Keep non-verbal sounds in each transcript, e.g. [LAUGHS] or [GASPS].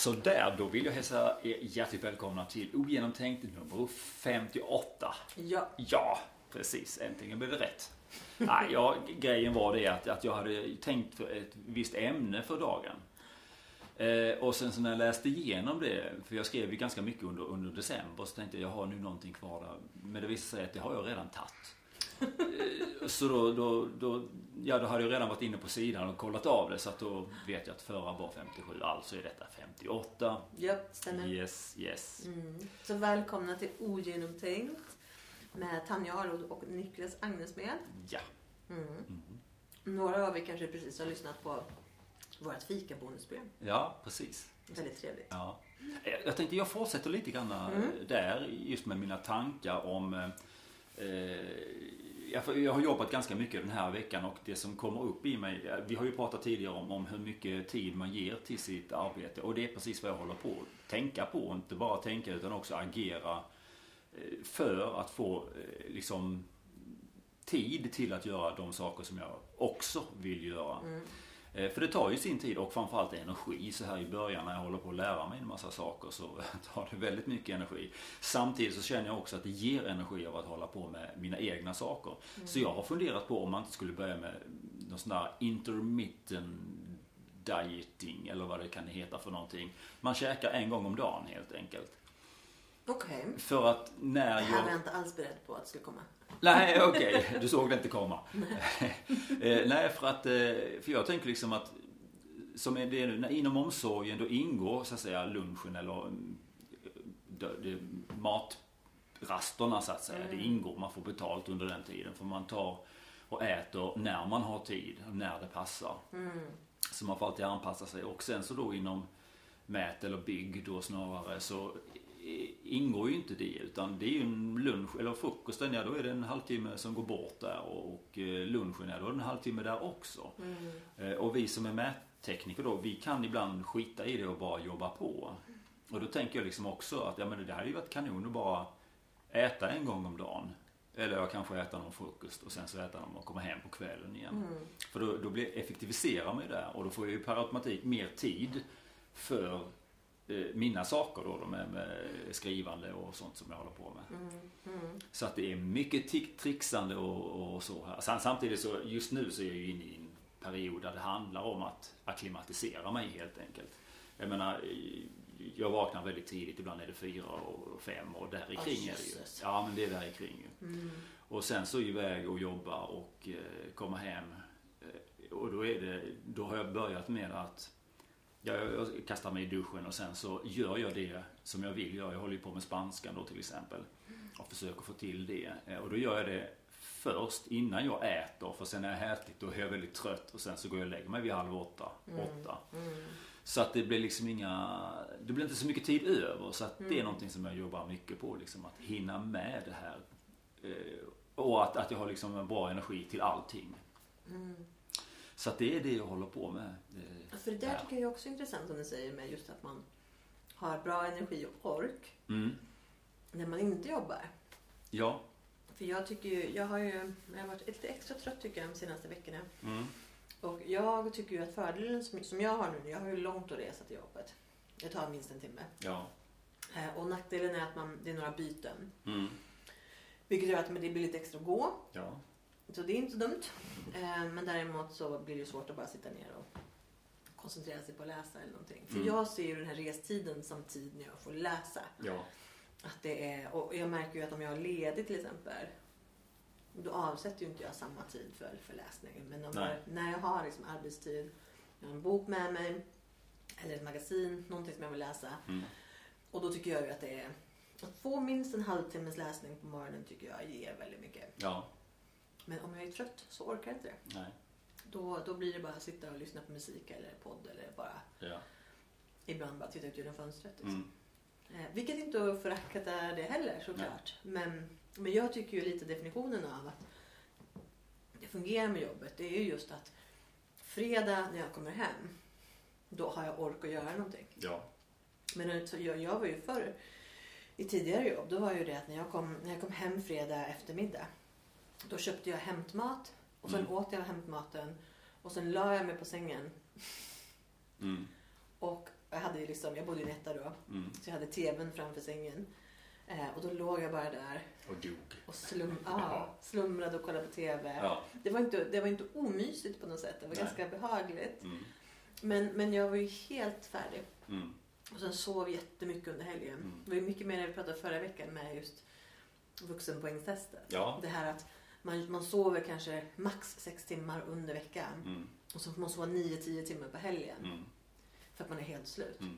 sådär, då vill jag hälsa er hjärtligt välkomna till Ogenomtänkt nummer 58. Ja. Ja, precis. Äntligen blev det rätt. Nej, ja, grejen var det att, att jag hade tänkt för ett visst ämne för dagen. Eh, och sen så när jag läste igenom det, för jag skrev ju ganska mycket under, under december, så tänkte jag jag har nu någonting kvar där. Men det visade sig att det har jag redan tagit. Eh, så då, då, då, ja, då hade jag redan varit inne på sidan och kollat av det så att då vet jag att förra var 57, alltså är detta 58. Ja, stämmer. Yes, yes. Mm. Så välkomna till Ogenomtänkt med Tanja Arod och Niklas Agnesmed. Ja. Mm. Mhm. Några av er kanske precis har lyssnat på vårt fikabonusprogram. Ja, precis. Väldigt trevligt. Ja. Eh, Jag tänkte jag fortsätter lite grann eh, Mm. där just med mina tankar om eh, jag har jobbat ganska mycket den här veckan och det som kommer upp i mig. Vi har ju pratat tidigare om, om hur mycket tid man ger till sitt arbete och det är precis vad jag håller på att tänka på. Inte bara tänka utan också agera eh, för att få eh, liksom tid till att göra de saker som jag också vill göra. Mm. Eh, För det tar ju sin tid och framförallt energi. Så här i början när jag håller på att lära mig en massa saker så [LAUGHS] tar det väldigt mycket energi. Samtidigt så känner jag också att det ger energi av att hålla på med mina egna saker. Så jag har funderat på om man inte skulle börja med någon sån här intermittent dieting eller vad det kan heta för någonting. Man käkar en gång om dagen helt enkelt. Okej. För att när Det här var jag... jag inte alls beredd på att det skulle komma. Nej, okej. Du såg det inte komma. Eh, Nej, för att... eh, För jag tänker liksom att som är det, när- inom omsorgen då ingår så att säga lunchen eller mm, det, matrasterna så att säga. Det ingår, man får betalt under den tiden. För man tar och äter när man har tid, när det passar. Mm. Så man får alltid anpassa sig. Och sen så då inom mät eller bygg då snarare så ingår ju inte det utan det är ju en lunch eller frukosten ja då är det en halvtimme som går bort där och, och eh, lunchen ja då är det en halvtimme där också. Mm. Eh, Och vi som är mättekniker då vi kan ibland skita i det och bara jobba på. Och då tänker jag liksom också att ja men det hade ju varit kanon att bara äta en gång om dagen. Eller jag kanske äta någon frukost och sen så äta någon och komma hem på kvällen igen. Mm. För då, då blir, effektiviserar man ju där och då får jag ju per automatik mer tid för mina saker då, med, med skrivande och sånt som jag håller på med. Mm. Mm. Så att det är mycket trixande och, och så här. Sam- Samtidigt så just nu så är jag ju inne i en period där det handlar om att acklimatisera mig helt enkelt. Jag menar, jag vaknar väldigt tidigt, ibland är det fyra och fem och där kring är det ju. Ja men det är där kring ju. Mm. Och sen så iväg och jobba och eh, komma hem. Eh, och då, är det, då har jag börjat med att jag, jag kastar mig i duschen och sen så gör jag det som jag vill göra. Jag håller ju på med spanskan då till exempel. Och försöker få till det. Eh, och då gör jag det först innan jag äter. För sen när jag har ätit då är jag väldigt trött och sen så går jag och lägger mig vid halv åtta, åtta. Mm. Så att det blir liksom inga, det blir inte så mycket tid över. Så att det är Mm. någonting som jag jobbar mycket på. Liksom, att hinna med det här. Eh, och att, att jag har liksom en bra energi till allting. Så det är det jag håller på med. Eh, Ja, För det där tycker jag också är intressant som du säger med just att man har bra energi och ork Mm. när man inte jobbar. Ja. För jag tycker ju, jag har ju jag har varit lite extra trött tycker jag de senaste veckorna. Mm. Och jag tycker ju att fördelen som, som jag har nu, jag har ju långt att resa till jobbet. Det tar minst en timme. Ja. Eh, Och nackdelen är att man, det är några byten. Mm. Vilket gör att men det blir lite extra att gå. Ja. Så det är inte så dumt. Eh, Men däremot så blir det svårt att bara sitta ner och koncentrera sig på att läsa eller någonting. För Mm. jag ser ju den här restiden som tid när jag får läsa. Ja. Att det är, och jag märker ju att om jag är ledig till exempel. Då avsätter ju inte jag samma tid för, för läsning. Men jag, när jag har liksom arbetstid, jag har en bok med mig. Eller ett magasin, någonting som jag vill läsa. Mm. Och då tycker jag ju att det är att få minst en halvtimmes läsning på morgonen tycker jag ger väldigt mycket. Ja. Men om jag är trött så orkar jag inte det. Nej. Då, då blir det bara att sitta och lyssna på musik eller podd eller bara Ja. ibland bara titta ut genom fönstret. Liksom. Mm. Eh, vilket inte är att förakta det heller såklart. Men, men jag tycker ju lite definitionen av att det fungerar med jobbet det är ju just att fredag när jag kommer hem då har jag ork att göra någonting. Ja. Men jag, jag var ju förr i tidigare jobb, då var ju det att när jag kom, när jag kom hem fredag eftermiddag då köpte jag hämtmat och sen Mm. åt jag hämtmaten och sen la jag mig på sängen Mm. och jag, hade liksom, jag bodde i en etta då. Mm. Så jag hade tvn framför sängen. Eh, och då låg jag bara där Och dog. och slum, [LAUGHS] ah, slumrade och kollade på TV. Ja. Det, var inte, det var inte omysigt på något sätt. Det var Nej. ganska behagligt. Mm. Men, men jag var ju helt färdig. Mm. Och sen sov jättemycket under helgen. Mm. Det var ju mycket mer när vi pratade förra veckan med just vuxenpoängstestet. Ja. Det här att man, man sover kanske max sex timmar under veckan. Mm. Och så får man sova 9-10 timmar på helgen. Mm. För att man är helt slut. Mm.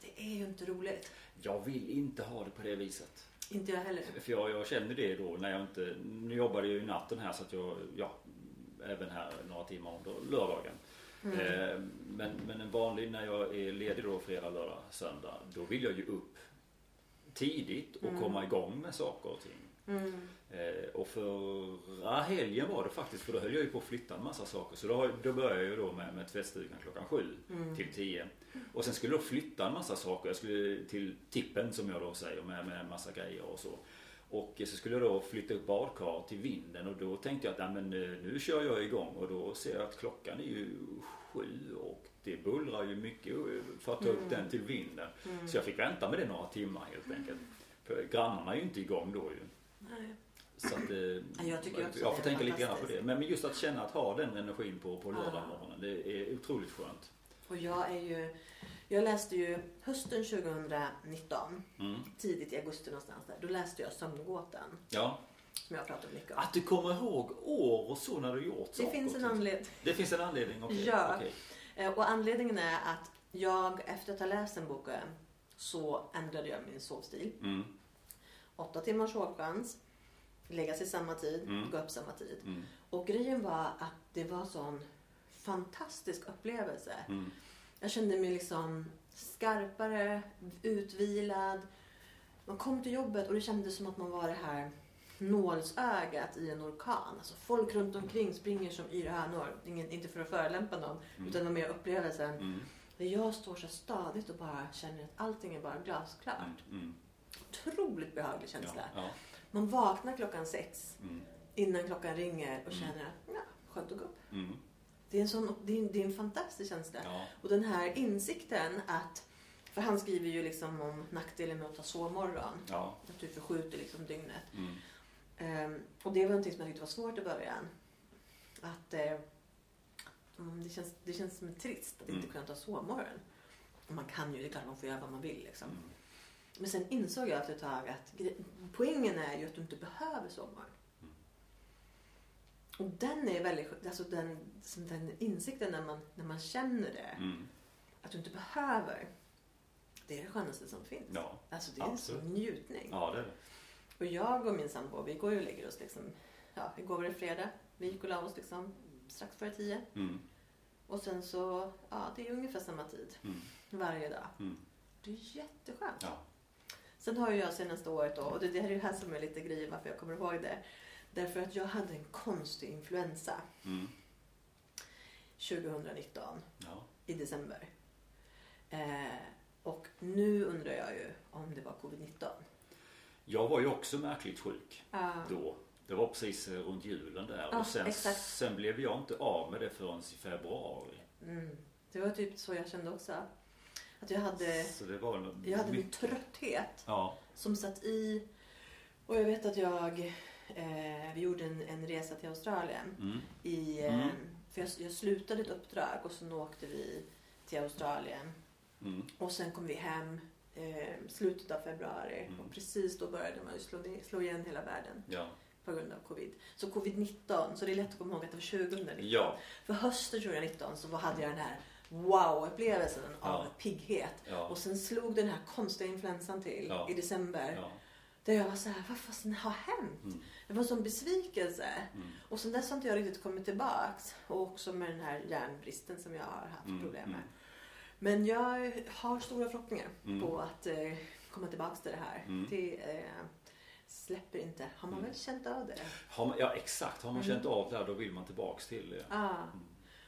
Det är ju inte roligt. Jag vill inte ha det på det viset. Inte jag heller. För jag, jag känner det då när jag inte... Nu jobbade jag ju natten här så att jag, ja, även här några timmar under lördagen. Mm. Eh, men, men en vanlig, när jag är ledig då fredag, lördag, söndag, då vill jag ju upp tidigt och Mm. komma igång med saker och ting. Mm. Eh, och förra helgen var det faktiskt, för då höll jag ju på att flytta en massa saker. Så då, då började jag ju då med, med tvättstugan klockan sju Mm. till tio. Och sen skulle jag flytta en massa saker. Jag skulle till tippen som jag då säger med, med en massa grejer och så. Och så skulle jag då flytta upp badkar till vinden och då tänkte jag att nej, men, eh, nu kör jag igång och då ser jag att klockan är ju sju och det bullrar ju mycket för att ta upp Mm. den till vinden. Mm. Så jag fick vänta med det några timmar helt enkelt. För grannarna är ju inte igång då ju. Nej. Så att, eh, Ja, jag tycker jag det får tänka lite grann på det. Men just att känna att ha den energin på, på lördag Ja. morgonen, det är otroligt skönt. Och jag är ju... Jag läste ju hösten 2019, Mm. tidigt i augusti någonstans där. Då läste jag Sömngåtan. Ja. Som jag pratat mycket om. Att du kommer ihåg år och så när du gjort Det saker finns och en anledning. Det finns en anledning? okej. Ja. okej. Eh, Och anledningen är att jag efter att ha läst den boken så ändrade jag min sovstil. Mm. Åtta timmars sovchans, lägga sig samma tid, Mm. gå upp samma tid. Mm. Och grejen var att det var sån fantastisk upplevelse. Mm. Jag kände mig liksom skarpare, utvilad. Man kom till jobbet och det kändes som att man var det här nålsögat i en orkan. Alltså folk runt omkring springer som yra hönor. Inte för att förolämpa någon, Mm. utan det var mer upplevelsen. Mm. Där jag står så stadigt och bara känner att allting är bara glasklart. Mm. Otroligt behaglig känsla. Ja. Ja. Man vaknar klockan sex Mm. innan klockan ringer och Mm. känner att ja, skönt att gå upp. Mm. Det är en, sån, det är det är en fantastisk känsla. Ja. Och den här insikten att, för han skriver ju liksom om nackdelen med att ta sovmorgon. Ja. Att du förskjuter liksom dygnet. Mm. Ehm, och det var någonting som jag tyckte var svårt i början. Att mm, det, känns, det känns som trist att inte Mm. kunna ta sovmorgon. Och man kan ju, det är klart man får göra vad man vill liksom. Mm. Men sen insåg jag efter ett tag att poängen är ju att du inte behöver. Mm. Och den är väldigt alltså den, den insikten när man, när man känner det. Mm. Att du inte behöver. Det är det skönaste som finns. Ja. Alltså det är en Absolut. sån njutning. ja, det är det. Och jag och min sambo, vi går ju och lägger oss liksom, ja, igår var det fredag. Vi gick och la oss liksom strax före tio. Mm. Och sen så, ja det är ungefär samma tid Mm. varje dag. Mm. Det är jätteskönt. Ja. Sen har ju jag senaste året då, och det, det här är ju här som är lite grejen varför jag kommer ihåg det. Därför att jag hade en konstig influensa Mm. 2019 Ja. i december. Eh, och nu undrar jag ju om det var covid-19. Jag var ju också märkligt sjuk Ah. då. Det var precis eh, runt julen där. Ja, och sen, sen blev jag inte av med det förrän i februari. Mm. Det var typ så jag kände också. Att jag hade, Så det var jag hade min trötthet Ja. som satt i. Och jag vet att jag, eh, vi gjorde en, en resa till Australien. Mm. I, eh, Mm. För jag, jag slutade ett uppdrag och så åkte vi till Australien. Mm. Och sen kom vi hem eh, slutet av februari. Mm. Och precis då började man ju slå, slå igen hela världen Ja. på grund av covid. Så covid-19, så det är lätt att komma ihåg att det var 2019. Ja. För hösten 2019 så hade jag den här wow-upplevelsen av Ja. pigghet. Ja. Och sen slog den här konstiga influensan till Ja. i december. ja. Där jag var så här, vad fasen har hänt? Mm. Det var en sån besvikelse. Mm. Och sen dess har inte jag riktigt kommit tillbaks. Och också med den här järnbristen som jag har haft Mm, problem med. mm. Men jag har stora förhoppningar Mm. på att eh, komma tillbaks till det här. Mm. Det eh, släpper inte. Har man Mm. väl känt av det? Man, ja exakt, har man Mm. känt av det här då vill man tillbaks till det. Ja. Mm.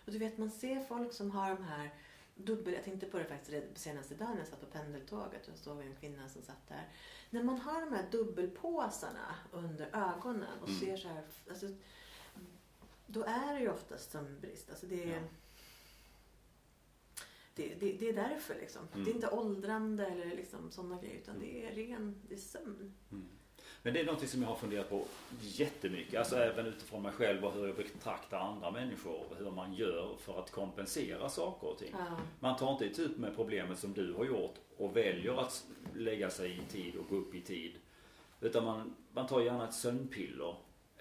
Och du vet man ser folk som har de här dubbel... Jag tänkte på det faktiskt redan senaste dagen när jag satt på pendeltåget och såg en kvinna som satt där. När man har de här dubbelpåsarna under ögonen och Mm. ser så här... Alltså, då är det ju oftast sömnbrist. Alltså det är... Ja. Det, det, det är därför liksom. Mm. Det är inte åldrande eller liksom sådana grejer utan det är ren det är sömn. Men det är någonting som jag har funderat på jättemycket. Alltså även utifrån mig själv och hur jag betraktar andra människor. Hur man gör för att kompensera saker och ting. Ja. Man tar inte itu med problemet som du har gjort och väljer att lägga sig i tid och gå upp i tid. Utan man, man tar gärna ett sömnpiller.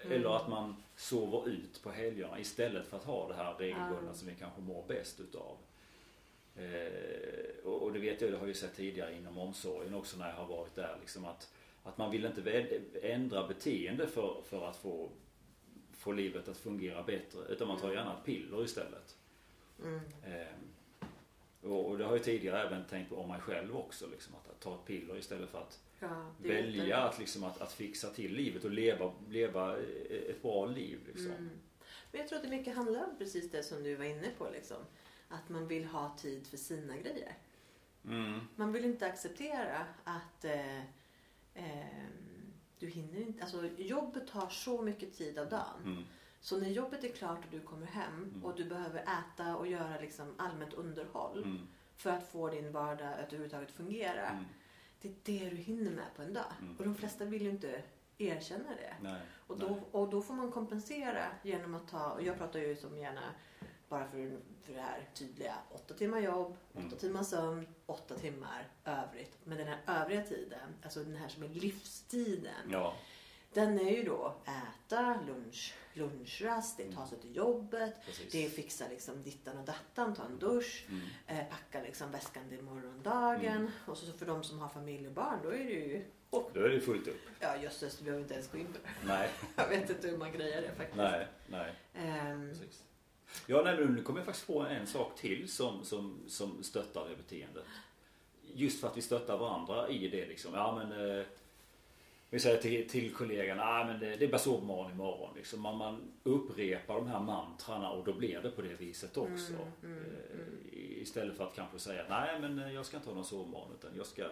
Mm. Eller att man sover ut på helgerna istället för att ha det här regelbundna Ja. som vi kanske mår bäst utav. Eh, och, och det vet jag, det har jag ju sett tidigare inom omsorgen också när jag har varit där. Liksom att, att man vill inte ändra beteende för, för att få, få livet att fungera bättre. Utan man tar gärna ett piller istället. Mm. Eh, och, och det har jag tidigare även tänkt på om mig själv också. Liksom, att, att ta ett piller istället för att Ja, välja att, liksom, att, att fixa till livet och leva, leva ett bra liv. Liksom. Mm. Men jag tror att det mycket handlar om precis det som du var inne på. Liksom. Att man vill ha tid för sina grejer. Mm. Man vill inte acceptera att eh, eh, du hinner inte. Alltså jobbet tar så mycket tid av dagen. Mm. Så när jobbet är klart och du kommer hem Mm. och du behöver äta och göra liksom allmänt underhåll Mm. för att få din vardag att överhuvudtaget fungera. Mm. Det är det du hinner med på en dag. Mm. Och de flesta vill ju inte erkänna det. Nej. Och då, och då får man kompensera genom att ta, och jag pratar ju som gärna bara för, för det här tydliga, åtta timmar jobb, åtta Mm. timmar sömn, åtta timmar övrigt. Men den här övriga tiden, alltså den här som är livstiden, Ja. den är ju då äta, lunch, lunchrast, det är ta sig till jobbet, Precis. det är fixa liksom dittan och dattan, ta en dusch, Mm. eh, packa liksom väskan till morgondagen. Mm. Och så för de som har familj och barn, då är det ju, Då är det fullt upp. ja jösses, vi behöver inte ens gå in på det. Nej. [LAUGHS] Jag vet inte hur man grejer det faktiskt. Nej. Nej. Ehm, Precis. Ja, nej, nu kommer jag faktiskt på en sak till som, som, som stöttar det beteendet. Just för att vi stöttar varandra i det liksom. Ja men eh, vi säger till, till kollegan, ah, men det, det är bara sovmorgon imorgon. Liksom. Man, man upprepar de här mantrarna och då blir det på det viset också. Mm, mm, Eh, Istället för att kanske säga, nej men eh, jag ska inte ha någon sovmorgon utan jag ska eh,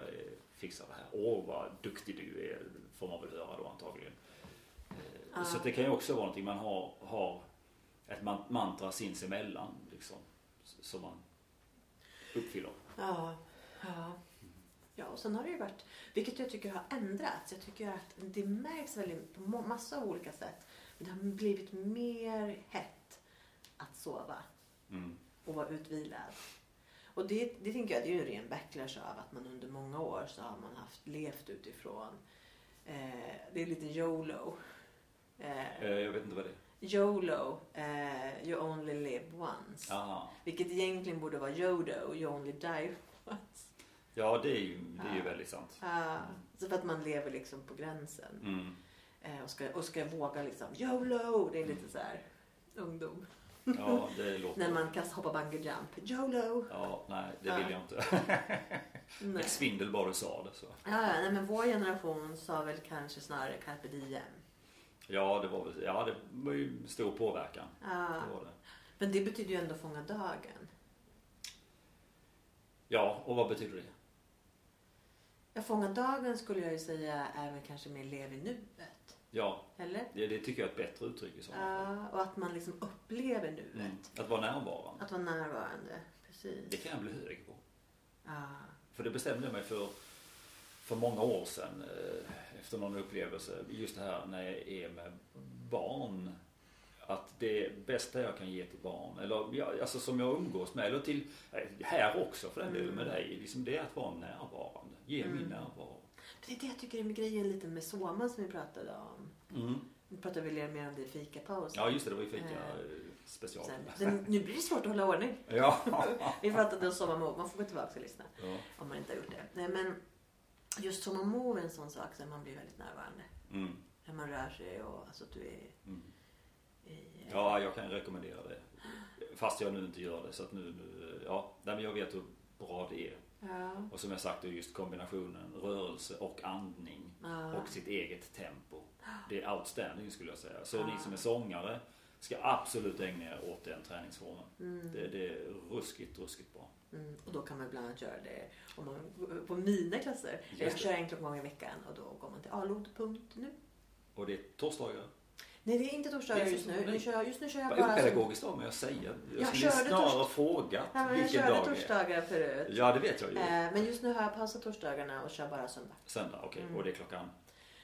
fixa det här. Åh vad duktig du är, får man väl höra då antagligen. Ja. Så det kan ju också vara någonting man har, har ett man- mantra sinsemellan liksom, som man uppfyller. ja, ja. Ja, och sen har det ju varit, vilket jag tycker har ändrats. Jag tycker att det märks väldigt på massa olika sätt. Men det har blivit mer hett att sova Mm. och vara utvilad. Och det, det tänker jag, det är ju en ren backlash av att man under många år så har man haft levt utifrån. Eh, det är lite YOLO. Eh, Eh, Jag vet inte vad det är. YOLO, eh, you only live once. Aha. Vilket egentligen borde vara YODO, you only die once. Ja, det är ju, det är ju Ja. väldigt sant. Uh, så för att man lever liksom på gränsen. Mm. Eh, och, ska, och ska våga liksom YOLO, det är lite så här ungdom. Ja, det låter... När man kan hoppa bungee jump, YOLO. Ja, nej, det Ja. vill jag inte. Nej. Ett svindel bara du sa det så. Ja, ja, nej, men vår generation sa väl kanske snarare carpe diem. Ja, det var väl, ja, det var ju stor påverkan. Ja, Det var det. men det betyder ju ändå fånga dagen. Ja, och vad betyder det? Ja, fånga dagen skulle jag ju säga är väl kanske mer lev i nuet. Ja, Eller? det, det tycker jag är ett bättre uttryck i så fall. Ja, och att man liksom upplever nuet. Mm. Att vara närvarande. Att vara närvarande. Precis. Det kan jag bli hög på. Ja. För det bestämde jag mig för, för många år sedan eh, efter någon upplevelse. Just det här när jag är med barn. Att det bästa jag kan ge till barn, eller ja, alltså som jag umgås med, eller till eh, här också för den delen med dig. Liksom det är att vara närvarande. Ge min Mm. närvaro. Det är det jag tycker är med grejen lite med Soma som vi pratade om. Mm. Nu pratar vi mer om det i fikapaus. Ja just det, det var ju fika Eh, eh, special. Sen, nu blir det svårt att hålla ordning. Ja. [LAUGHS] Vi pratade om Soma man får gå tillbaka och lyssna ja. om man inte har gjort det. Nej, men just Soma Move är en sån sak som man blir väldigt närvarande. Mm. När man rör sig och alltså att du är Mm. i... Ja, jag kan rekommendera det. Fast jag nu inte gör det. Så att nu, nu ja, men jag vet hur bra det är. Ja. Och som jag sagt, det är just kombinationen rörelse och andning Ja. och sitt eget tempo. Det är outstanding skulle jag säga. Så Ja. ni som är sångare ska absolut ägna er åt den träningsformen. Mm. Det, det är ruskigt, ruskigt bra. Mm. Och då kan man bland annat göra det om man, på mina klasser. Jag kör en gång i veckan och då går man till alod.nu. Och det är torsdagar. Nej, det är inte torsdagar just nu. Nu kör, just nu kör jag bara... opedagogiskt av mig att säga. Jag Jag skulle körde snarare tors- frågat Ja, jag vilken körde dag det är. torsdagar förut. Ja, det vet jag ju. Eh, men just nu har jag pausat torsdagarna och kör bara söndag. Söndag, okej. Mm. Och det är klockan?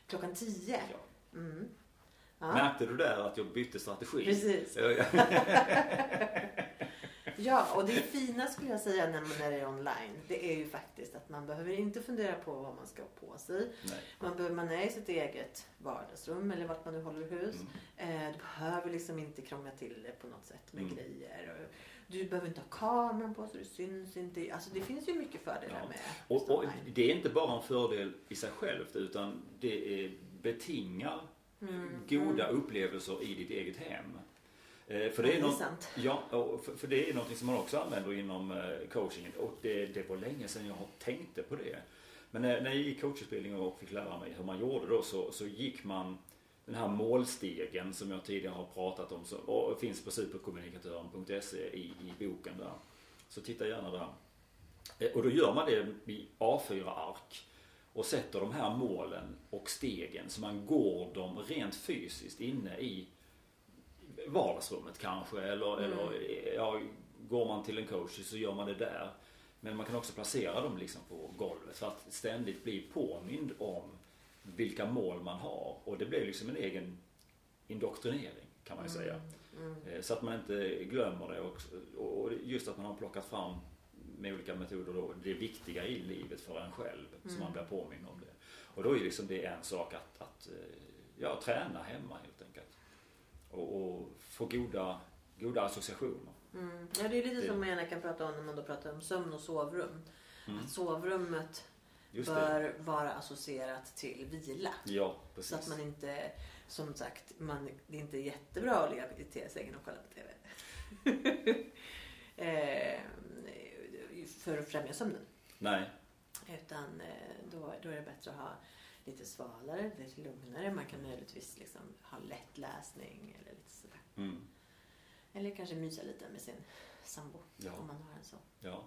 Klockan 10. Ja. Mm. Ja. Märkte du där att jag bytte strategi? Precis. [LAUGHS] [LAUGHS] Ja, och det [LAUGHS] fina skulle jag säga när man är online, det är ju faktiskt att man behöver inte fundera på vad man ska ha på sig. Nej. Man, behöver, man är i sitt eget vardagsrum eller vart man nu håller hus. Mm. Eh, du behöver liksom inte krångla till det på något sätt med Mm. grejer. Och Du behöver inte ha kameran på så det syns inte. Alltså det finns ju mycket fördelar Ja. med Och, och det är inte bara en fördel i sig självt utan det är, betingar Mm, goda mm. upplevelser i ditt eget hem. För det är, något, ja, för, för det är något som man också använder inom eh, coachingen och det, det var länge sedan jag har tänkte på det. Men när, när jag gick coachutbildning och fick lära mig hur man gjorde då så, så gick man den här målstegen som jag tidigare har pratat om och finns på superkommunikatören.se i, i boken där. Så titta gärna där. Eh, Och då gör man det i A4-ark och sätter de här målen och stegen så man går dem rent fysiskt inne i vardagsrummet kanske eller, Mm. eller ja, går man till en coach så gör man det där. Men man kan också placera dem liksom på golvet för att ständigt bli påmind om vilka mål man har och det blir liksom en egen indoktrinering kan man ju säga. Mm. Eh, Så att man inte glömmer det och, och just att man har plockat fram med olika metoder då, det viktiga i livet för en själv. Så Mm. man blir påmind om det. Och då är liksom det en sak att, att eh, ja, träna hemma helt enkelt. Och, och få goda, goda associationer. Mm. Ja, det är lite Det- som man kan prata om när man då pratar om sömn och sovrum. Mm. Att sovrummet Just det. bör vara associerat till vila. Ja, Så precis. att man inte, som sagt, man, det är inte jättebra att ligga i tv-sängen och kolla på TV. [LAUGHS] eh, för att främja sömnen. Nej. Utan eh, då, då är det bättre att ha lite svalare, lite lugnare. Man kan möjligtvis liksom ha lätt läsning eller lite sådär. Mm. Eller kanske mysa lite med sin sambo Ja. om man har en så. Ja.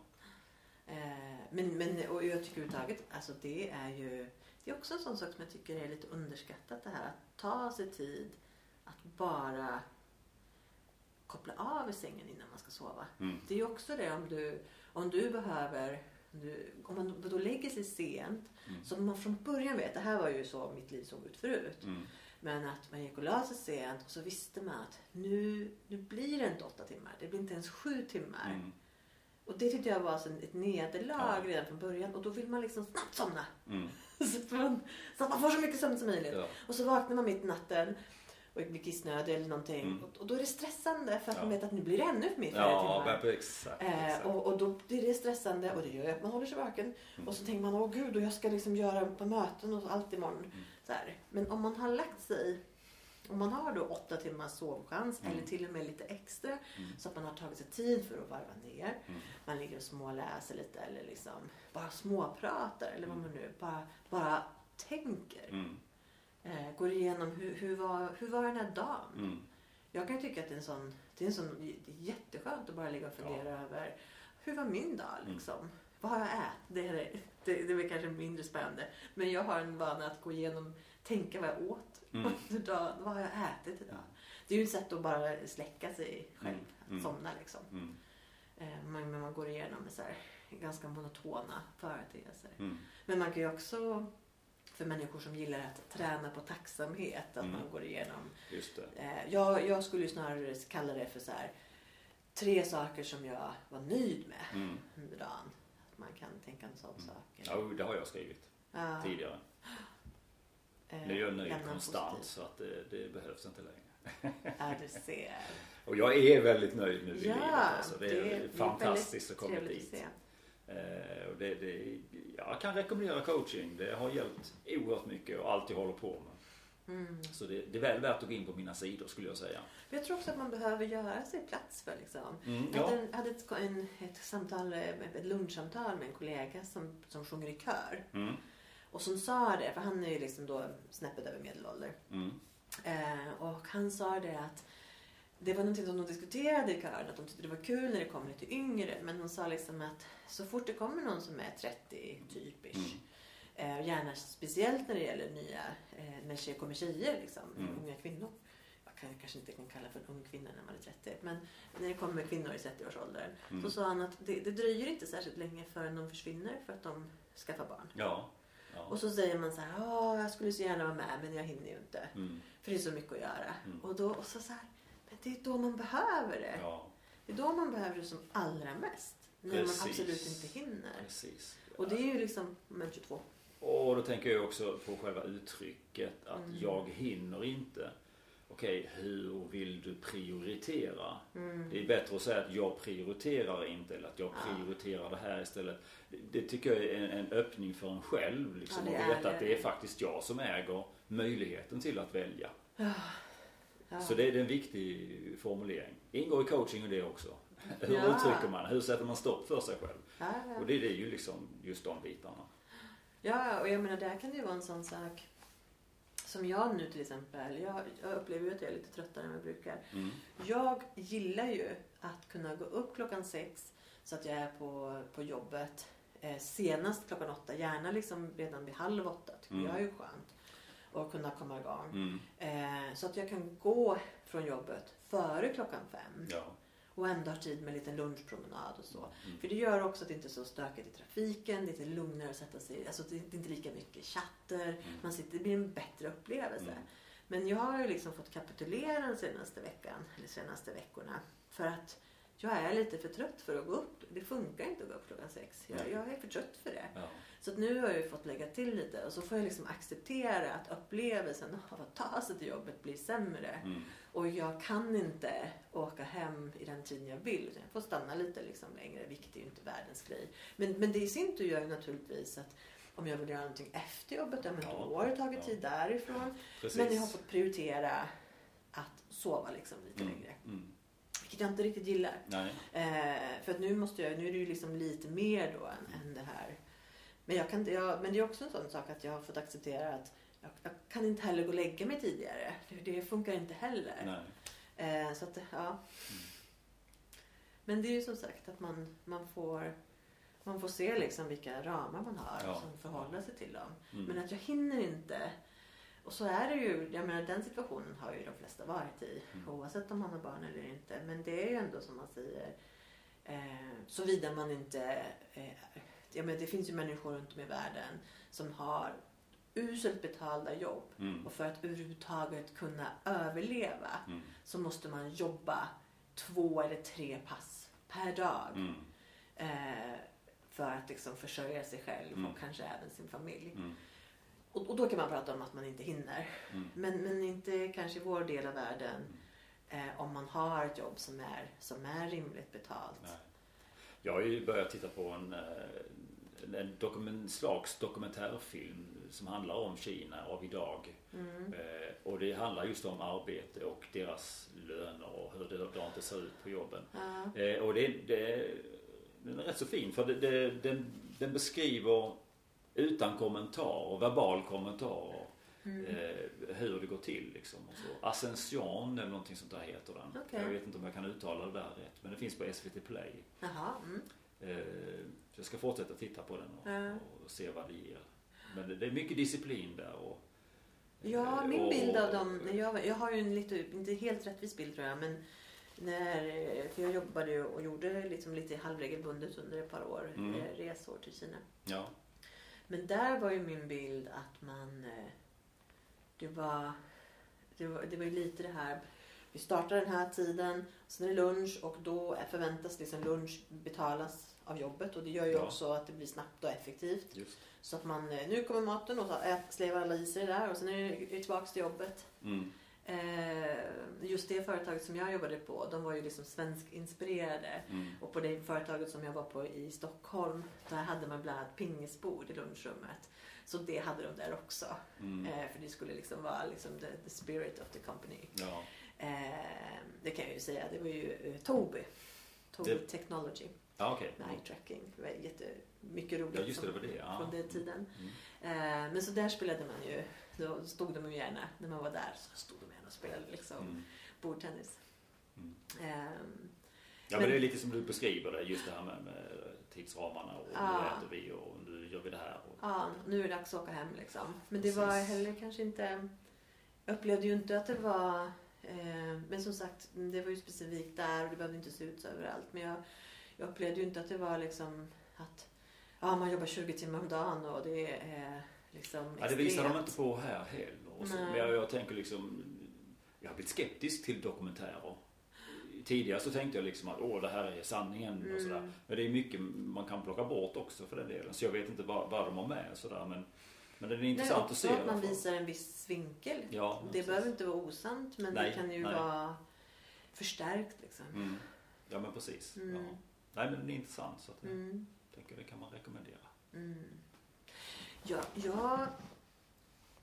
Eh, men, men och jag tycker överhuvudtaget, alltså det är ju det är också en sån sak som jag tycker är lite underskattat det här att ta sig tid att bara koppla av i sängen innan man ska sova. Mm. Det är ju också det om du, om du behöver, du, om man då lägger sig sent Mm. så man från början vet, det här var ju så mitt liv såg ut förut. Mm. Men att man gick och la sig sent och så visste man att nu, nu blir det inte åtta timmar, det blir inte ens sju timmar. Mm. Och det tyckte jag var så ett nederlag Ja. redan från början och då vill man liksom snabbt somna. Mm. [LAUGHS] Så att man, så att man får så mycket sömn som möjligt. Ja. Och så vaknar man mitt i natten och blir kissnödig eller någonting. Mm. Och, och då är det stressande för att Ja. man vet att nu blir det ännu mer flera Ja, timmar. men exakt. Eh, exakt. och, och då blir det stressande och det gör att man håller sig vaken. Mm. Och så tänker man, åh gud, och jag ska liksom göra på möten och allt imorgon. Mm. Så här. Men om man har lagt sig, om man har då åtta timmars sovchans Mm. eller till och med lite extra. Mm. Så att man har tagit sig tid för att varva ner. Mm. Man ligger och småläser lite eller liksom bara småpratar eller vad Mm. man nu bara, bara tänker. Mm. Eh, går igenom hur, hur, var, hur var den här dagen? Mm. Jag kan tycka att det är en sån, det är en sån det är jätteskönt att bara ligga och fundera över hur var min dag Mm. liksom? Vad har jag ätit? Det är, det, det, är kanske mindre spännande. Men jag har en vana att gå igenom, tänka vad jag åt Mm. under dagen. Vad har jag ätit idag? Ja. Det är ju ett sätt att bara släcka sig själv. Mm. Att Mm. somna liksom. Mm. Eh, Men men man går igenom så här, ganska monotona företeelser. Mm. Men man kan ju också, för människor som gillar att träna på tacksamhet, att Mm. man går igenom. Just det. Eh, jag, jag skulle ju snarare kalla det för så här, tre saker som jag var nöjd med Mm. under dagen. Att man kan tänka en sån Mm. sak. Ja, det har jag skrivit Ja, tidigare. eh, Nu är jag nöjd konstant positivt. så att det, det behövs inte längre. Ja, du ser. [LAUGHS] Och jag är väldigt nöjd nu i Ja, livet. Alltså. Det, är det är fantastiskt att komma dit. att se. Eh, och det, det, jag kan rekommendera coaching. Det har hjälpt oerhört mycket och allt jag håller på med. Mm. Så det, det är väl värt att gå in på mina sidor skulle jag säga. Jag tror också att man behöver göra sig plats för liksom. Mm, Jag ja. hade, en, hade ett, en, ett, samtal, eh, ett lunchsamtal med en kollega som, som sjunger i kör. Mm, Och som sa det, för han är ju liksom då snäppet över medelålder. mm, Eh, och han sa det att det var någonting som de diskuterade i kören, att de tyckte det var kul när det kom lite yngre. Men de sa liksom att så fort det kommer någon som är 30 typish, Mm. eh, gärna speciellt när det gäller nya, eh, när tjejer kommer tjejer liksom, Mm. unga kvinnor. kan jag kanske inte kan kalla för en ung kvinna när man är 30, men när det kommer kvinnor i 30-årsåldern Mm. så sa han att det, det dröjer inte särskilt länge förrän de försvinner för att de skaffar barn. Ja. ja. Och så säger man så här, ja jag skulle så gärna vara med men jag hinner ju inte. Mm. För det är så mycket att göra. Mm. Och, då, och så, så här, det är då man behöver det. ja, Det är då man behöver det som allra mest. När Precis. man absolut inte hinner. precis. Och det är ju liksom moment 22. Och då tänker jag också på själva uttrycket att Mm. jag hinner inte. Okej, hur vill du prioritera? Mm. Det är bättre att säga att jag prioriterar inte eller att jag Ja. prioriterar det här istället. Det, det tycker jag är en, en öppning för en själv. Liksom, Ja, att veta att det är faktiskt jag som äger möjligheten till att välja. Ja. Så det är en viktig formulering. Ingår i coaching och det också. Hur Ja. uttrycker man? Hur sätter man stopp för sig själv? Ja. Och det, det är ju liksom just de bitarna. Ja, och jag menar där kan det ju vara en sån sak som jag nu till exempel. Jag, jag upplever ju att jag är lite tröttare än jag brukar. Mm. Jag gillar ju att kunna gå upp klockan sex så att jag är på, på jobbet eh, senast klockan åtta. Gärna liksom redan vid halv åtta. Tycker Mm. jag är ju skönt. Och kunna komma igång. Mm. Eh, så att jag kan gå från jobbet före klockan fem. Ja. Och ändå ha tid med en liten lunchpromenad och så. Mm. För det gör också att det inte är så stökigt i trafiken. Det är lite lugnare att sätta sig Alltså det är inte lika mycket chatter. Man sitter, det blir en bättre upplevelse. Mm. Men jag har ju liksom fått kapitulera den senaste veckan, eller senaste veckorna. För att jag är lite för trött för att gå upp. Det funkar inte att gå upp klockan sex. Jag, jag är för trött för det. Ja. Så nu har jag fått lägga till lite och så får jag liksom acceptera att upplevelsen av att ta sig till jobbet blir sämre. Mm. Och jag kan inte åka hem i den tiden jag vill. Jag får stanna lite liksom längre. Vilket är ju inte världens grej. Men, men det i sin tur gör ju naturligtvis att om jag vill göra någonting efter jobbet, ja men Ja, då har det tagit ja. tid därifrån. Precis. Men jag har fått prioritera att sova liksom lite Mm. längre. Mm. Vilket jag inte riktigt gillar. Eh, för att nu måste jag, nu är det ju liksom lite mer då än, än det här. Men, jag kan, jag, men det är också en sån sak att jag har fått acceptera att jag, jag kan inte heller gå och lägga mig tidigare. Det, det funkar inte heller. Eh, så att, ja. Men det är ju som sagt att man, man, får, man får se liksom vilka ramar man har Ja. och sen förhålla sig till dem. Mm. Men att jag hinner inte. Och så är det ju. Jag menar den situationen har ju de flesta varit i. Mm. Oavsett om man har barn eller inte. Men det är ju ändå som man säger. Eh, Såvida man inte. Eh, jag menar, det finns ju människor runt om i världen som har uselt betalda jobb. Mm. Och för att överhuvudtaget kunna överleva Mm. så måste man jobba två eller tre pass per dag. Mm. Eh, för att liksom försörja sig själv Mm. och kanske även sin familj. Mm. Och, och då kan man prata om att man inte hinner. Mm. Men, men inte kanske i vår del av världen eh, om man har ett jobb som är, som är rimligt betalt. Nej. Jag har ju börjat titta på en, eh, en dokument, slags dokumentärfilm som handlar om Kina av idag. Mm. Eh, och det handlar just om arbete och deras löner och hur det, det inte ser ut på jobben. Ja. Eh, och det, det, den är rätt så fin för det, det, den, den beskriver utan kommentar, verbal kommentar Mm. eh, hur det går till. Liksom, och så. Ascension eller någonting sånt där heter den. Okej. Jag vet inte om jag kan uttala det där rätt men det finns på SVT Play. Jaha. Mm. Eh, så jag ska fortsätta titta på den och, Ja. och se vad det ger. Men det, det är mycket disciplin där. Och, Ja, eh, min och- bild av dem. Jag, jag har ju en lite, inte helt rättvis bild tror jag. Men när, för jag jobbade och gjorde liksom lite halvregelbundet under ett par år. Mm. eh, Resor till Kina. Ja. Men där var ju min bild att man... eh, Det var, det var, det var ju lite det här. Vi startar den här tiden, sen är det lunch och då förväntas liksom lunch betalas av jobbet. Och det gör ju Ja. också att det blir snabbt och effektivt. Just. Så att man, eh, nu kommer maten och så ät, slevar alla i sig där och sen är det är det tillbaka till jobbet. Mm. Eh, just det företaget som jag jobbade på, de var ju liksom svenskinspirerade. Mm. Och på det företaget som jag var på i Stockholm, där hade man bland annat pingisbord i lunchrummet. Så det hade de där också. Mm. Eh, för det skulle liksom vara liksom the, the spirit of the company. Ja. Eh, det kan jag ju säga, det var ju Tobii. Tobii Det- Technology, Ja, okej. night tracking. Det var jättemycket roligt Ja, just det, det var det. Ja. från den tiden. Mm. Men så där spelade man ju, då stod de ju gärna, när man var där så stod de gärna och spelade liksom Mm. bordtennis. Mm. Ehm, Ja men Men- det är lite som du beskriver det, just det här med, med tidsramarna och Ja. nu äter vi och nu gör vi det här. Och, Ja, nu är det dags att åka hem liksom. Men det var Precis. heller kanske inte... Jag upplevde ju inte att det var Eh, men som sagt, det var ju specifikt där och det behövde inte se ut så överallt. Men jag, jag upplevde ju inte att det var liksom att ja, man jobbar 20 timmar om dagen och det är liksom Ja, det visar de extremt. inte på här heller. Så, men jag, jag tänker liksom, jag har blivit skeptisk till dokumentärer. Tidigare så tänkte jag liksom att åh, det här är sanningen och Mm. sådär. Men det är mycket man kan plocka bort också för den delen. Så jag vet inte vad, vad de har med sådär. Men, men det är Nej, intressant att också se att man visar en viss vinkel. Ja, det precis. behöver inte vara osant men Nej, det kan ju nej. vara förstärkt liksom. Mm. Ja men precis. Mm. Ja. Nej men det är intressant så att jag Mm. tänker det kan man rekommendera. Mm. Ja, jag,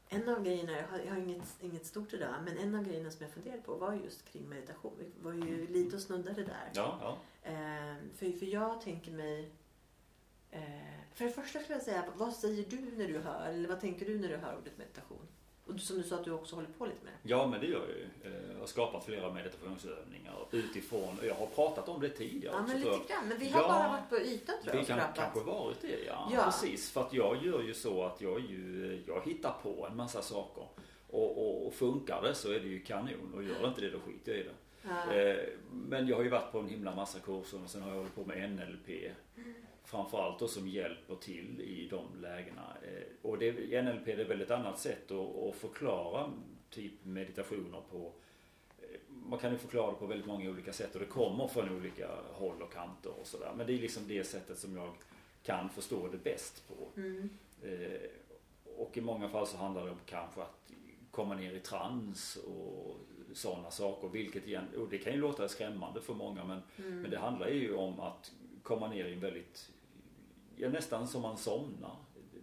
en av grejerna, jag har, jag har inget, inget stort idag, men en av grejerna som jag funderade på var just kring meditation. Vi var ju lite och snuddade där. Ja, ja. Eh, för, för jag tänker mig... Eh, för det första skulle jag säga, vad säger du när du hör, eller vad tänker du när du hör ordet meditation? Och som du sa att du också håller på lite med det. Ja men det gör jag ju. Eh, Jag har skapat flera meditationsövningar utifrån, och jag har pratat om det tidigare Ja, men lite grann. Men vi har Ja, bara varit på ytan tror jag. Vi kan pratat. kanske varit det ja. Ja. Precis. För att jag gör ju så att jag, ju, jag hittar på en massa saker. Och, och, och funkar det så är det ju kanon och gör det inte det då skiter jag i det. Ja. Eh, Men jag har ju varit på en himla massa kurser och sen har jag hållit på med NLP. Framförallt då som hjälper till i de lägena. Eh, Och det, NLP det är väl ett annat sätt att, att förklara typ meditationer på. eh, Man kan ju förklara det på väldigt många olika sätt och det kommer från olika håll och kanter och sådär. Men det är liksom det sättet som jag kan förstå det bäst på. Mm. Eh, Och i många fall så handlar det om kanske att komma ner i trans och sådana saker. Vilket igen, och det kan ju låta skrämmande för många men, Mm. men det handlar ju om att komma ner i en väldigt, ja nästan som man somnar.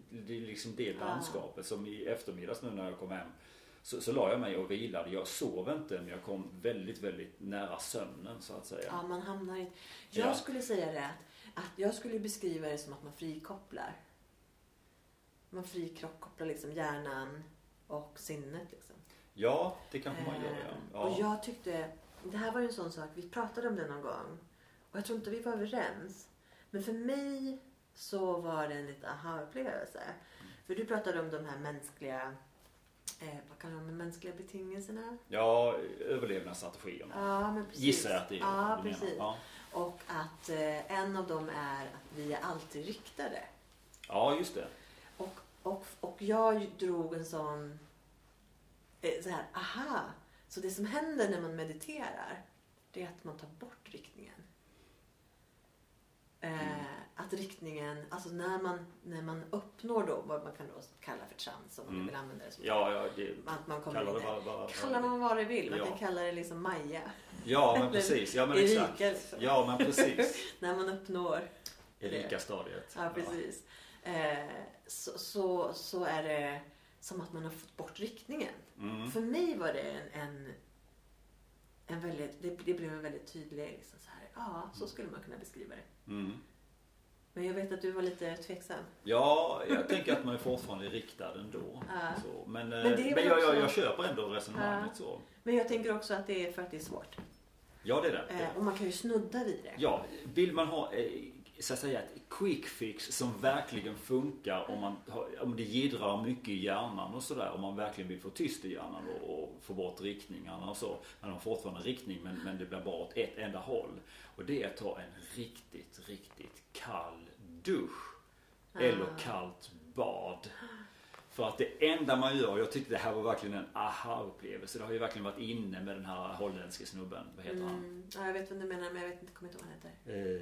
Det är liksom det landskapet som i eftermiddags nu när jag kom hem. Så, så la jag mig och vilade. Jag sov inte men jag kom väldigt, väldigt nära sömnen så att säga. Ja, man hamnar i... Jag Ja. skulle säga det att, att jag skulle beskriva det som att man frikopplar. Man frikopplar liksom hjärnan och sinnet. Liksom. Ja, det kanske man gör Eh, ja. Och ja. jag tyckte, det här var ju en sån sak, vi pratade om det någon gång. Och jag tror inte vi var överens. Men för mig så var det en lite aha-upplevelse. För du pratade om de här mänskliga, eh, vad kallar de mänskliga betingelserna? Ja, överlevnadsstrategierna. Ja, men precis. Gissar jag att det är Ja, menar. precis. Ja. Och att eh, en av dem är att vi är alltid riktade. ja, just det. Och, och, och jag drog en sån, eh, så här, aha. Så det som händer när man mediterar, det är att man tar bort riktningen. Eh, att riktningen, alltså när man, när man uppnår då vad man kan då kalla för trans om man Mm. vill använda det som Ja, ja, det, att man kommer kalla in det där. vad, vad, Kalla man vad det vill, man Ja. kan kalla det liksom Maja. Ja, men precis. Ja, men Erika, exakt. liksom. Ja, men precis. [LAUGHS] När man uppnår Erika-stadiet. Ja, precis. Eh, så, så, så är det som att man har fått bort riktningen. Mm. För mig var det en, en, en väldigt, det, det blev en väldigt tydlig, liksom så här, ja så skulle man kunna beskriva det. Mm. Men jag vet att du var lite tveksam. Ja, jag tänker att man är fortfarande riktad ändå. Ja. Så, men men, Men det är men jag, jag, jag köper ändå resonemanget så. Men jag tänker också att det är för att det är svårt. Ja, det är det. Eh, och man kan ju snudda vid det. Ja, vill man ha eh, så att säga ett quick fix som verkligen funkar om, man om det jiddrar mycket i hjärnan och sådär. Om man verkligen vill få tyst i hjärnan och, och få bort riktningarna och så. Man har fortfarande riktning men, men det blir bara åt ett enda håll. Och det är att ta en riktigt, riktigt kall dusch. Eller Ah. kallt bad. För att det enda man gör, jag tyckte det här var verkligen en aha-upplevelse. Det har ju verkligen varit inne med den här holländske snubben. Vad heter han? Mm, ja, jag vet vad du menar men jag vet inte, kommer inte ihåg vad han heter.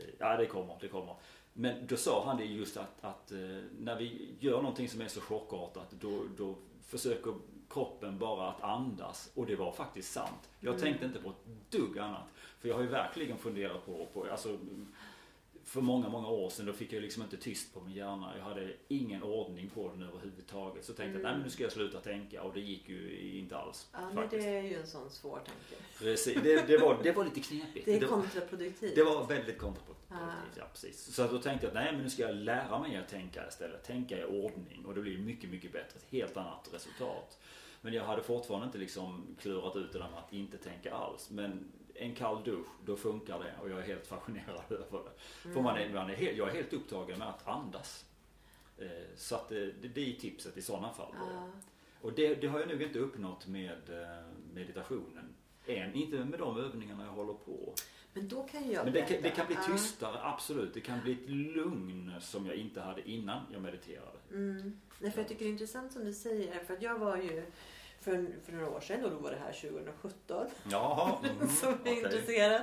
Eh, ja, det kommer, det kommer. Men då sa han det just att, att eh, när vi gör någonting som är så chockartat då, då försöker kroppen bara att andas. Och det var faktiskt sant. Jag Mm. tänkte inte på ett dugg annat. För jag har ju verkligen funderat på, på alltså, för många, många år sedan då fick jag liksom inte tyst på min hjärna. Jag hade ingen ordning på den överhuvudtaget. Så tänkte jag, nej men nu ska jag sluta tänka och det gick ju inte alls. Ja, men faktiskt. det är ju en sån svår tanke. Precis, det, det, var, det var lite knepigt. Det är var- kontraproduktivt. det var väldigt kontraproduktivt. Ah. Ja, precis. Så då tänkte jag att nej men nu ska jag lära mig att tänka istället. Tänka i ordning och det blir mycket, mycket bättre. Ett helt annat resultat. Men jag hade fortfarande inte liksom klurat ut det där med att inte tänka alls. Men en kall dusch, då funkar det och jag är helt [LAUGHS] fascinerad över det. För man är, man är helt, jag är helt upptagen med att andas. Eh, Så att det, det det är tipset i sådana fall. Ja. Och det, det har jag nog inte uppnått med eh, meditationen än. Inte med de övningarna jag håller på. Men då kan jag Men det, kan- det kan bli tystare, absolut. Det kan bli ett lugn som jag inte hade innan jag mediterade. Mm. Nej, för jag tycker det är intressant som du säger. För att jag var ju för, för några år sedan och då var det här 2017 [LAUGHS] Jaha. mm, som är okej. intresserad.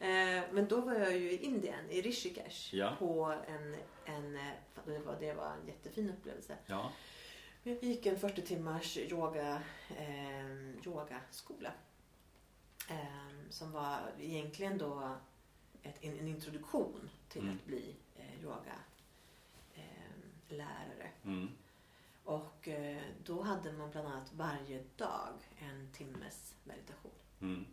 Eh, men då var jag ju i Indien, i Rishikesh. Ja. På en, en, eh, det, var, det var en jättefin upplevelse. Ja. Vi gick en 40 timmars yoga, eh, yogaskola. Eh, som var egentligen då ett, en, en introduktion till Mm. att bli eh, yoga eh, lärare. Mm. Och eh, då hade man bland annat varje dag en timmes meditation. Mm.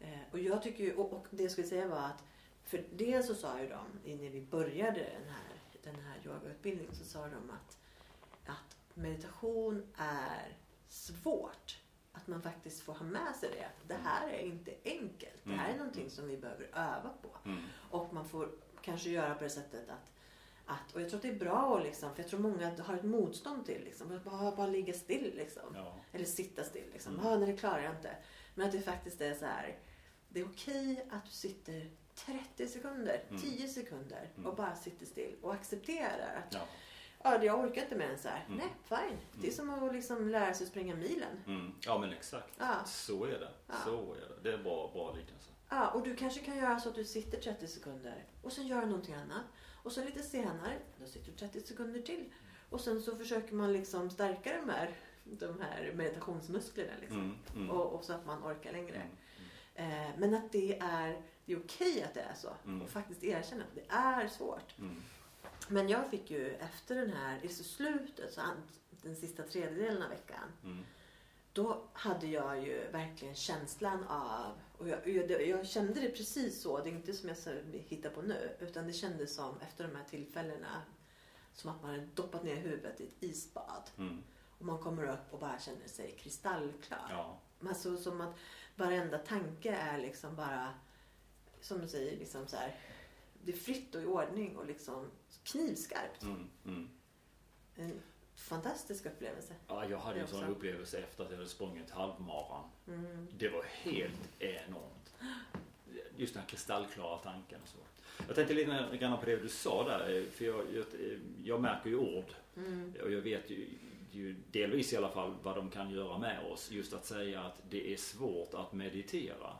Eh, och jag tycker ju, och, och det jag skulle säga var att för dels så sa ju de när vi började den här, den här yogautbildningen så sa de att, att meditation är svårt. Att man faktiskt får ha med sig det. Att det här är inte enkelt. Det här är Mm. någonting som vi behöver öva på. Mm. Och man får kanske göra på det sättet att, att och jag tror att det är bra liksom, för jag tror många har ett motstånd till liksom, att bara, bara ligga still liksom. Ja. Eller sitta still liksom. Mm. Ah, nej, det klarar jag inte. Men att det faktiskt är så här. Det är okej att du sitter 30 sekunder, Mm. 10 sekunder och Mm. bara sitter still och accepterar att Ja. Ja, jag orkar inte mer än så här. Mm. Nej, fine. Det är som att liksom lära sig springa milen. Mm. ja men exakt. Ja. Så är det. Ja. Så är det. Det är bra, bra liknelse. Ja, och du kanske kan göra så att du sitter 30 sekunder och sen gör du någonting annat. Och sen lite senare, då sitter du 30 sekunder till. Och sen så försöker man liksom stärka de här, de här meditationsmusklerna liksom. Mm. Mm. Och, och så att man orkar längre. Mm. Eh, men att det är, det är okej att det är så. Mm. Och faktiskt erkänna att det är svårt. Men jag fick ju efter den här, i slutet, så den sista tredjedelen av veckan. Mm. Då hade jag ju verkligen känslan av, och jag, jag, jag kände det precis så, det är inte som jag hittar på nu, utan det kändes som efter de här tillfällena som att man hade doppat ner huvudet i ett isbad. Mm. Och man kommer upp och bara känner sig kristallklar. Ja. Men så som att varenda tanke är liksom bara, som du säger, liksom så här, det är fritt och i ordning och liksom knivskarpt. Mm. Mm. En fantastisk upplevelse. Ja, jag hade en sån upplevelse efter att jag hade sprungit halvmaran. Mm. Det var helt enormt. Just den här kristallklara tanken och så. Jag tänkte lite grann på det du sa där, för jag, jag, jag märker ju ord Mm. och jag vet ju, ju delvis i alla fall vad de kan göra med oss. Just att säga att det är svårt att meditera.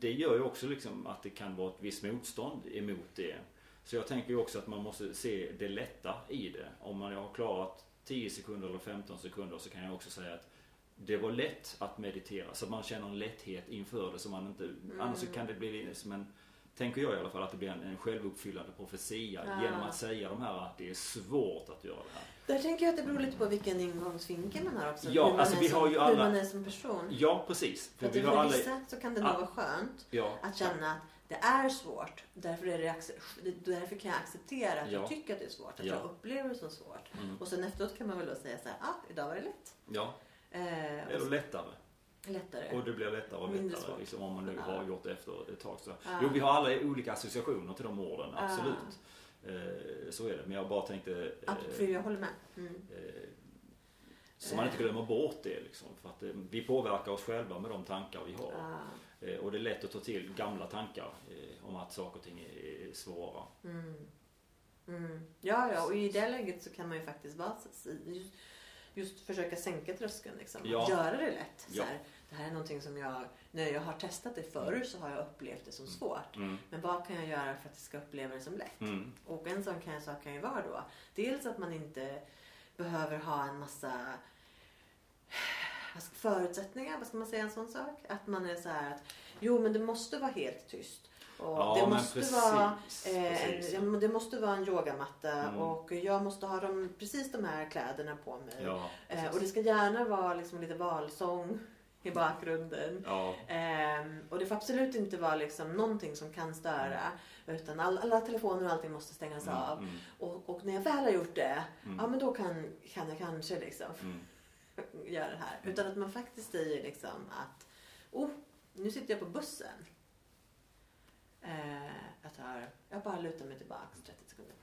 Det gör ju också liksom att det kan vara ett visst motstånd emot det. Så jag tänker ju också att man måste se det lätta i det. Om man har klarat 10 sekunder eller 15 sekunder så kan jag också säga att det var lätt att meditera. Så att man känner en lätthet inför det. Så man inte, Annars så kan det bli som en, tänker jag i alla fall, att det blir en, en självuppfyllande profetia. Ja. Genom att säga de här att det är svårt att göra det här. Där tänker jag att det beror lite på vilken ingångsvinkel man har också. Ja, hur man alltså är vi som, har ju Hur alla- man är som person. Ja, precis. För För vi för alla... vissa så kan det nog vara skönt Ja, att känna att det är svårt. Därför, är det, därför kan jag acceptera att Ja. jag tycker att det är svårt. Att Ja. jag upplever det som svårt. Mm. Och sen efteråt kan man väl då säga så här, ah, idag var det lätt. ja. Eh, Eller lättare. lättare. Och det blir lättare och Mindre lättare liksom, om man nu Ja. har gjort det efter ett tag. Så. Ja. Jo, vi har alla olika associationer till de orden, absolut. Eh, så är det. Men jag bara tänkte... eh, Absolut, för jag håller med. Mm. eh, så man inte glömmer bort det liksom. För att vi påverkar oss själva med de tankar vi har. Ah, och det är lätt att ta till gamla tankar om att saker och ting är, svåra. mm. Mm. Ja, ja, och i det läget så kan man ju faktiskt vara, just, just försöka sänka tröskeln. Liksom. Ja. Göra det lätt. Så Ja. här, det här är någonting som jag, när jag har testat det förr så har jag upplevt det som svårt. Mm. Men vad kan jag göra för att jag ska uppleva det som lätt? Mm. Och en sån kan jag, sak kan ju vara då. Dels att man inte behöver ha en massa förutsättningar, vad ska man säga en sån sak? Att man är så här att jo men det måste vara helt tyst. Och Ja, det måste precis. vara eh, precis. en, det måste vara en yogamatta Mm. och jag måste ha de, precis de här kläderna på mig. Ja, eh, och det ska gärna vara liksom lite valsång i bakgrunden. ja, Ehm, och det får absolut inte vara liksom någonting som kan störa. Utan all, alla telefoner och allting måste stängas Mm, av. mm, Och, och när jag väl har gjort det, Mm. ja men då kan, kan jag kanske liksom mm. [LAUGHS] göra det här. Utan att man faktiskt säger liksom att, oh, nu sitter jag på bussen. Eh, jag tar, jag bara lutar mig tillbaka 30 sekunder.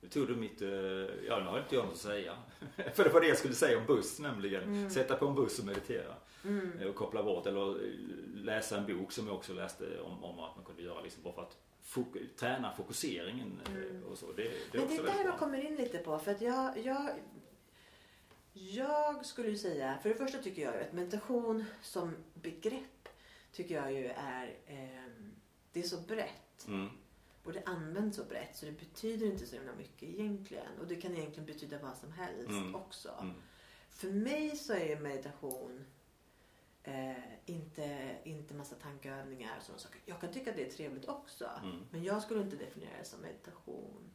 Nu tog du mitt, eh, ja nu har inte jag något att säga. [LAUGHS] För det var det jag skulle säga om buss nämligen. Mm. Sätta på en buss och meditera. Mm. Eh, Och koppla bort eller eh, läsa en bok som jag också läste om, om att man kunde göra liksom bara för att fok- träna fokuseringen eh, Mm. och så. Det, det Men också det är där man kommer in lite på. För att jag, jag, jag skulle ju säga, för det första tycker jag ju att meditation som begrepp tycker jag ju är, ehm, det är så brett. Mm. Och det används så brett så det betyder inte så himla mycket egentligen. Och det kan egentligen betyda vad som helst Mm. också. Mm. För mig så är meditation eh, inte, inte massa tankeövningar och sådana saker. Jag kan tycka att det är trevligt också. Mm. Men jag skulle inte definiera det som meditation.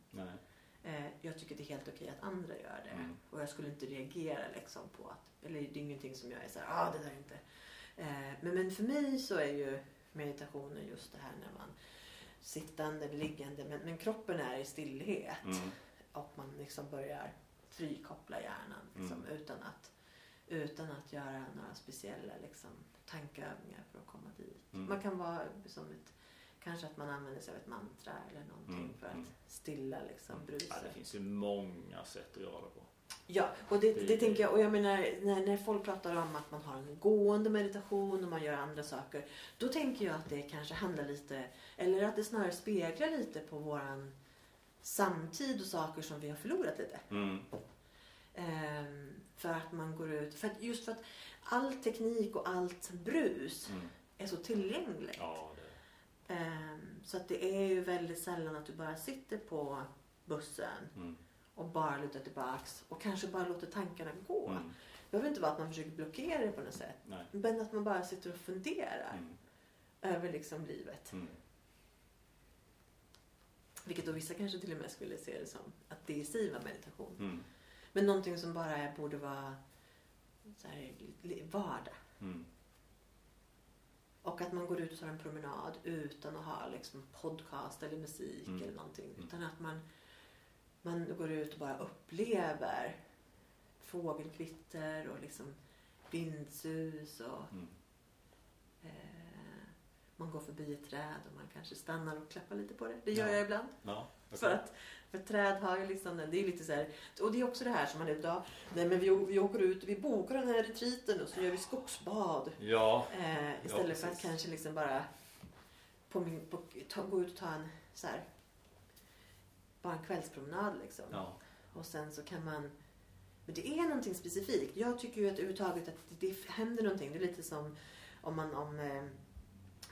Eh, jag tycker det är helt okej att andra gör det. Mm. Och jag skulle inte reagera liksom på att, eller det är ingenting som jag är såhär, ah det där är inte. Eh, men, men för mig så är ju meditationen just det här när man sittande eller liggande, men, men kroppen är i stillhet. Mm. Och man liksom börjar frikoppla hjärnan liksom, Mm. utan, att, utan att göra några speciella liksom, tankeövningar för att komma dit. Mm. Man kan vara som ett, kanske att man använder sig av ett mantra eller någonting Mm, för att mm. stilla liksom, Ja, bruset. det finns ju många sätt att göra det på. Ja, och det, Det- tänker jag. Och jag menar när, när folk pratar om att man har en gående meditation och man gör andra saker. Då tänker jag att det kanske handlar lite, eller att det snarare speglar lite på våran samtid och saker som vi har förlorat lite. Mm. Ehm, för att man går ut, för att, just för att all teknik och allt brus Mm. är så tillgängligt. Ja, det, Ehm, så att det är ju väldigt sällan att du bara sitter på bussen mm. Och bara lutar tillbaks och kanske bara låter tankarna gå. Mm. Det behöver inte vara att man försöker blockera det på något sätt. Nej. Men att man bara sitter och funderar Mm. över liksom livet. Mm. Vilket då vissa kanske till och med skulle se det som att det i sig var meditation. Mm. Men någonting som bara borde vara så här, vardag. Mm. Och att man går ut och tar en promenad utan att ha liksom podcast eller musik Mm. eller någonting. Mm. Utan att man, man går ut och bara upplever fågelkvitter och liksom vindsus och Mm. eh, man går förbi ett träd och man kanske stannar och klappar lite på det. Det gör Ja. jag ibland. Ja, okej. För att för träd har ju liksom, den- det är lite så här, och det är också det här som man idag, nej men vi, vi åker ut, vi bokar den här retriten och så gör vi skogsbad. Ja, Eh, istället för att kanske liksom bara på min, på, ta, gå ut och ta en så här, bara en kvällspromenad liksom. ja. Och sen så kan man, men det är någonting specifikt. Jag tycker ju att överhuvudtaget att det, det händer någonting. Det är lite som om man, om, eh,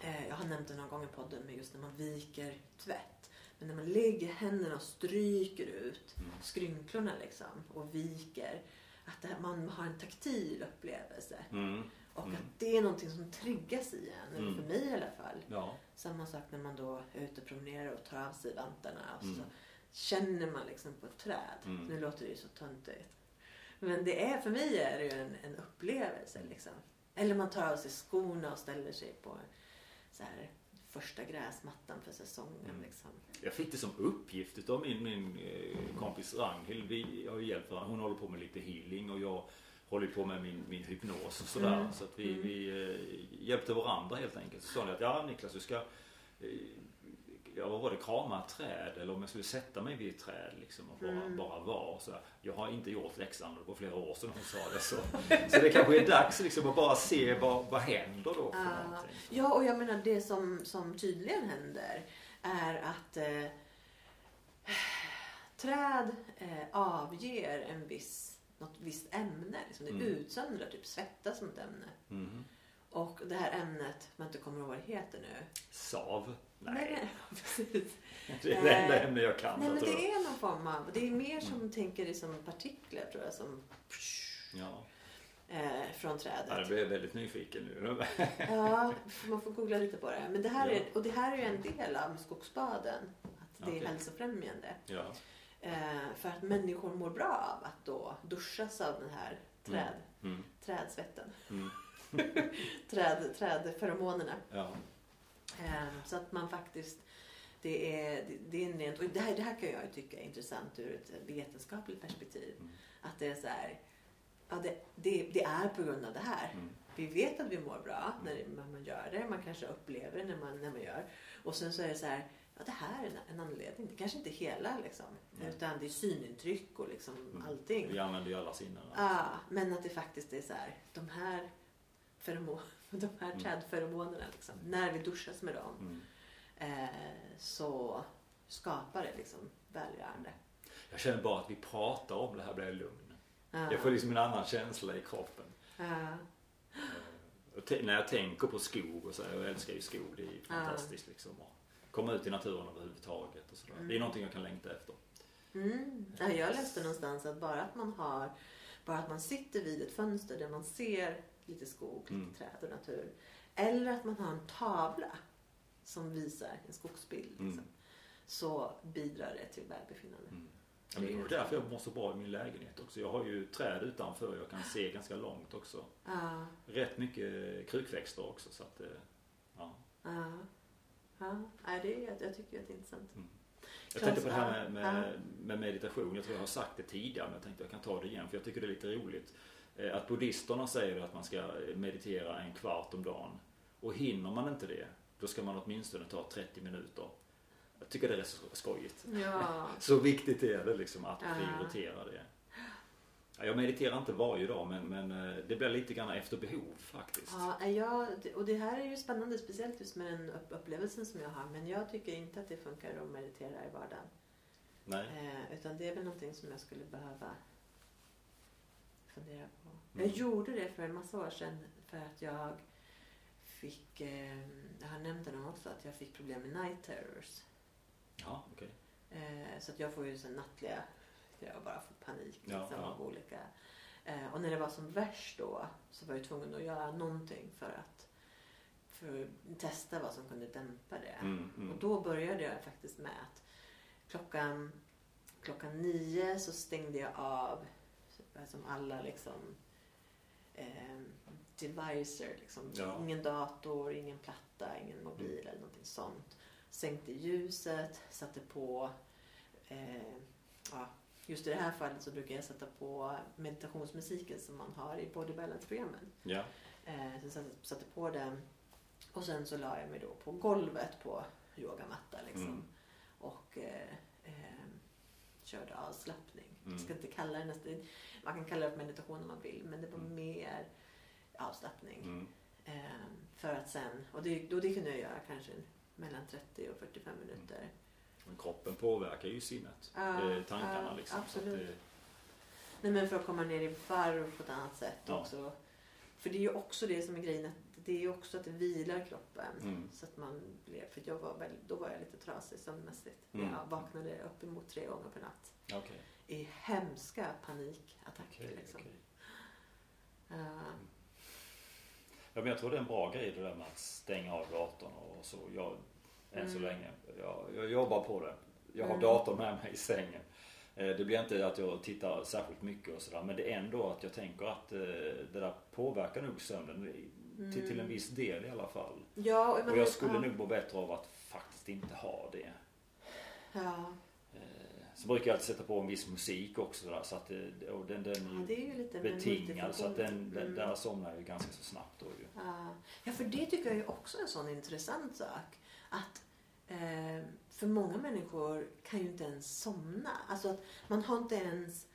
eh, jag har nämnt det någon gång i podden, med just när man viker tvätt. Men när man lägger händerna och stryker ut Mm. skrynklorna liksom och viker. Att här- man har en taktil upplevelse. Mm. Och Mm. att det är någonting som triggas i en, eller Mm. för mig i alla fall. Ja. Samma sak när man då är ute och promenerar och tar av sig vantarna och så Mm. Känner man liksom på ett träd. Mm. Nu låter det ju så töntigt. Men det är, för mig är det ju en, en upplevelse liksom. Eller man tar av sig skorna och ställer sig på så här, första gräsmattan för säsongen. Mm. Liksom. Jag fick det som uppgift utav min, min eh, kompis Ragnhild. Vi har ju hjälpt varandra. Hon håller på med lite healing och jag håller på med min, min hypnos och sådär. Mm. Så att vi, Mm. vi eh, hjälpte varandra helt enkelt. Så sa ni att ja Niklas du ska eh, Ja, vad var det? Krama ett träd eller om jag skulle sätta mig vid ett träd liksom och bara, Mm. bara vara. Så jag har inte gjort läxan och det var flera år sedan hon sa det. Så, så det kanske är dags liksom att bara se vad, vad händer då för Ja. någonting. Ja, och jag menar det som, som tydligen händer är att eh, träd eh, avger en viss, något visst ämne. Liksom. Det Mm. utsöndrar, typ svettas som ett ämne. Mhm. Och det här ämnet, man inte kommer ihåg vad det heter nu. Sav? Nej, Nej, [LAUGHS] precis. det är det enda ämne jag kan. Nej, men det är någon form av, det är mer som Mm. tänker det som partiklar tror jag, som Ja. eh, från Ja, jag trädet. blev väldigt nyfiken nu. [LAUGHS] Ja, man får googla lite på det. Men det här Ja. är, och det här är ju en del av skogsbaden. Att det är Okej. hälsofrämjande. Ja. Eh, för att människor mår bra av att då duschas av den här träd, Mm. trädsvetten. Mm. [LAUGHS] Träd, trädferomonerna. Ja. Eh, så att man faktiskt det är, det, är en rent, och det här, det här kan jag tycka är intressant ur ett vetenskapligt perspektiv. Mm. Att det är så här, ja, det, det, det är på grund av det här. Mm. Vi vet att vi mår bra det- när man gör det. Man kanske upplever det när man, när man gör. Och sen så är det så här, ja, det här är en, en anledning. Det kanske inte är hela liksom. Utan det är synintryck och liksom Mm. allting. Vi använder ju alla sinnen. Ja, men att det faktiskt är så här, de här, feromon, [LAUGHS] de här Mm. trädferomonerna, liksom, när vi duschas med dem Mm. eh, så skapar det liksom välgörande. Jag känner bara att vi pratar om det här blir jag lugn. Ja. Jag får liksom en annan känsla i kroppen. Ja. Eh, när jag tänker på skog och så, här, jag älskar ju skog, det är ju fantastiskt liksom. Och komma ut i naturen överhuvudtaget och sådär. Det är Mm. någonting jag kan längta efter. Mm. Ja, jag läste någonstans att bara att man har bara att man sitter vid ett fönster där man ser lite skog, lite Mm. träd och natur. Eller att man har en tavla som visar en skogsbild. Liksom, Mm. Så bidrar det till välbefinnande. Mm. Ja, det är därför jag mår så bra i min lägenhet också. Jag har ju träd utanför jag kan se ganska långt också. Ja, Rätt mycket krukväxter också så att eh, ja. ja, ja. Det är, jag tycker att det är intressant. Jag tänkte på det här med, med, med meditation. Jag tror jag har sagt det tidigare men jag tänkte jag kan ta det igen för jag tycker det är lite roligt. Eh, Att buddhisterna säger att man ska meditera en kvart om dagen. Och hinner man inte det, då ska man åtminstone ta 30 minuter. Jag tycker det är rätt skojigt. Ja, [LAUGHS] Så viktigt är det liksom att prioritera det. Ja, Jag mediterar inte varje dag men, men eh, det blir lite grann efter behov faktiskt. ja är jag, och det här är ju spännande, speciellt just med den upp- upplevelsen som jag har. Men jag tycker inte att det funkar att meditera i vardagen. Nej. Eh, utan det är väl någonting som jag skulle behöva fundera på. Mm. Jag gjorde det för en massa år sedan för att jag fick, eh, jag har nämnt det också, att jag fick problem med night terrors. Ja, okej. Eh, så att jag får ju så nattliga, jag bara får panik Ja, liksom, ja. av olika. Eh, och när det var som värst då så var jag tvungen att göra någonting för att, för att testa vad som kunde dämpa det. Mm, mm. Och då började jag faktiskt med att klockan, klockan nio så stängde jag av som alla liksom eh, devicer. Liksom. Ja. Ingen dator, ingen platta, ingen mobil Mm. eller någonting sånt. Sänkte ljuset, satte på eh, ja, Just i det här fallet så brukar jag sätta på meditationsmusiken som man har i body balance-programmen. Ja. Eh, så satte, satte på den och sen så la jag mig då på golvet på yogamatta liksom. Mm. Och eh, eh, körde avslappning. Mm. Jag ska inte kalla det nästan, man kan kalla det för meditation om man vill men det var Mm. mer avslappning. Mm. Eh, för att sen, och det, då det kunde jag göra kanske mellan 30 och 45 minuter. Men kroppen påverkar ju sinnet. Ja, eh, tankarna ja, liksom. Absolut. det- Nej men för att komma ner i varv på ett annat sätt Ja. också. För det är ju också det som är grejen, att det är ju också att det vilar kroppen. Mm. Så att man blev, för jag var väl, då var jag lite trasig sömnmässigt. Mm. Jag vaknade uppemot tre gånger per natt. Okej. I hemska panikattacker Okej, liksom. okej. Eh, Ja, men jag tror det är en bra grej det där med att stänga av datorn och så. Jag, än så Mm. länge. Jag, jag jobbar på det. Jag har Mm. datorn med mig i sängen. Eh, Det blir inte att jag tittar särskilt mycket och sådär. Men det är ändå att jag tänker att eh, det där påverkar nog sömnen. Till, till en Mm. viss del i alla fall. ja, och, Och jag skulle ja, nog må bättre av att faktiskt inte ha det. Ja, Så brukar jag alltid sätta på en viss musik också sådär, så att och den, den ja, är det är ju lite betingad så att den, den, Mm. där somnar jag ju ganska så snabbt då ju. Ja. för det tycker jag är också en sån intressant sak. Att eh, för många människor kan ju inte ens somna. Alltså att man har inte ens...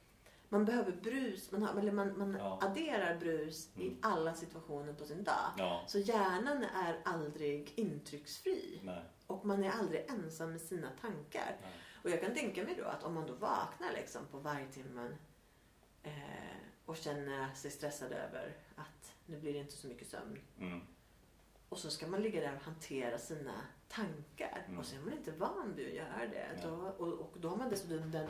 Man behöver brus, man, har, eller man, man Ja. adderar brus i Mm. alla situationer på sin dag. Ja, Så hjärnan är aldrig intrycksfri. nej, Och man är aldrig ensam med sina tankar. nej. Och jag kan tänka mig då att om man då vaknar liksom på vargtimmen eh, och känner sig stressad över att nu blir det inte så mycket sömn. Mm. Och så ska man ligga där och hantera sina tankar. Mm. Och så är man inte van vid att göra det. Ja. Då, och, och då har man dessutom den,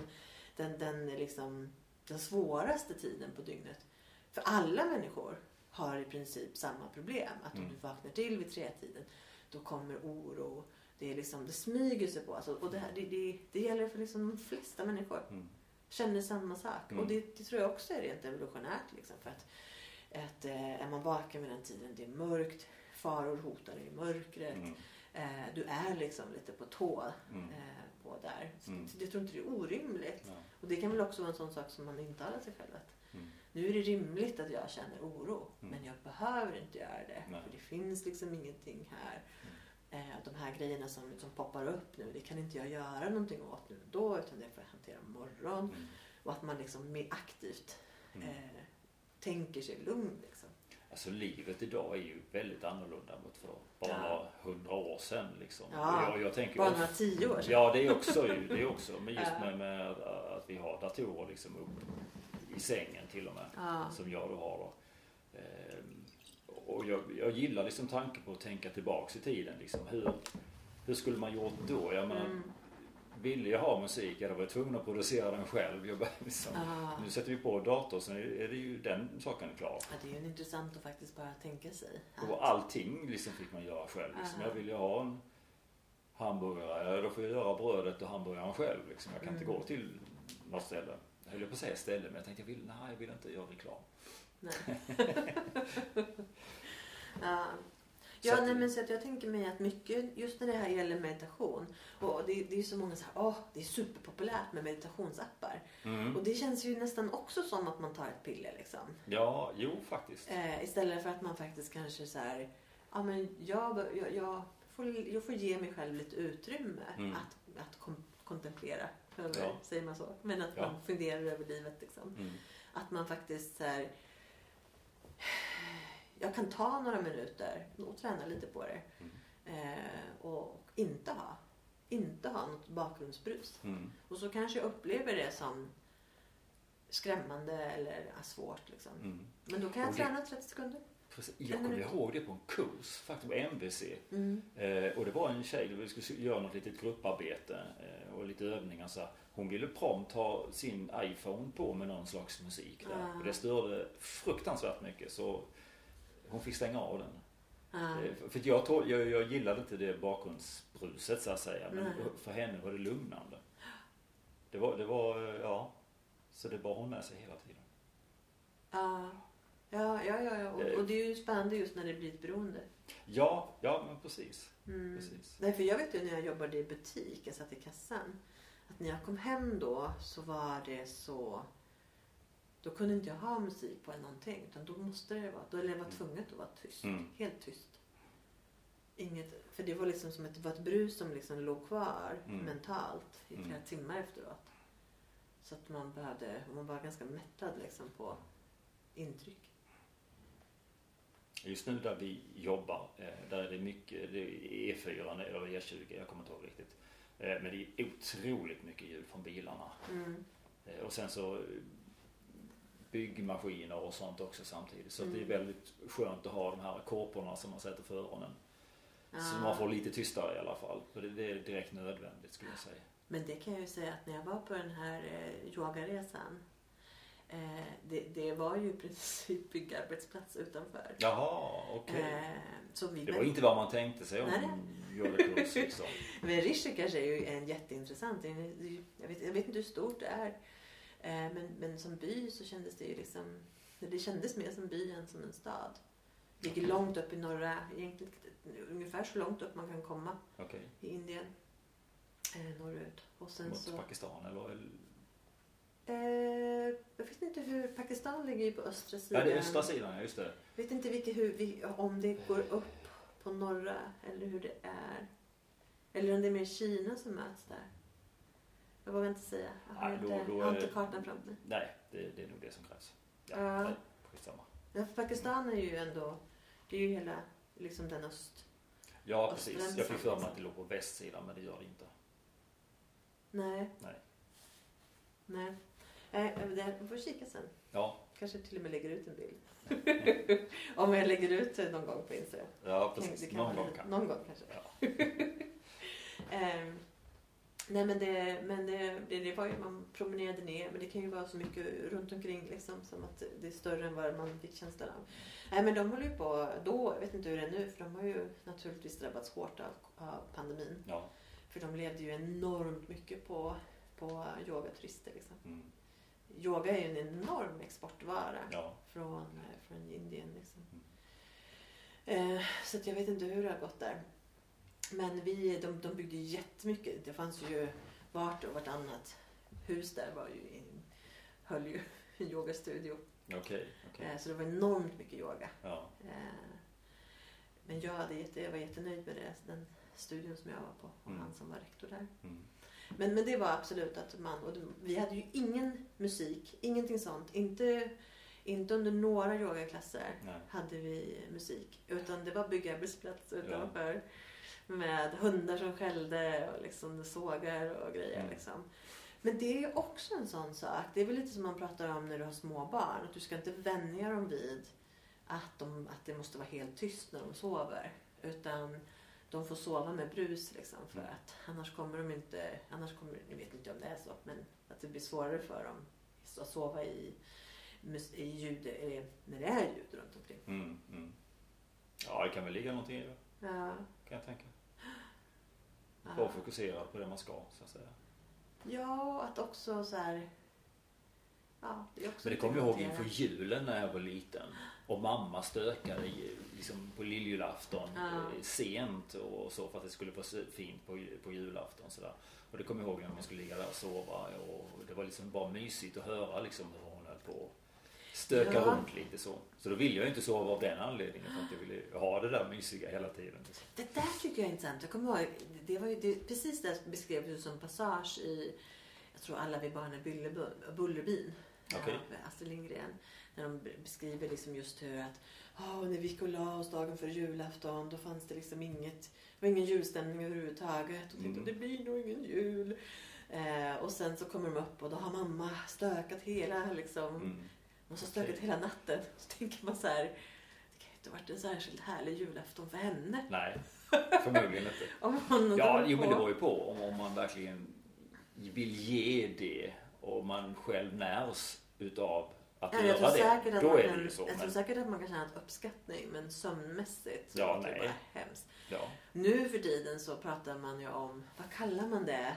den, den, liksom, den svåraste tiden på dygnet. För alla människor har i princip samma problem. Att om Mm. du vaknar till vid tretiden då kommer oro. Det, är liksom, det smyger sig på. Alltså, och det, här, det, det, det gäller för liksom de flesta människor. Mm. Känner samma sak. Mm. Och det, det tror jag också är rent evolutionärt. Liksom, för att, att eh, är man vaken vid den tiden, det är mörkt, faror hotar dig i mörkret. Mm. Eh, du är liksom lite på tå Mm. eh, på där. Så Mm. Jag tror inte det är orimligt. Ja. Och det kan väl också vara en sån sak som man intalar sig själv att Mm. nu är det rimligt att jag känner oro. Men jag behöver inte göra det. Nej. För det finns liksom ingenting här de här grejerna som, som poppar upp nu, det kan inte jag göra någonting åt nu då utan det får jag hantera imorgon. Mm. Och att man liksom mer aktivt Mm. eh, tänker sig lugn. Liksom. Alltså livet idag är ju väldigt annorlunda mot för bara Ja. några hundra år sedan. Liksom. Ja, jag, jag tänker Bara några tio år sedan. Ja, det är också, ju- det är också men just Ja. med, med att, vi har datorer liksom upp i sängen till och med. Ja. Som jag då har då. Ehm, och jag, jag gillar liksom tanken på att tänka tillbaks i tiden. Liksom. Hur, hur skulle man gjort då? Jag menar, Mm. ville jag ha musik, jag var jag tvungen att producera den själv. Jag bara, [LAUGHS] liksom, Ja. Nu sätter vi på dator så är det ju den saken klar. Ja, det är ju intressant att faktiskt bara tänka sig. Och allting liksom fick man göra själv. Liksom. Ja. Jag vill ju ha en hamburgare, ja, då får jag göra brödet och hamburgaren själv. Liksom. Jag kan inte Mm. gå till något ställe. Jag höll på att säga ställe, men jag tänkte jag vill, nej, jag vill inte göra reklam. Nej. [LAUGHS] ja. Ja, nej, men så att jag tänker mig att mycket, just när det här gäller meditation. Och det, det är så många så här, åh, det är superpopulärt med meditationsappar. Mm. Och det känns ju nästan också som att man tar ett piller liksom. Ja, jo faktiskt. Eh, istället för att man faktiskt kanske så här, ja men jag, jag, jag, får, jag får ge mig själv lite utrymme Mm. att, att kom, kontemplera. Eller Ja. säger man så? Men att Ja. man funderar över livet liksom. Mm. Att man faktiskt så här, jag kan ta några minuter och träna lite på det. Mm. Eh, och inte ha, inte ha något bakgrundsbrus. Mm. Och så kanske jag upplever det som skrämmande eller svårt. Liksom. Mm. Men då kan jag det- träna 30 sekunder. Precis. Jag kommer ihåg det på en kurs, faktiskt på MVC. Mm. Eh, och det var en tjej, vi skulle göra något litet grupparbete eh, och lite övningar. Så här. Hon ville prompt ha sin iPhone på med någon slags musik där. Ah. Och det störde fruktansvärt mycket så hon fick stänga av den. Ja. Eh, För jag, tol- jag, jag gillade inte det bakgrundsbruset så att säga. Men Nej. för henne var det lugnande. Det var, det var, ja. Så det bar hon med sig hela tiden. Ja, ja, ja. ja, ja. Och, och det är ju spännande just när det blir ett beroende. Ja, ja men precis. Mm. precis. Nej, för jag vet ju när jag jobbade i butik, jag satt i kassan. Att när jag kom hem då så var det så... Då kunde inte jag ha musik på eller någonting. Utan då måste det vara... Då eller jag var tvunget att vara tyst. Mm. Helt tyst. Inget, för det var liksom som ett, var ett brus som liksom låg kvar Mm. mentalt i flera Mm. timmar efteråt. Så att man behövde, man var ganska mättad liksom på intryck. Just nu där vi jobbar, eh, där är det mycket, det är E4 eller E20, jag kommer inte ihåg riktigt. Eh, Men det är otroligt mycket ljud från bilarna. Mm. Eh, Och sen så eh, byggmaskiner och sånt också samtidigt. Så att det är Mm. väldigt skönt att ha de här korporna som man sätter för öronen. Så Ah. man får lite tystare i alla fall. För det, det är direkt nödvändigt skulle jag säga. Men det kan jag ju säga att när jag var på den här yogaresan. Eh, det, det var ju i princip [LAUGHS] byggarbetsplats utanför. Jaha, okej. Eh, så vi Det var inte vad man tänkte sig om yogakurs liksom. [LAUGHS] Men Rishikesh är ju en jätteintressant. Jag vet, jag vet inte hur stort det är. Eh, men, men som by så kändes det ju liksom. Det kändes mer som by än som en stad. Det ligger långt upp i norra, egentligen ungefär så långt upp man kan komma Okej. i Indien. Eh, norrut. Och sen Mot så... Pakistan eller? Eh, jag vet inte hur, Pakistan ligger ju på östra sidan. Ja, det är östra sidan, just det. vet inte vilket, hur, vi, om det går upp på norra eller hur det är. Eller om det är mer Kina som möts där. Jag vågar inte säga. Jag har, Nej, då- inte, då jag har är- inte kartan framför mig. Nej, det, det är nog det som krävs. Ja, Ja. nej, skitsamma. Ja, för Pakistan är ju ändå, det är ju hela liksom den öst... Ja, precis. Jag fick för mig att det låg på västsidan, men det gör det inte. Nej. Nej. Nej. Nej, det- vi får kika sen. Ja, Kanske till och med lägger ut en bild. [LAUGHS] om jag lägger ut det någon gång på Instagram. ja precis. det kan Någon gång lite- kan. Någon gång kanske. Ja. [LAUGHS] Ehm, nej men, det, men det, det, det var ju, man promenerade ner men det kan ju vara så mycket runt omkring liksom som att det är större än vad man fick känslan av. Nej men de håller ju på då, jag vet inte hur det är nu för de har ju naturligtvis drabbats hårt av, av pandemin. Ja. För de levde ju enormt mycket på, på yogaturister liksom. Mm. Yoga är ju en enorm exportvara Ja. från, eh, från Indien. Liksom. Eh, så jag vet inte hur det har gått där. Men vi, de, de byggde jättemycket. Det fanns ju vart och vartannat hus där var ju höll ju [LAUGHS] en yogastudio. Okej, okej. Eh, så det var enormt mycket yoga. Ja. Eh, men jag, hade jätte, jag var jättenöjd med det, den studion som jag var på och Mm. han som var rektor där. Mm. Men, men det var absolut att man, och vi hade ju ingen musik, ingenting sånt. Inte, inte under några yogaklasser Nej. hade vi musik. Utan det var byggarbetsplats utanför. Med hundar som skällde och liksom sågar och grejer. Mm. Liksom. Men det är också en sån sak. Det är väl lite som man pratar om när du har små barn. Att du ska inte vänja dem vid att, de, att det måste vara helt tyst när de sover. Utan de får sova med brus liksom. För Mm. att annars kommer de inte, annars kommer, ni vet inte om det är så, men att det blir svårare för dem att sova i, i ljud, eh, när det är ljud runt omkring. Mm. Mm. Ja, det kan väl ligga någonting i det. Ja, Kan jag tänka. ja. Vara fokuserad på det man ska så att säga. ja, att också så här. Ja, det är också Men det kommer jag ihåg inför julen när jag var liten. Och mamma stökade liksom på lilljulafton Ja. eh, sent och så för att det skulle vara så fint på, på julafton. Sådär. Och det kommer jag ihåg när man skulle ligga där och sova. Och det var liksom bara mysigt att höra liksom hur hon höll på stöka Ja. runt lite så. Så då ville jag inte sova av den anledningen. För att jag ville ha det där mysiga hela tiden. Liksom. Det där tycker jag är intressant. Jag kommer ihåg, det var ju det, precis det beskrev du som passage i, jag tror alla vi barn är Buller- Bullerbyn. Okej. Av Astrid Lindgren. När de beskriver liksom just hur att "Ah, när vi gick och la oss dagen före julafton då fanns det liksom inget, det var ingen julstämning överhuvudtaget. Och tänkte Mm. det blir nog ingen jul. Eh, och sen så kommer de upp och då har mamma stökat hela liksom, Mm. hon har stökat Okej. hela natten. Så tänker man så här, det kan ju inte ha varit en särskilt härlig julafton för henne. Nej, förmodligen inte. [LAUGHS] Om hon Ja, jo men det var ju på om, om man verkligen vill ge det och man själv närs utav att Ja, jag göra tror, det. att Då är kan, det ju så. jag tror Men, säkert att man kan känna uppskattning men sömnmässigt så Ja, är det bara hemskt. ja. Nu för tiden så pratar man ju om, vad kallar man det?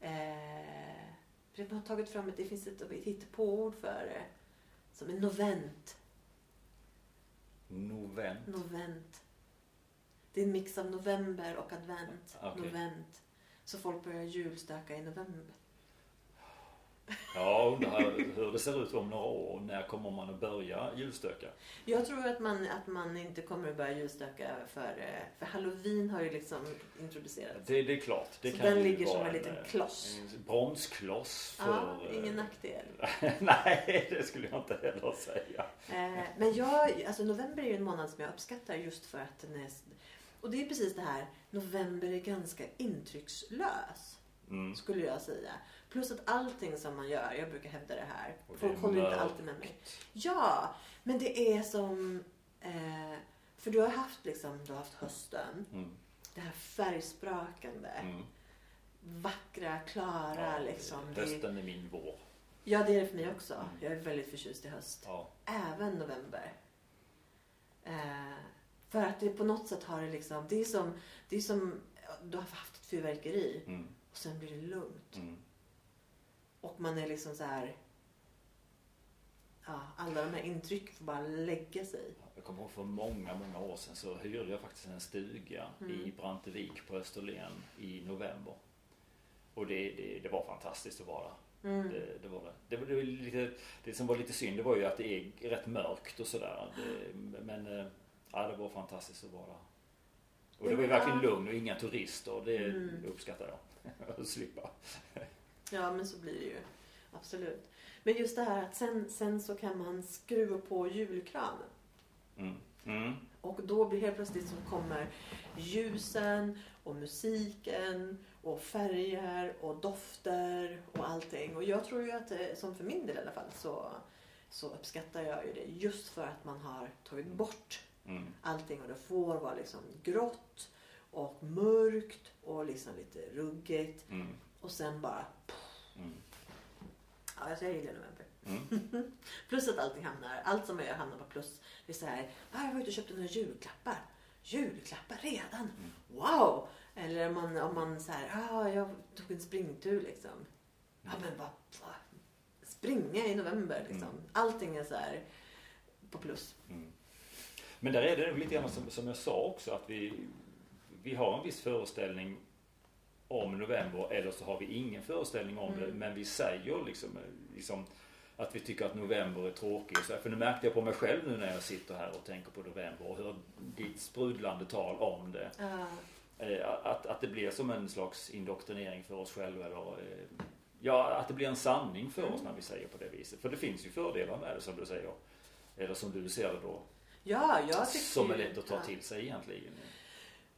Eh, man har tagit fram ett, det finns ett, ett hittepåord för det. Som en novent. Novent. Novent. Det är en mix av november och advent. Okej. Novent. Så folk börjar julstöka i november. Ja, undrar hur det ser ut om några år. När kommer man att börja julstöka? Jag tror att man, att man inte kommer att börja ljusstaka för, eh, för halloween har ju liksom introducerats. Det, det är klart. Det Så kan den ligger som en liten kloss. En bromskloss för... Ja, ingen eh, nackdel. [LAUGHS] Nej, det skulle jag inte heller säga. Eh, men jag, alltså november är ju en månad som jag uppskattar just för att den är... Och det är precis det här, november är ganska intryckslös. Mm. Skulle jag säga. Plus att allting som man gör, jag brukar hävda det här. Det Folk håller inte alltid med mig. Ja, men det är som... Eh, för du har haft liksom, du har haft hösten. Mm. Det här färgsprakande. Mm. Vackra, klara liksom. Det, Hösten är min vår. ja, det är det för mig också. Mm. Jag är väldigt förtjust i höst. Ja. Även november. Eh, för att det på något sätt har det liksom, det är som, det är som, du har haft ett fyrverkeri Mm. och sen blir det lugnt. Mm. Och man är liksom så här. Ja, alla de här intrycken får bara lägga sig. Jag kommer ihåg för många, många år sedan så hyrde jag faktiskt en stuga Mm. i Brantevik på Österlen i november. Och det, det, det var fantastiskt att vara där. Mm. Det, det var det. Det, det, var lite, det som var lite synd det var ju att det är rätt mörkt och sådär. Men eh, ja, det var fantastiskt att vara där. Och det var ju verkligen lugn och inga turister. Det Mm. uppskattar jag. [LAUGHS] Att slippa. Ja, men så blir det ju. Absolut. Men just det här att sen, sen så kan man skruva på julkranen. Mm. Mm. Och då blir helt plötsligt så kommer ljusen och musiken och färger och dofter och allting. Och jag tror ju att, eh, som för min del i alla fall, så, så uppskattar jag ju det just för att man har tagit bort Mm. allting och det får vara liksom grått och mörkt och liksom lite ruggigt Mm. Och sen bara, Mm. ja alltså jag gillar november. Mm. [LAUGHS] Plus att allting hamnar, allt som jag gör hamnar på plus. Det är så här, ah, jag var ute och köpte några julklappar. Julklappar redan? Mm. Wow! Eller om man, om man så här, ah, jag tog en springtur liksom. Ja men vad, vad springa i november liksom. Mm. Allting är så här på plus. Mm. Men där är det nog lite grann som, som jag sa också att vi, vi har en viss föreställning om november eller så har vi ingen föreställning om det Mm. men vi säger liksom, liksom att vi tycker att november är tråkig. Så, här, för nu märkte jag på mig själv nu när jag sitter här och tänker på november och hör ditt sprudlande tal om det. Eh, att, att det blir som en slags indoktrinering för oss själva. Eller, eh, ja, att det blir en sanning för oss Mm. när vi säger på det viset. För det finns ju fördelar med det som du säger. Eller som du ser det då. Ja, jag tycker Som är lätt att ta till sig egentligen.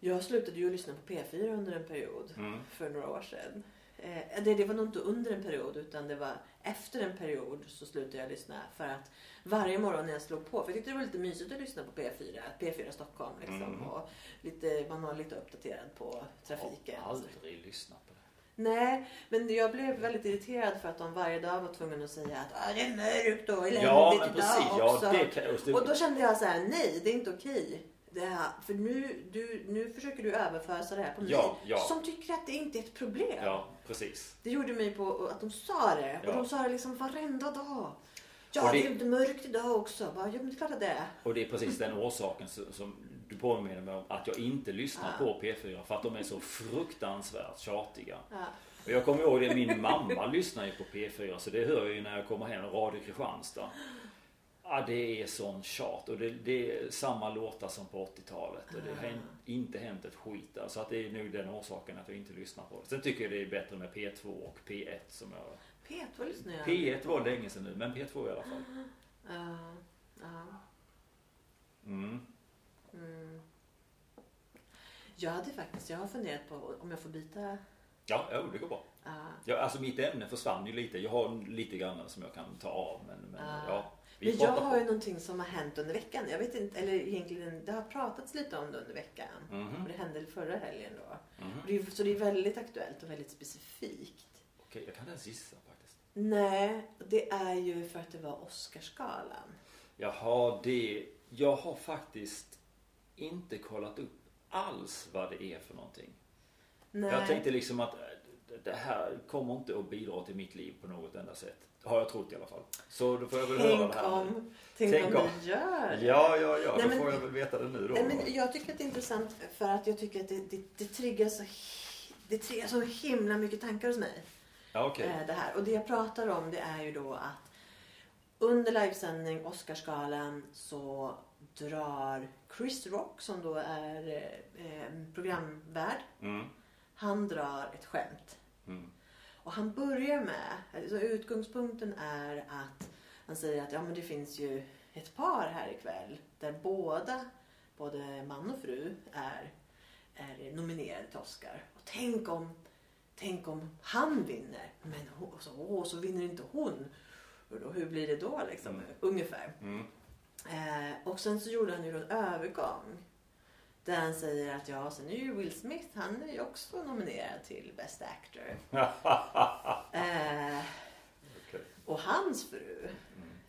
Jag slutade ju lyssna på P4 under en period Mm. för några år sedan. Eh, det, det var nog inte under en period utan det var efter en period så slutade jag lyssna för att varje morgon när jag slog på, för jag tyckte det var lite mysigt att lyssna på P4, P4 Stockholm liksom Mm. och lite, man var lite uppdaterad på trafiken. Jag har aldrig lyssnat på det. Nej, men jag blev väldigt irriterad för att de varje dag var tvungna att säga att ah, det är mörkt och eländigt Ja, men idag precis. också. Ja, det kan, och det, Och då kände jag så här: nej det är inte okej. Det här, för nu, du, nu försöker du överfösa det här på mig. Ja, ja. Som tycker att det inte är ett problem. Ja, precis. Det gjorde mig på att de sa det. Och de sa det liksom varenda dag. Ja, det... det- är mörkt idag också. Bara, ja, men det är klart att det är. Och det är precis den orsaken som, som du påminner mig om att jag inte lyssnar Ja. på P4 för att de är så fruktansvärt tjatiga. Ja. Och jag kommer ihåg det, min mamma lyssnar ju på P4 så det hör jag ju när jag kommer hem, Radio Kristianstad. Ja, det är sån tjat och det, det är samma låtar som på 80-talet och det har Ah. inte hänt ett skit. Så att det är nog den orsaken att jag inte lyssnar på det. Sen tycker jag det är bättre med P2 och P1 som jag... P2 lyssnar jag P1 var länge sedan nu, men P2 i alla fall. Ja, ja. Mm. Mm. Jag hade faktiskt, jag har funderat på om jag får byta. Ja, jo, det går bra. ja. Ja, alltså mitt ämne försvann ju lite. Jag har lite grann som jag kan ta av. Men, men ja, Men jag har ju någonting som har hänt under veckan. Jag vet inte, eller egentligen, det har pratats lite om det under veckan. Mhm, Och det hände förra helgen då. mhm. Och det så det är väldigt aktuellt och väldigt specifikt. Okej, jag kan inte ens gissa faktiskt. Nej, det är ju för att det var Oscarsgalan. Jaha, det... Jag har faktiskt inte kollat upp alls vad det är för någonting. Nej. Jag tänkte liksom att äh, det här kommer inte att bidra till mitt liv på något enda sätt. Har jag trott i alla fall. Så då får jag väl höra Tänk det här nu. om, tänk Tänk om om. det gör det. Ja, ja, ja. Nej, då men- får jag väl veta det nu då. Nej, men jag tycker att det är intressant för att jag tycker att det, det, det triggar så det triggar så himla mycket tankar hos mig. Ja, okej. eh, det här. Och det jag pratar om det är ju då att under livesändning Oscarsgalan så drar Chris Rock som då är eh, eh, programvärd. Mm, Han drar ett skämt. mm, Och han börjar med, alltså utgångspunkten är att han säger att ja men det finns ju ett par här ikväll där båda, både man och fru är, är nominerade till Oscar. Och tänk om, tänk om han vinner, men hon, så, åh, så vinner inte hon. Och då, hur blir det då liksom? Mm. Ungefär. mm. Eh, och sen så gjorde han ju en övergång. Där han säger att ja, sen är ju Will Smith, han är ju också nominerad till Best Actor. [LAUGHS] Eh, Okej. och hans fru.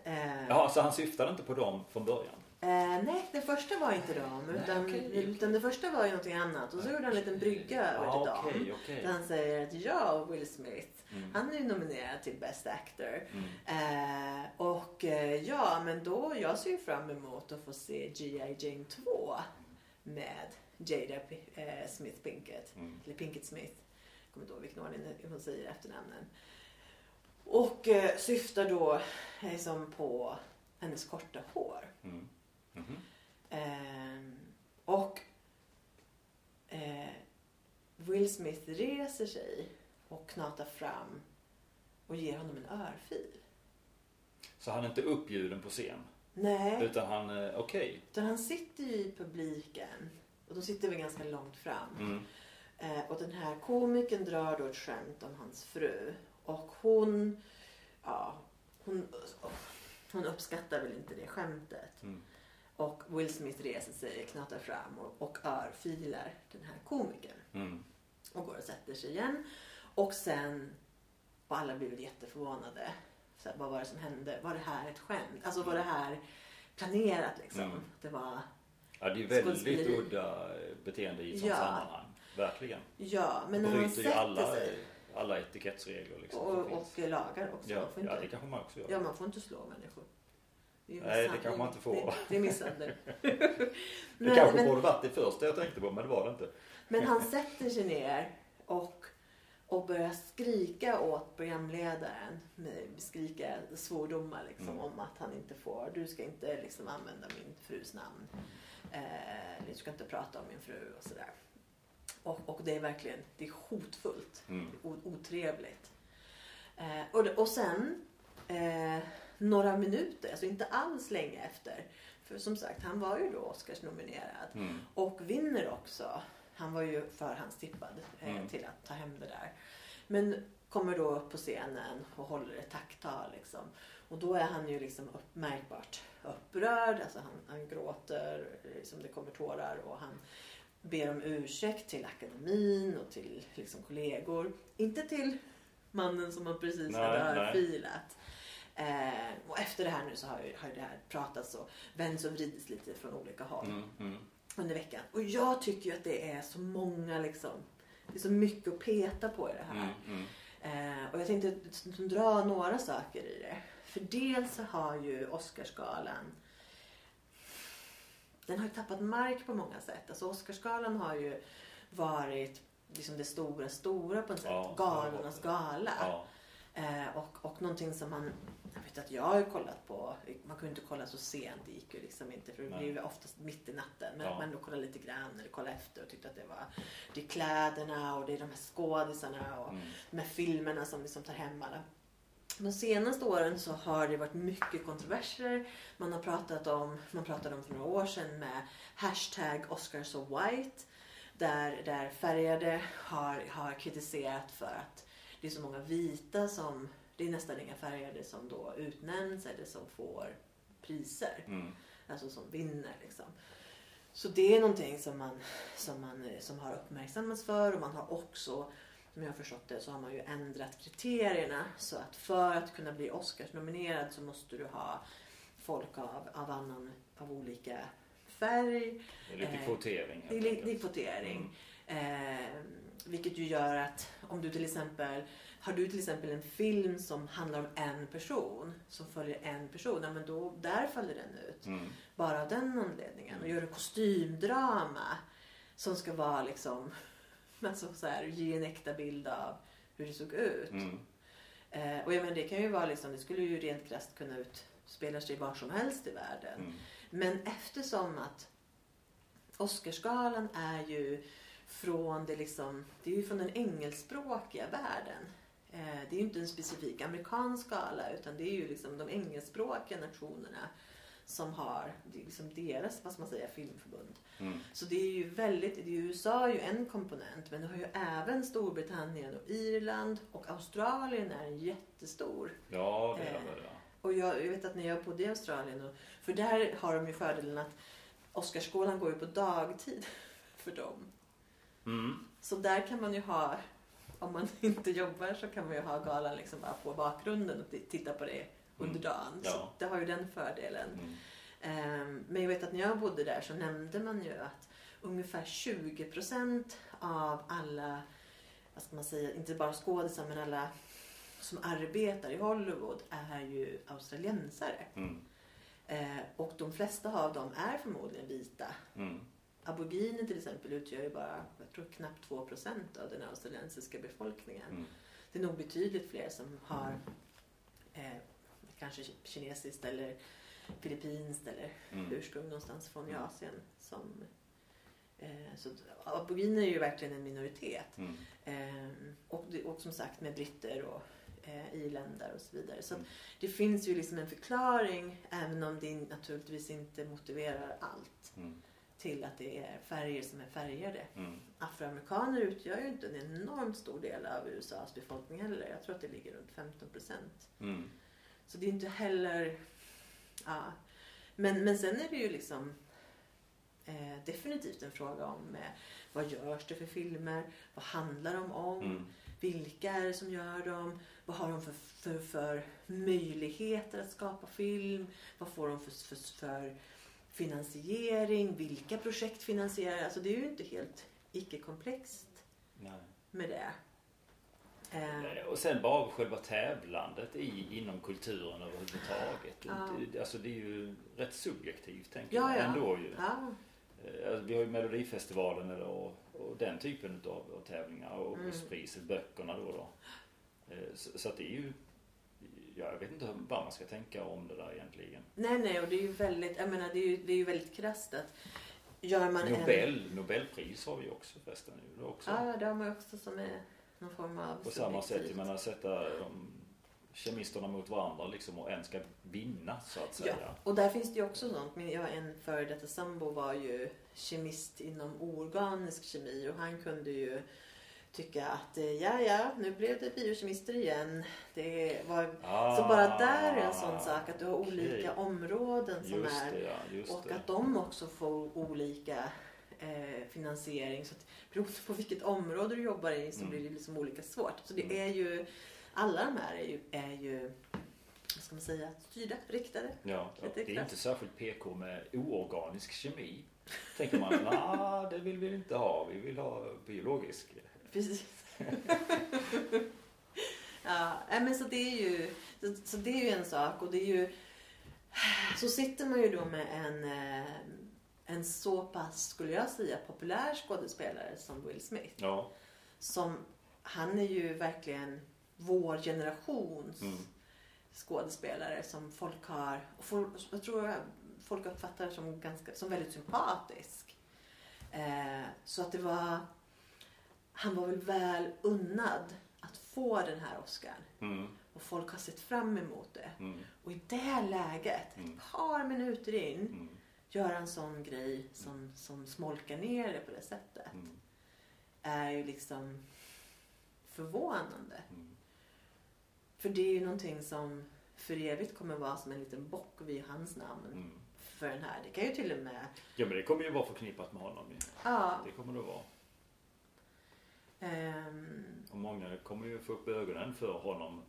Mm. Eh, Jaha, så han syftade inte på dem från början? eh, nej, det första var inte dem. Nej, Utan, okej. utan det första var ju någonting annat. Och så gjorde han en liten brygga över Ja, till dem. okej, okej. Där han säger att ja, Will Smith, Mm. han är ju nominerad till Best Actor. Mm. Eh, och eh, ja, men då, jag ser ju fram emot att få se G.I. Jane 2 med Jada eh, Smith Pinkett. Mm. Eller Pinkett Smith. Jag kommer inte ihåg vilken ordning hon säger efternamnen. Och eh, syftar då liksom på hennes korta hår. Mm. Ehm, och eh, Will Smith reser sig och knatar fram och ger honom en örfil. Så han är inte uppbjuden på scen? Nej, Utan han, okej. utan han sitter ju i publiken. Och de sitter väl ganska långt fram. Mm. Eh, och den här komikern drar då ett skämt om hans fru. Och hon, ja, hon, hon uppskattar väl inte det skämtet. Mm. Och Will Smith reser sig, knatar fram och, och örfilar den här komikern. Mm. Och går och sätter sig igen. Och sen, och alla blir väl jätteförvånade. Så här, vad var det som hände? Var det här ett skämt? Alltså var det här planerat liksom? Mm. Det var, Ja, det är väldigt udda beteende i ett sånt Ja. sammanhang. Verkligen. ja, men när han Bryter ju sätter alla, sig. alla etikettsregler liksom. som Och, och lagar också. ja, man ja, inte, det kanske man också gör. ja, man får inte slå människor. ju Nej, det kanske man inte får. Det, det är misshandel. [LAUGHS] [LAUGHS] det men, kanske men, borde varit det första jag tänkte på, men det var det inte. men han sätter sig ner och, och börjar skrika åt programledaren. Med, skrika svordomar liksom, Mm. om att han inte får. Du ska inte liksom, använda min frus namn. Eh, du ska inte prata om min fru och sådär. Och, och det är verkligen det är hotfullt. Mm. O, otrevligt. Eh, och, det- och sen eh, några minuter, alltså inte alls länge efter. För som sagt, han var ju då Oscarsnominerad. Mm. Och vinner också. Han var ju förhandstippad eh, Mm. till att ta hem det där. Men kommer då upp på scenen och håller ett tacktal liksom. Och då är han ju liksom upp, märkbart upprörd. Alltså han, han gråter, liksom det kommer tårar och han ber om ursäkt till akademin och till liksom kollegor. Inte till mannen som han precis Nej, hade örfilat. Eh, och efter det här nu så har har det här pratats och vänts och vridits lite från olika håll Mm. Mm. Under veckan. Och jag tycker ju att det är så många liksom. Det är så mycket att peta på i det här. Mm. Mm. Eh, och jag tänkte dra några saker i det. För dels så har ju Oscarsgalan den har ju tappat mark på många sätt. Alltså Oscarsgalan har ju varit liksom det stora, stora på ett sätt. Ja, Galornas gala. Ja. Eh, och, och någonting som man, jag vet att jag har kollat på, man kunde inte kolla så sent, det gick ju liksom inte för det Nej. blir ju oftast mitt i natten. Men Ja. man då kollade lite grann eller kollade efter och tyckte att det var, det är kläderna och det är de här skådisarna och Mm. de här filmerna som liksom tar hem alla. De senaste åren så har det varit mycket kontroverser. Man har pratat om, man pratade om för några år sedan med hashtag Oscar so white. Där, där färgade har, har kritiserat för att det är så många vita som, det är nästan inga färgade som då utnämns eller som får priser. Mm. Alltså som vinner liksom. Så det är någonting som man, som man eh, som har uppmärksammats för och man har också, som jag har förstått det, så har man ju ändrat kriterierna så att för att kunna bli Oscarsnominerad så måste du ha folk av, av annan, av olika färg. Det är lite Eh, kvotering. Det är, li- det är enkelt. kvotering. Eh, vilket ju gör att om du till exempel har du till exempel en film som handlar om en person som följer en person, ja, men då, där faller den ut. Mm. Bara av den anledningen. Och gör en kostymdrama som ska vara liksom, [LAUGHS] alltså så här, ge en äkta bild av hur det såg ut. Mm. Eh, och jag menar, det kan ju vara liksom, det skulle ju rent krasst kunna utspela sig var som helst i världen. Mm. Men eftersom att Oscarsgalan är ju från det liksom, det är ju från den engelskspråkiga världen. Eh, det är ju inte en specifik amerikansk gala utan det är ju liksom de engelskspråkiga nationerna som har, liksom deras, vad man säga, filmförbund. Mm. Så det är ju väldigt, det är USA är ju en komponent men det har ju även Storbritannien och Irland och Australien är en jättestor Ja, det är Eh, det. Ja. och jag, jag vet att när jag bodde i Australien, och, för där har de ju fördelen att Oscarsgalan går ju på dagtid [LAUGHS] för dem. Mm. Så där kan man ju ha, om man [LAUGHS] inte jobbar så kan man ju ha galan liksom bara på bakgrunden och titta på det under Mm. dagen. Så Ja. det har ju den fördelen. Mm. Ehm, Men jag vet att när jag bodde där så nämnde man ju att ungefär 20% av alla, vad ska man säga, inte bara skådisar men alla som arbetar i Hollywood är ju australiensare. Mm. Eh, och de flesta av dem är förmodligen vita. Mm. Aboriginer till exempel utgör ju bara, jag tror knappt 2% av den australiensiska befolkningen. Mm. Det är nog betydligt fler som har eh, kanske kinesiskt eller filippinskt eller Mm. ursprung någonstans från i Mm. Asien. Som, eh, så aboriginer är ju verkligen en minoritet. Mm. Eh, och, och som sagt med britter och eh, irländare och så vidare. Så Mm. det finns ju liksom en förklaring även om det naturligtvis inte motiverar allt Mm. Till att det är färger som är färgade. Mm. Afroamerikaner utgör ju inte en enormt stor del av USAs befolkning heller. Jag tror att det ligger runt 15 procent. Mm. Så det är inte heller... Ja. Men, men sen är det ju liksom eh, definitivt en fråga om eh, vad görs det för filmer? Vad handlar de om? Mm. Vilka är det som gör dem? Vad har de för, för, för möjligheter att skapa film? Vad får de för, för, för finansiering? Vilka projekt finansierar? Alltså det är ju inte helt icke-komplext med det. Eh, Och sen bara själva tävlandet i, inom kulturen överhuvudtaget. Ja. Alltså det är ju rätt subjektivt tänker Ja, jag ja. ändå ju. ja. Eh, alltså, Vi har ju Melodifestivalen och, och den typen av, av tävlingar och Mm. priset, böckerna då. då. Eh, Så, så att det är ju, jag vet inte vad man ska tänka om det där egentligen. Nej, nej, och det är ju väldigt, jag menar, det är ju, det är ju väldigt krasst att gör man en... Nobel, Nobelpris har vi också förresten. Är också. Ja, det har man ju också som är någon form av På samma sätt, jag menar sätta de kemisterna mot varandra liksom och en ska vinna så att säga. Ja, och där finns det ju också sånt. Min, jag en före detta sambo var ju kemist inom organisk kemi och han kunde ju tycka att eh, ja, ja, nu blev det biokemister igen. Det var, Ah, så bara där är en sån sak att du har olika områden som Just är det, ja. Och det. att de också får olika eh, finansiering. Så att beroende på vilket område du jobbar i så Mm. blir det liksom olika svårt. Så det Mm. är ju, alla de här är ju, är ju vad ska man säga, styrda, riktade. Ja, ja, det är inte särskilt PK med oorganisk kemi. Tänker man, nej [LAUGHS] det vill vi inte ha. Vi vill ha biologisk. Precis. [LAUGHS] ja, men så det är ju så, så det är ju en sak och det är ju så sitter man ju då med en eh, en så pass, skulle jag säga, populär skådespelare som Will Smith. Ja. Som, han är ju verkligen vår generations Mm. skådespelare som folk har, och folk, jag tror folk uppfattar som, ganska, som väldigt sympatisk. Eh, så att det var, han var väl väl unnad att få den här Oscar. Mm. Och folk har sett fram emot det. Mm. Och i det läget, Mm. ett par minuter in, Mm. göra en sån grej som, som smolkar ner det på det sättet. Mm. Är ju liksom förvånande. Mm. För det är ju någonting som för evigt kommer vara som en liten bock vid hans namn. Mm. För den här. Det kan ju till och med... Ja men det kommer ju vara förknippat med honom. ju. Ja. Det kommer det vara. Ehm, Och många kommer ju få upp ögonen för honom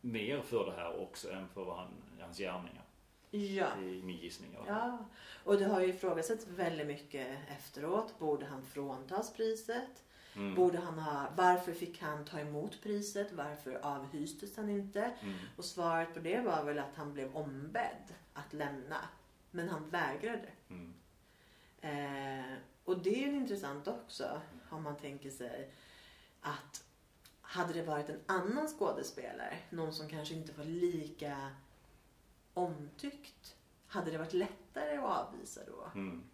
mer för det här också än för vad han, hans gärningar. ja. Det är min gissning. Ja. Och det har ju ifrågasatts väldigt mycket efteråt. Borde han fråntas priset? Mm. Borde han ha... Varför fick han ta emot priset? Varför avhystes han inte? Mm. Och svaret på det var väl att han blev ombedd att lämna. Men han vägrade. Mm. Eh, och det är ju intressant också om man tänker sig att hade det varit en annan skådespelare, någon som kanske inte var lika omtyckt, hade det varit lättare att avvisa då? Mm.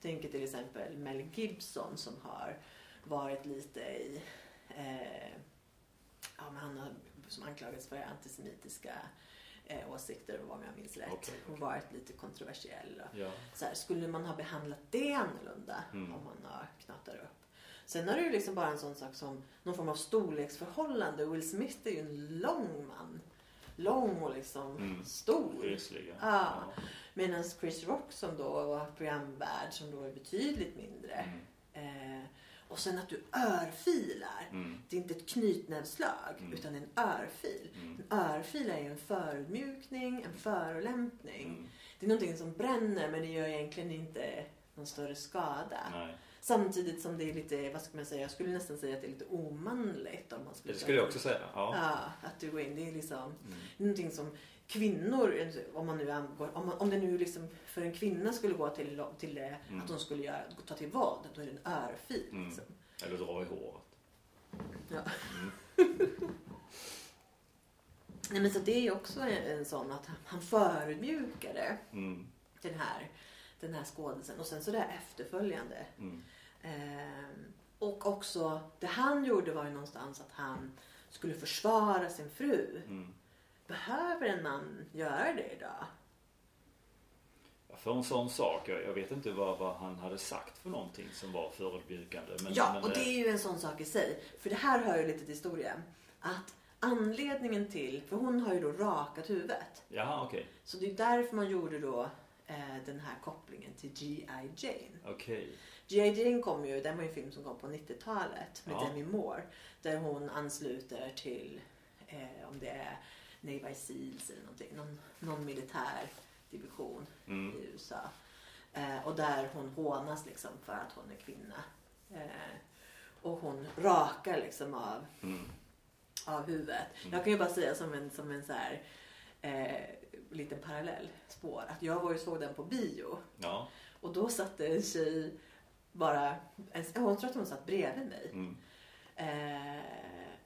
Tänker till exempel Mel Gibson som har varit lite i, eh, ja men han har som anklagats för antisemitiska eh, åsikter om jag minns rätt. Okej, Och varit lite kontroversiell. Och, Ja. så här, skulle man ha behandlat det annorlunda Mm. om man har knatar upp? Sen har du liksom bara en sån sak som någon form av storleksförhållande. Will Smith är ju en lång man. Lång och liksom Mm. stor. Resliga. Ja. Medan Chris Rock som då var programvärd som då är betydligt mindre. Mm. Eh, och sen att du örfilar. Mm. Det är inte ett knytnävsslag Mm. utan en örfil. Mm. En örfil är ju en förödmjukning, en förolämpning. Mm. Det är någonting som bränner men det gör egentligen inte någon större skada. Nej. Samtidigt som det är lite, vad ska man säga, jag skulle nästan säga att det är lite omanligt om man skulle Det skulle jag också säga. Ja. Ja, att du går in. Det är liksom Mm. någonting som kvinnor, om man nu angår, om, man, om det nu liksom för en kvinna skulle gå till, till det, Mm. att hon skulle göra, ta till våld, då är det en örfil. Mm. Liksom. Eller dra i håret. Ja. Mm. [LAUGHS] Nej, men så det är också en, en sån att han, han förödmjukade Mm. den här, den här skådisen och sen så det här efterföljande. Mm. Ehm, och också, det han gjorde var ju någonstans att han skulle försvara sin fru. Mm. Behöver en man göra det idag? För en sån sak, jag, jag vet inte vad, vad han hade sagt för någonting som var förödmjukande. Men, ja, men, och det är ju en sån sak i sig. För det här hör ju lite till historien. Att anledningen till, för hon har ju då rakat huvudet. Jaha, okej. Så det är därför man gjorde då eh, den här kopplingen till G.I. Jane. Okej. G.I. Jane kom ju, den var ju en film som kom på 90-talet med Ja. Demi Moore. Där hon ansluter till, eh, om det är Navy Seals eller någonting, någon, någon militär division Mm. i USA. Eh, och där hon hånas liksom för att hon är kvinna. Eh, och hon rakar liksom av, Mm. av huvudet. Mm. Jag kan ju bara säga som en, som en så här, eh, liten parallell spår. Att jag var ju såg den på bio. Ja. Och då satt det en tjej bara, hon tror att hon satt bredvid mig. Mm. Eh,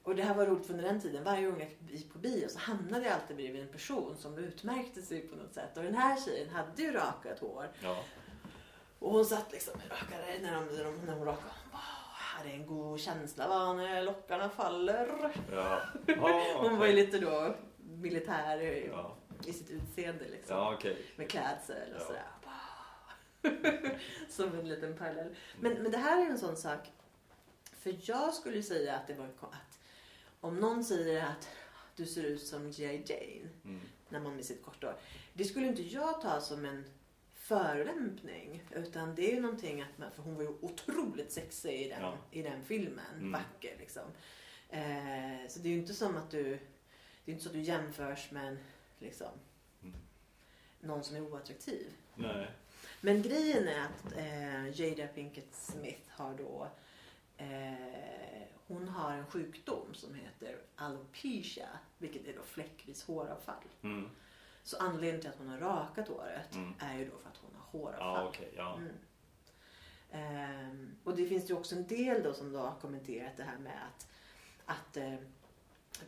och det här var roligt för under den tiden. Varje gång jag gick på bio så hamnade jag alltid bredvid en person som utmärkte sig på något sätt. Och den här tjejen hade ju rakat hår. Ja. Och hon satt liksom och rakade när, de, när, de, när hon rakade. Wow, här är en god känsla va, när lockarna faller. Ja. [LAUGHS] Ah, Hon var ju lite då militär i, Ja, i sitt utseende liksom. ja okej. Med klädsel och sådär. [LAUGHS] Som en liten parallell. Men, men det här är en sån sak. För jag skulle säga att det var att om någon säger att du ser ut som G.I. Jane Mm. när man är sitt korta hår. Det skulle inte jag ta som en förolämpning. Utan det är ju någonting att man, för hon var ju otroligt sexig i den, Ja. i den filmen. Mm. Vacker liksom. Eh, så det är ju inte som att du, det är inte så att du jämförs med en, liksom, Mm. någon som är oattraktiv. Nej. Men grejen är att eh, Jada Pinkett Smith har då eh, hon har en sjukdom som heter alopecia, vilket är då fläckvis håravfall. Mm. Så anledningen till att hon har rakat håret Mm. är ju då för att hon har håravfall. Ja, okej. ja. Mm. Ehm, och det finns ju också en del då som då har kommenterat det här med att, att eh,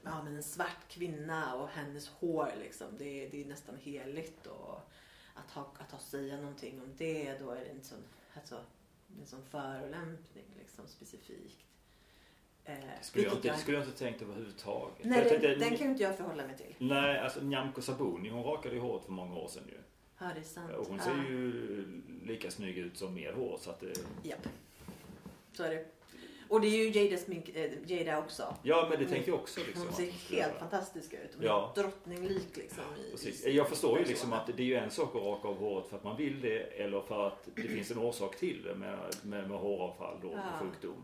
ja, men en svart kvinna och hennes hår liksom, det, är- det är nästan heligt. Och att, ha, att ha säga någonting om det, då är det en sån, alltså, en sån förolämpning liksom, specifikt. Eh, Det skulle jag, inte, jag- skulle jag inte tänkt överhuvudtaget. Nej, den, tänkte, den kan ju inte jag förhålla mig till. Nej, alltså Nyamko Sabuni hon rakade ju håret för många år sedan ju. Ja, det är sant. Och hon ser ju lika snygg ut som mer hår så att det... Japp. Så är det. Och det är ju Jada, smink, eh, Jada också. Ja, men det tänkte jag också liksom. Hon ser helt fantastisk ut. Hon Ja. är drottninglik liksom. I, i- Jag förstår ju liksom att det är ju en sak att raka av håret för att man vill det eller för att det finns en orsak till det med, med, med håravfall då, Ja. sjukdom.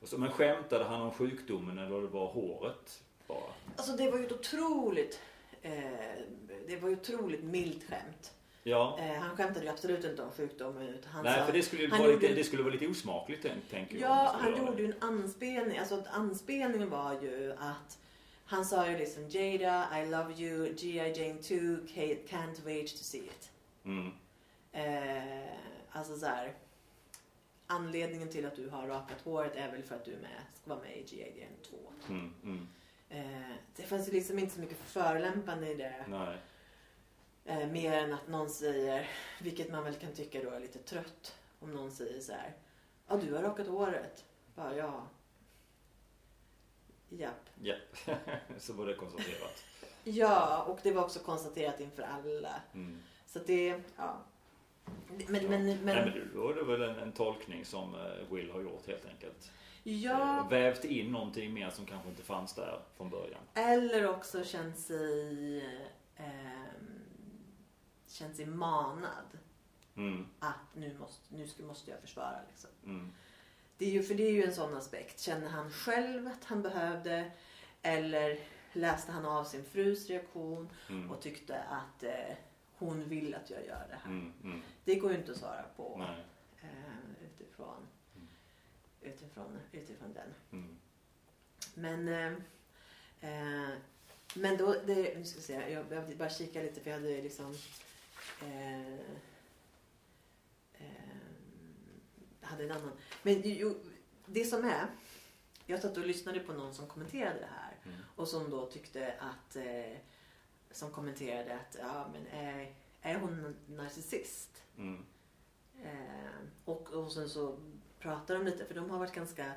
Och så, men skämtade han om sjukdomen eller det var håret bara? Alltså det var ju ett otroligt, eh, det var ju otroligt milt skämt. Ja. Eh, han skämtade ju absolut inte om sjukdomen. Utan han Nej, sa, för det skulle, han vara gjorde- lite, det skulle vara lite osmakligt tänk- tänker jag. Ja, han gjorde ju en anspelning. Alltså anspelningen var ju att han sa ju liksom Jada, I love you, G.I. Jane 2, ca- can't wait to see it. Mm. Eh, alltså så här. Anledningen till att du har rakat håret är väl för att du är med, ska vara med i G.I. Jane 2. Mm, mm. Eh, det fanns ju liksom inte så mycket förolämpande i det. Nej. Eh, mer än att någon säger, vilket man väl kan tycka då är lite trött. Om någon säger så här. Ja, du har rakat håret. Bara, ja. Japp. Ja, [LAUGHS] så var det konstaterat. Ja, och det var också konstaterat inför alla. Mm. Så det, ja. Men, Ja. men, men, Nej, men då är det väl en, en tolkning som eh, Will har gjort helt enkelt. ja. Eh, Vävt in någonting mer som kanske inte fanns där från början. Eller också känt sig, ehm, känt sig manad. Mm, Att nu måste, nu ska, måste jag försvara liksom. mm, Det är ju, för det är ju en sån aspekt. Känner han själv att han behövde? Eller läste han av sin frus reaktion mm, och tyckte att eh, hon vill att jag gör det här? mm, mm. Det går ju inte att svara på eh, utifrån, Mm. utifrån, utifrån den. Men, eh, eh, men då, det, nu ska vi se, jag behövde bara kika lite för jag hade liksom eh, eh, hade en annan. Men jo, det som är, jag satt och lyssnade på någon som kommenterade det här Mm. och som då tyckte att, eh, som kommenterade att, ja men är, är hon narcissist? Mm. Eh, och, och sen så pratar de lite, för de har varit ganska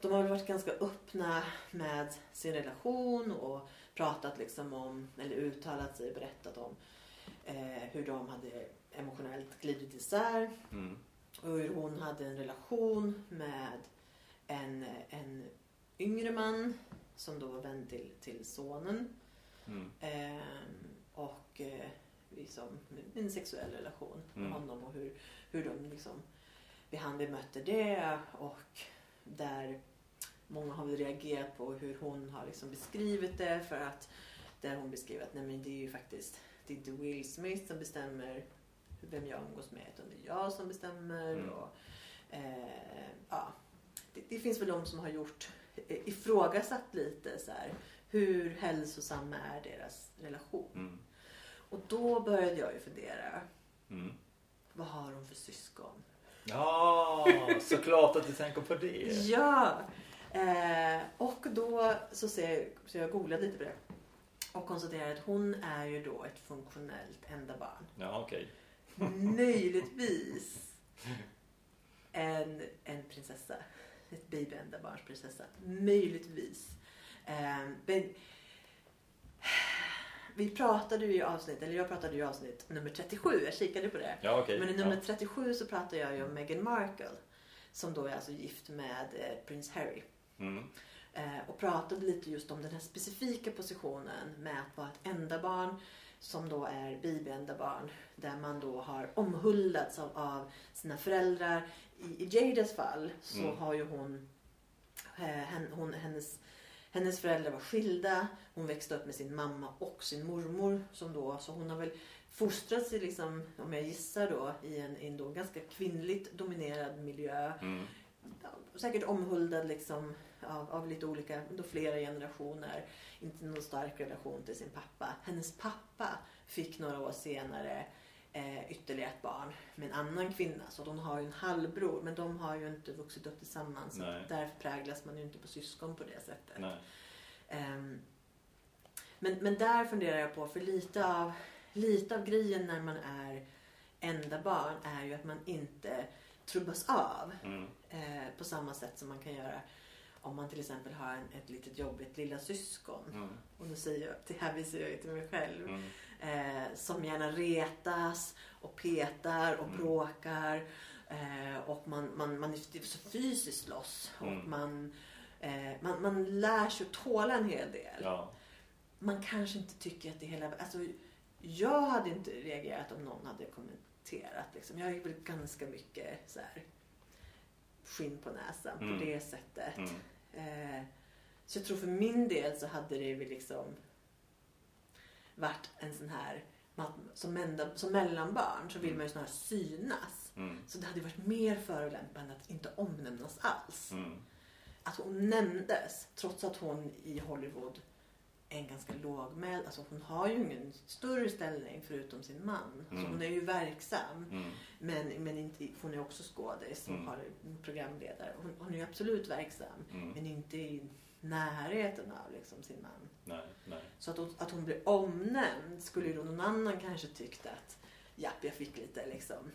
de har väl varit ganska öppna med sin relation och pratat liksom om, eller uttalat sig, berättat om eh, hur de hade emotionellt glidit isär Mm. och hur hon hade en relation med en, en yngre man som då var vän till, till sonen. Mm. Ehm, och eh, liksom en sexuell relation med Mm. honom och hur, hur de liksom, han bemötte det och där många har reagerat på hur hon har liksom beskrivit det för att där hon beskriver att nej men det är ju faktiskt det är inte Will Smith som bestämmer vem jag umgås med utan det är jag som bestämmer Mm. och eh, ja det, det finns väl de som har gjort eh, ifrågasatt lite så här hur hälsosam är deras relation? Mm. Och då började jag ju fundera. Mm. Vad har de för syskon? Ja, såklart att du tänker på det. Ja! Eh, och då så, ser jag, så jag googlade lite på det. Och konstaterade att hon är ju då ett funktionellt enda barn. Ja, okej. Möjligtvis [LAUGHS] en, en prinsessa. Ett babyändabarnsprinsessa. Möjligtvis. Eh, men, vi pratade ju i avsnitt, eller jag pratade ju i avsnitt nummer 37, jag kikade på det. Ja, okej. Men i nummer Ja. 37 så pratar jag ju om Meghan Markle. Som då är alltså gift med eh, prins Harry. Mm. Eh, och pratade lite just om den här specifika positionen med att vara ett enda barn som då är babyenda barn där man då har omhuldats av, av sina föräldrar. I, I Jadas fall så Mm. har ju hon, eh, hen, hon hennes, hennes föräldrar var skilda. Hon växte upp med sin mamma och sin mormor. Som då, så hon har väl fostrats i, liksom, om jag gissar då, i en, i en då ganska kvinnligt dominerad miljö Mm. säkert omhuldad liksom av, av lite olika, då flera generationer. Inte någon stark relation till sin pappa. Hennes pappa fick några år senare eh, ytterligare ett barn med en annan kvinna. Så hon har ju en halvbror. Men de har ju inte vuxit upp tillsammans. Så därför präglas man ju inte på syskon på det sättet. Ehm, men, men där funderar jag på, för lite av, lite av grejen när man är enda barn är ju att man inte trubbas av Mm. eh, på samma sätt som man kan göra om man till exempel har en, ett litet jobbigt lilla syskon. Mm. Och nu säger jag, det här visar jag ju till mig själv. Mm. Eh, som gärna retas och petar och Mm. bråkar. Eh, och man, man, man är så fysiskt loss. Mm. Och man, eh, man, man lär sig att tåla en hel del. Ja. Man kanske inte tycker att det hela... Alltså, jag hade inte reagerat om någon hade kommenterat. Liksom. Jag är väl ganska mycket så här, skinn på näsan Mm. på det sättet. Eh, så jag tror för min del så hade det väl liksom varit en sån här som, enda, som mellanbarn så vill Mm. man ju snarare synas. Mm. Så det hade varit mer förolämpande att inte omnämnas alls. Mm. Att hon nämndes trots att hon i Hollywood en ganska lågmäld. Alltså hon har ju ingen större ställning förutom sin man. Mm. Så hon är ju verksam. Mm. Men, men inte, hon är också skådis och Mm. har programledare. Hon, hon är ju absolut verksam. Mm. Men inte i närheten av liksom sin man. Nej, nej. Så att hon, att hon blir omnämnd skulle ju då någon annan kanske tyckt att japp, jag fick lite liksom.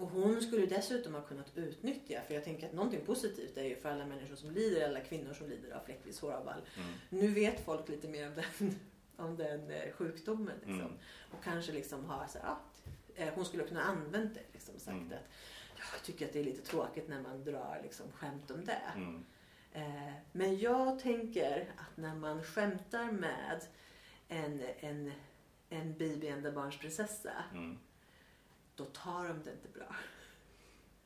Och hon skulle dessutom ha kunnat utnyttja, för jag tänker att någonting positivt är ju för alla människor som lider, alla kvinnor som lider av fläckvis håravfall. Mm. Nu vet folk lite mer om den, om den eh, sjukdomen. Liksom. Mm. Och kanske liksom har så ja, eh, hon skulle kunna använt det. Liksom, sagt Mm. att ja, jag tycker att det är lite tråkigt när man drar liksom, skämt om det. Mm. Eh, men jag tänker att när man skämtar med en, en, en babyändabarnsprinsessa, Mm. Då tar de det inte bra.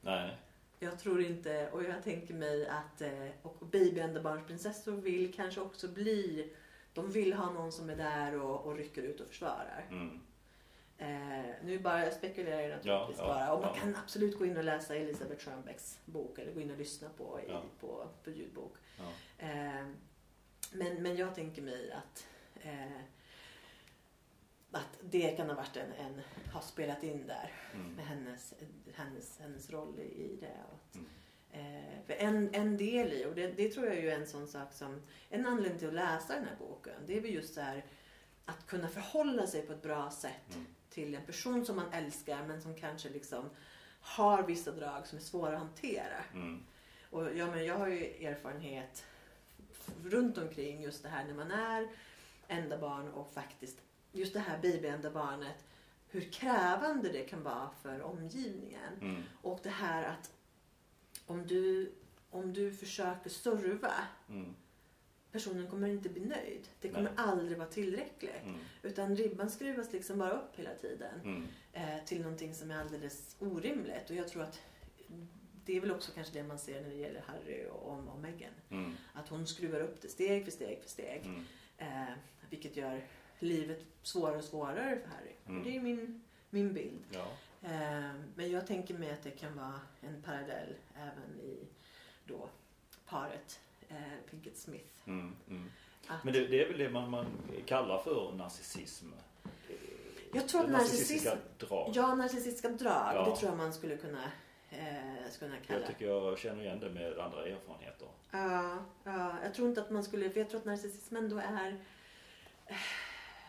Nej. Jag tror inte, och jag tänker mig att eh, och babyändabarnsprinsessor vill kanske också bli, de vill ha någon som är där och, och rycker ut och försvarar. Mm. Eh, nu bara jag spekulerar jag naturligtvis Ja, ja, bara. Och man ja. kan absolut gå in och läsa Elisabeth Schönbecks bok eller gå in och lyssna på, i, på, på ljudbok. Eh, men, men jag tänker mig att, eh, att det kan ha varit en, en, har spelat in där Mm. med hennes, hennes, hennes roll i, det. Och Mm. eh, en, en del i, och det, det tror jag är ju en sån sak som, en anledning till att läsa den här boken, det är väl just så här att kunna förhålla sig på ett bra sätt Mm. till en person som man älskar men som kanske liksom har vissa drag som är svåra att hantera. Mm. Och ja, men jag har ju erfarenhet runt omkring just det här när man är enda barn och faktiskt just det här babyenda barnet. Hur krävande det kan vara för omgivningen. Mm. Och det här att om du, om du försöker serva Mm. personen kommer inte bli nöjd. Det kommer Nej. aldrig vara tillräckligt. Mm. Utan ribban skruvas liksom bara upp hela tiden Mm. eh, till någonting som är alldeles orimligt. Och jag tror att det är väl också kanske det man ser när det gäller Harry och, och Meghan. Mm. Att hon skruvar upp det steg för steg för steg. Mm. Eh, vilket gör livet svårare och svårare för Harry. Mm. Det är min, min bild. Ja. Eh, men jag tänker mig att det kan vara en parallell även i då paret eh, Pinkett Smith. Mm. Mm. Att, Men det, det är väl det man, man kallar för narcissism? jag tror att Narcissistiska narcissism, drag. ja, narcissistiska drag, Ja. det tror jag man skulle kunna, eh, skulle kunna kalla Jag tycker jag känner igen det med andra erfarenheter. Ja, ja, jag tror inte att man skulle, för jag tror att narcissismen då är...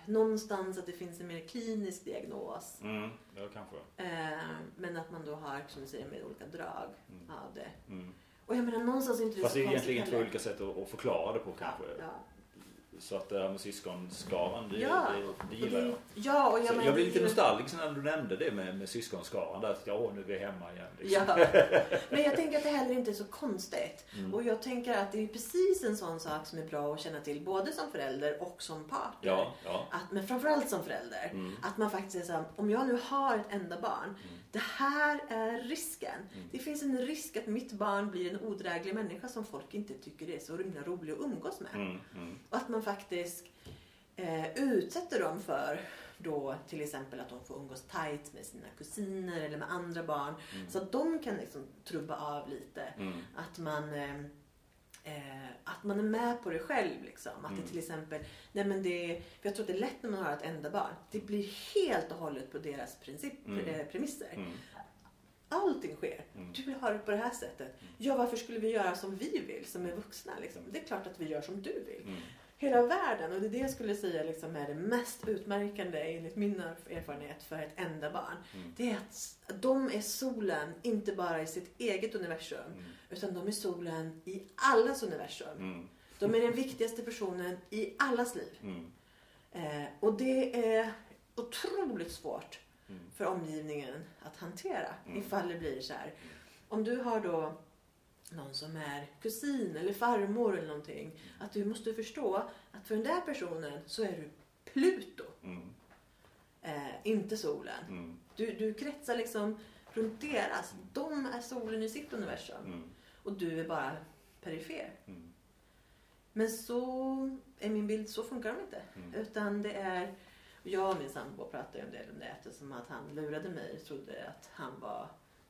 någonstans att det finns en mer klinisk diagnos. Mm, ja, kanske. Eh, men att man då har, som du säger, med olika drag Mm. av det. Mm. Och jag menar någonstans är inte det Fast så det är egentligen två olika sätt att, att förklara det på kanske. Ja, ja. Så att det här med syskonskaran, det, Ja, det, det gillar det, jag. ja, och jag, Så menar, jag blev lite nostalgisk när du nämnde det med, med syskonskaran. Där, att ja, nu är vi hemma igen. Liksom. Ja. [LAUGHS] Men jag tänker att det heller inte är så konstigt. Mm. Och jag tänker att det är precis en sån sak som är bra att känna till både som förälder och som partner. Ja, ja. Att, men framförallt som förälder. Mm. Att man faktiskt är så här, om jag nu har ett enda barn. Det här är risken. Mm. Det finns en risk att mitt barn blir en odräglig människa som folk inte tycker är så himla rolig att umgås med. Mm, mm, Och att man faktiskt eh, utsätter dem för då till exempel att de får umgås tajt med sina kusiner eller med andra barn. Så att de kan liksom trubba av lite. mm, Att man eh, eh, att man är med på det själv. Liksom. Att Mm. det till exempel, nej men det, för jag tror att det är lätt när man har ett enda barn. Det blir helt och hållet på deras princip, Mm. eh, premisser. mm, Allting sker. Mm. Du vill ha det på det här sättet. Ja, varför skulle vi göra som vi vill, som är vuxna? Liksom? Det är klart att vi gör som du vill. mm. Hela världen, och det är det jag skulle säga liksom är det mest utmärkande enligt min erfarenhet för ett enda barn. Mm. Det är att de är solen, inte bara i sitt eget universum, utan de är solen i allas universum. Mm, De är den viktigaste personen i allas liv. mm, Eh, och det är otroligt svårt Mm. för omgivningen att hantera Mm. ifall det blir så här. Om du har då någon som är kusin eller farmor eller någonting. Att du måste förstå att för den där personen så är du Pluto, mm, eh, inte solen. mm, Du, du kretsar liksom runt deras. De är solen i sitt universum. mm, Och du är bara perifer. mm. Men så är min bild, så funkar de inte. Mm. Utan det är, jag och min sambo pratade ju en del om det eftersom att han lurade mig och trodde att han var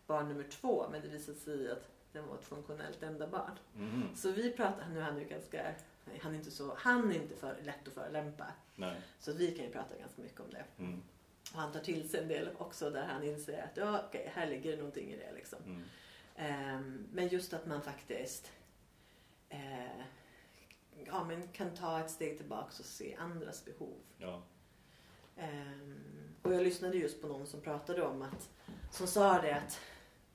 barn nummer två. Men det visade sig att det var ett funktionellt enda barn. Mm. Så vi pratar, nu är han ju ganska, han är inte så, han är inte för lätt att förolämpa. Så vi kan ju prata ganska mycket om det. Mm, han tar till sig en del också där han inser att ja, okej, här ligger det någonting i det liksom. mm, Ehm, men just att man faktiskt eh, ja, men kan ta ett steg tillbaks och se andras behov. ja. Ehm, och jag lyssnade just på någon som pratade om att, som sa det att,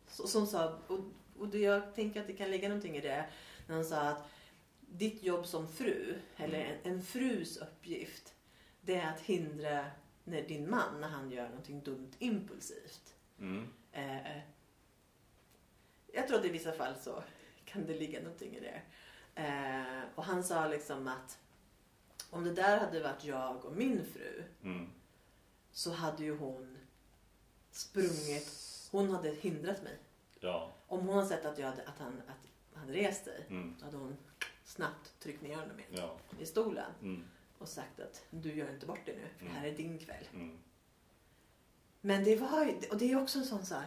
som sa, och, och det, jag tänker att det kan ligga någonting i det, när han sa att ditt jobb som fru, eller en, en frus uppgift, det är att hindra när din man, när han gör någonting dumt impulsivt. Mm, Eh, jag tror att i vissa fall så kan det ligga någonting i det. Eh, och han sa liksom att om det där hade varit jag och min fru mm. så hade ju hon sprungit. Hon hade hindrat mig. Ja. Om hon hade sett att, jag hade, att, han, att han rest sig Mm, så hade hon snabbt tryckt ner honom igen ja. i stolen Mm, och sagt att du gör inte bort dig nu för det här är din kväll. mm, Men det var och det är också en sån sak.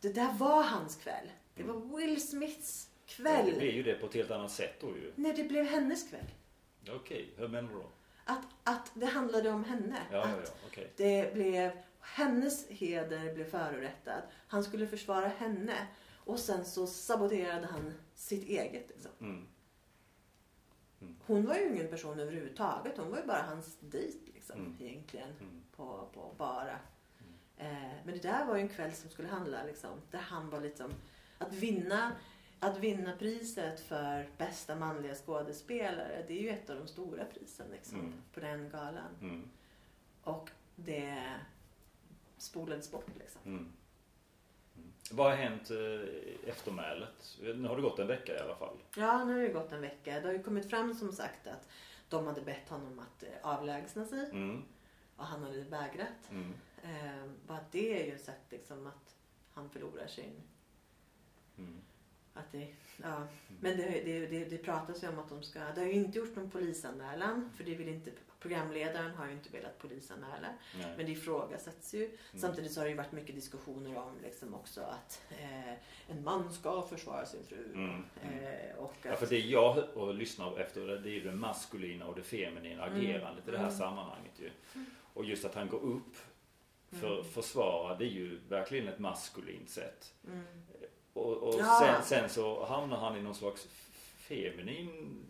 Det där var hans kväll. Det var Will Smiths Ja, kväll. det blir ju det på ett helt annat sätt då ju. När det blev hennes kväll. Okej, hur menar du då? Att, att det handlade om henne. Ja, ja, att ja, okej. det blev, hennes heder blev förorättad. Han skulle försvara henne. Och sen så saboterade han sitt eget. Liksom. Mm, Hon var ju ingen person överhuvudtaget. Hon var ju bara hans dejt liksom, Mm. egentligen. mm, På, på bara. Eh, men det där var ju en kväll som skulle handla liksom, där han var liksom att vinna att vinna priset för bästa manliga skådespelare det är ju ett av de stora prisen liksom, Mm. på den galan. mm, Och det spolades bort liksom. Vad har hänt eh, eftermälet? Nu har det gått en vecka i alla fall. Ja, nu har det gått en vecka. Det har ju kommit fram som sagt att de hade bett honom att eh, avlägsna sig Mm, och han hade vägrat. mm, Eh, bara det är ju ett liksom att han förlorar sin mm, Att det, ja. Men det, det, det, det pratas ju om att de ska... Det har ju inte gjort någon polisanmälan. För det vill inte... Programledaren har ju inte velat polisanmäla. nej. Men det ifrågasätts ju. Mm. Samtidigt så har det ju varit mycket diskussioner om liksom också att eh, en man ska försvara sin fru. Mm, mm. Eh, och Ja, att, för det jag och lyssnar efter det är ju det maskulina och det feminina Mm. agerandet i det här Mm. sammanhanget ju. Och just att han går upp för Mm. att försvara det är ju verkligen ett maskulint sätt. mm, Och, och Ja. sen, sen så hamnar han i någon slags feminin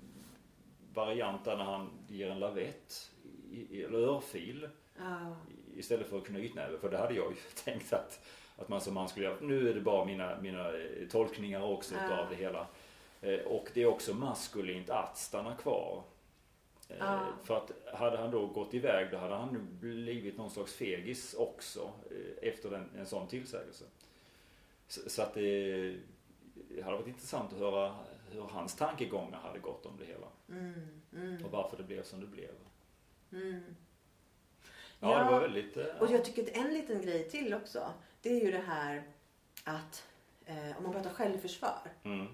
variant där när han ger en lavett i, eller örfil Ja. istället för knytnäve. För det hade jag ju [LAUGHS] tänkt att, att man som man skulle göra. Nu är det bara mina, mina eh, tolkningar också Ja. utav det hela. Eh, Och det är också maskulint att stanna kvar. Ja. För att hade han då gått iväg då hade han nu blivit någon slags fegis också efter en, en sån tillsägelse. Så, så att det, det hade varit intressant att höra hur hans tankegångar hade gått om det hela. Mm. Mm. Och varför det blev som det blev. Mm. Ja, det var väldigt... eh, Och jag tycker att en liten grej till också. Det är ju det här att eh, om man pratar självförsvar. Mm,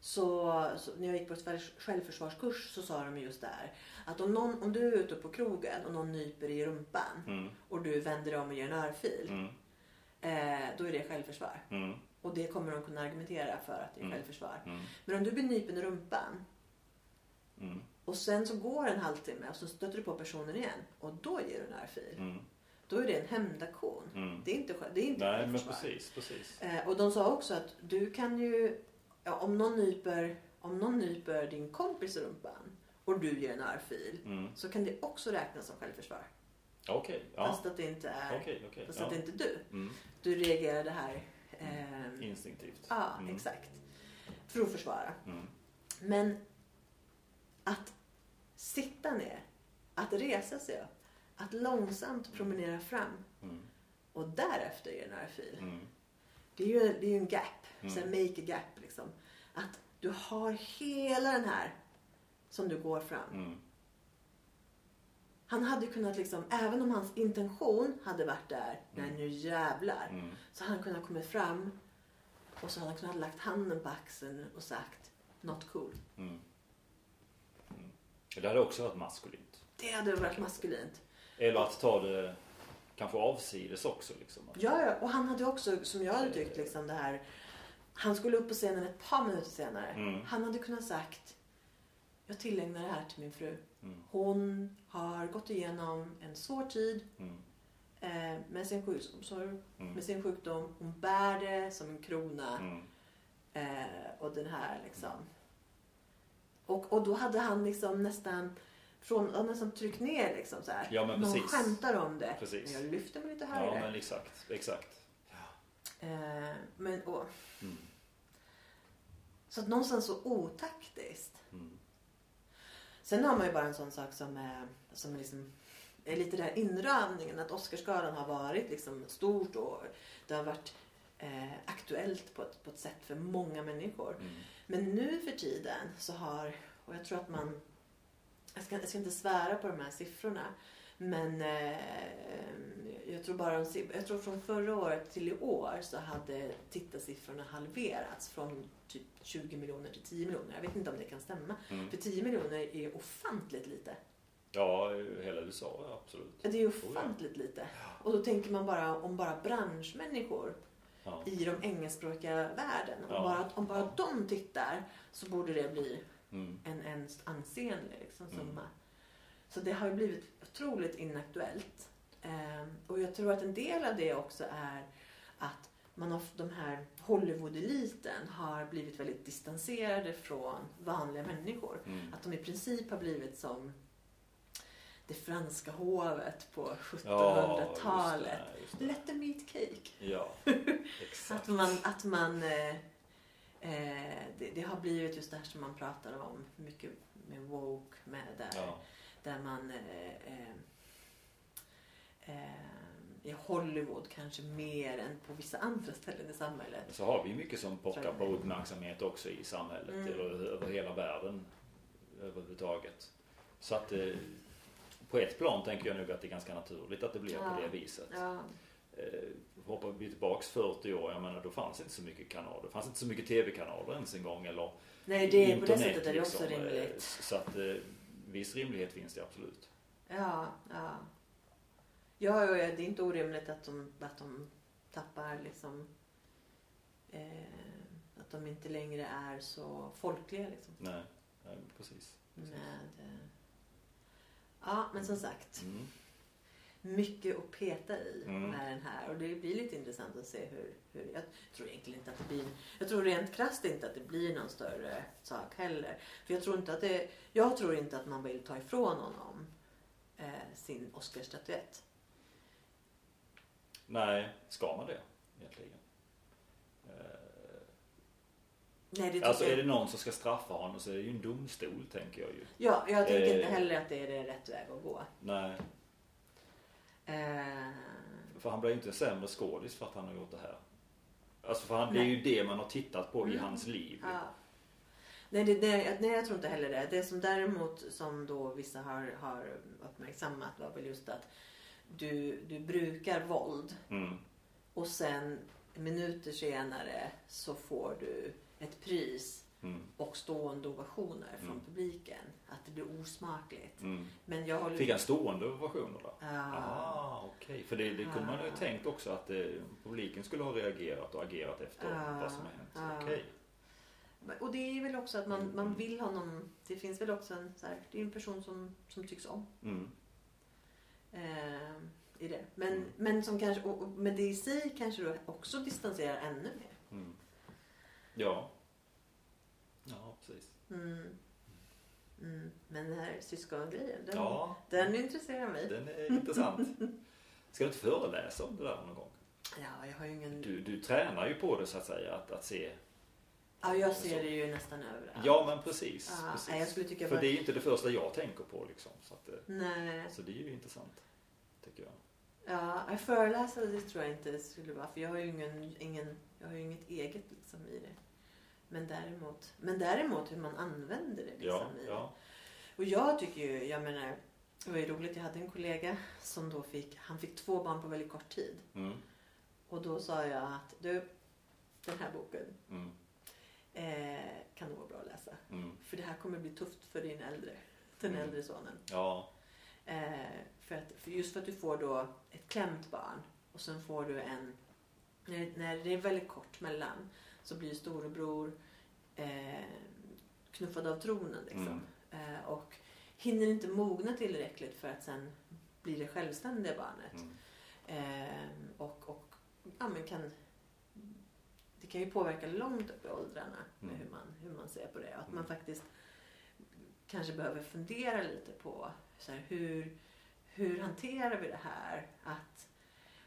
Så, så när jag gick på ett självförsvarskurs så sa de just där att om, någon, om du är ute på krogen och någon nyper i rumpan mm, och du vänder dig om och ger en örfil. mm, Eh, då är det självförsvar. Och det kommer de kunna argumentera för att det är Mm. självförsvar. mm, Men om du blir nypen i rumpan mm, och sen så går en halvtimme och så stöter du på personen igen och då ger du en örfil. mm, Då är det en hämndaktion. mm. Det är inte, det är inte Nej, men precis, precis. Eh, och de sa också att du kan ju, ja, om, någon nyper, om någon nyper din kompis i rumpan och du ger en örfil Mm. så kan det också räknas som självförsvar. Okej, ja. Fast att det inte är, Okej, okej. fast ja. att det inte är du. Mm. Du reagerade här. Ehm, Instinktivt. ja, Mm. exakt. För att försvara. Mm. Men att sitta ner, att resa sig upp, att långsamt promenera fram Mm. och därefter ge en örfil. Mm. Det är ju, det är en gap. Mm. Så make a gap liksom. Att du har hela den här som du går fram. Han hade kunnat liksom, även om hans intention hade varit där, nej Mm. nu jävlar. Mm. Så hade han kunnat komma fram och så hade han kunnat lagt handen på axeln och sagt not cool. Mm. Mm. Det hade också varit maskulint. Det hade varit maskulint. Eller att ta det kanske avsides också. Liksom. Ja, ja, och han hade också, som jag hade tyckt, liksom det här. Han skulle upp på scenen ett par minuter senare. Mm. Han hade kunnat sagt, jag tillägnar det här till min fru. Mm. Hon har gått igenom en svår tid Mm. eh, med, sin sjuk, sorry, Mm. med sin sjukdom. Hon bär det som en krona. Mm. Eh, och den här liksom. Och, och då hade han liksom nästan från, han nästan tryckt ner liksom så här. Ja, men Någon precis. skämtar om det. Precis. Men jag lyfter mig lite här Ja, men exakt. Exakt. Eh, men, och, Mm. så att någonstans så otaktiskt. Mm. Sen har man ju bara en sån sak som är, som är, liksom, är lite där inramningen. Att Oscarsgalan har varit liksom stort och det har varit eh, aktuellt på ett, på ett sätt för många människor. Mm. Men nu för tiden så har, och jag tror att man, jag ska, jag ska inte svära på de här siffrorna, men eh, jag tror bara jag tror från förra året till i år så hade tittarsiffrorna halverats från typ 20 miljoner till 10 miljoner. Jag vet inte om det kan stämma. Mm. För 10 miljoner är ofantligt lite. Ja, hela USA, ja, absolut. Det är ofantligt lite. Och då tänker man bara om bara branschmänniskor Ja. i de engelskspråkiga världen. Om, Ja. bara, om bara de tittar så borde det bli Mm. en, en ansenlig liksom, Mm. Så det har ju blivit otroligt inaktuellt. Ehm, och jag tror att en del av det också är att man har, de här Hollywood-eliten har blivit väldigt distanserade från vanliga människor. Mm. Att de i princip har blivit som det franska hovet på Ja, 1700-talet. just det, just det. Let them eat cake. Ja, [LAUGHS] exakt. Att man, att man eh, eh, det, det har blivit just det här som man pratar om mycket med woke, med där, Ja. Där man eh, eh, eh, i Hollywood kanske mer än på vissa andra ställen i samhället. Så har vi mycket som pockar på uppmärksamhet också i samhället. Mm. Eller över hela världen överhuvudtaget. Så att eh, på ett plan tänker jag nog att det är ganska naturligt att det blir Ja. på det viset. Ja, Eh, hoppar vi tillbaks 40 år, jag menar då fanns inte så mycket kanaler. Det fanns inte så mycket tv-kanaler ens en gång. Eller nej, det, är- på det internet, sättet är det också liksom. Rimligt. Så att eh, viss rimlighet finns det absolut. Ja, ja. Ja, det är inte orimligt att de, att de tappar liksom eh, att de inte längre är så folkliga liksom. Nej, nej precis. Med, eh, ja, men som sagt. Mm. Mycket att peta i Mm. med den här. Och det blir lite intressant att se hur, hur... Jag tror egentligen inte att det blir... Jag tror rent krasst inte att det blir någon större sak heller. För jag tror inte att det... Jag tror inte att man vill ta ifrån honom eh, sin Oscarsstatyett. Nej, ska man det egentligen? Eh, Nej, det Alltså är det någon som ska straffa honom så är det ju en domstol tänker jag ju. Ja, jag tänker inte Eh. heller att det är rätt väg att gå. Nej, Eh, för han blir ju inte en sämre skådis för att han har gjort det här. Alltså för han, det är ju det man har tittat på i Mm. hans liv. ja. nej, det, det, nej, jag tror inte heller det. Det som däremot som då vissa har, har uppmärksammat var väl just att du, du brukar våld Mm. och sen minuter senare så får du ett pris Mm. och stående ovationer från Mm. publiken. Att det blir osmakligt. Mm. Men jag håller Fick han stående ovationer då? Ja. Ah, okej. För det, det kunde man ju Ah. tänkt också att eh, publiken skulle ha reagerat och agerat efter Ah. vad som har hänt. Ah. Okej. Och det är väl också att man, Mm. man vill honom. Det finns väl också en, så här, det är en person som, som tycks om. Mm. Eh, i det. Men, Mm. men, som kanske, och, och, men det i sig kanske då också distanserar ännu mer. Ja. Mm. Mm. Men den här syskongrejen, den, Ja, den intresserar mig. den är intressant. Ska du inte föreläsa om det där någon gång? Ja, jag har ju ingen... Du, du tränar ju på det så att säga, att, att se. Ja, jag ser det ju nästan överallt. Ja, men precis. Ja, precis. nej, För bara- det är ju inte det första jag tänker på liksom. Så, att, Nej. så det är ju intressant, tycker jag. Ja, jag föreläsa det tror jag inte det skulle vara. För jag har ju ingen, ingen, jag har inget eget liksom i det. Men däremot, men däremot hur man använder det liksom Ja, ja. Och jag tycker ju, jag menar, det var ju roligt. Jag hade en kollega som då fick, han fick två barn på väldigt kort tid. Mm, Och då sa jag att du, den här boken mm, eh, kan nog vara bra att läsa. mm. För det här kommer bli tufft för din äldre, den Mm. äldre sonen. Ja, Eh, för att, för just för att du får då ett klämt barn och sen får du en... När, när det är väldigt kort mellan så blir storebror eh, knuffad av tronen. Liksom. Eh, och hinner inte mogna tillräckligt för att sen bli det självständiga barnet. mm, Eh, och och ja, men kan, det kan ju påverka långt upp i åldrarna Mm. hur, man, hur man ser på det. Att Mm. man faktiskt kanske behöver fundera lite på så här, hur, hur hanterar vi det här? Att,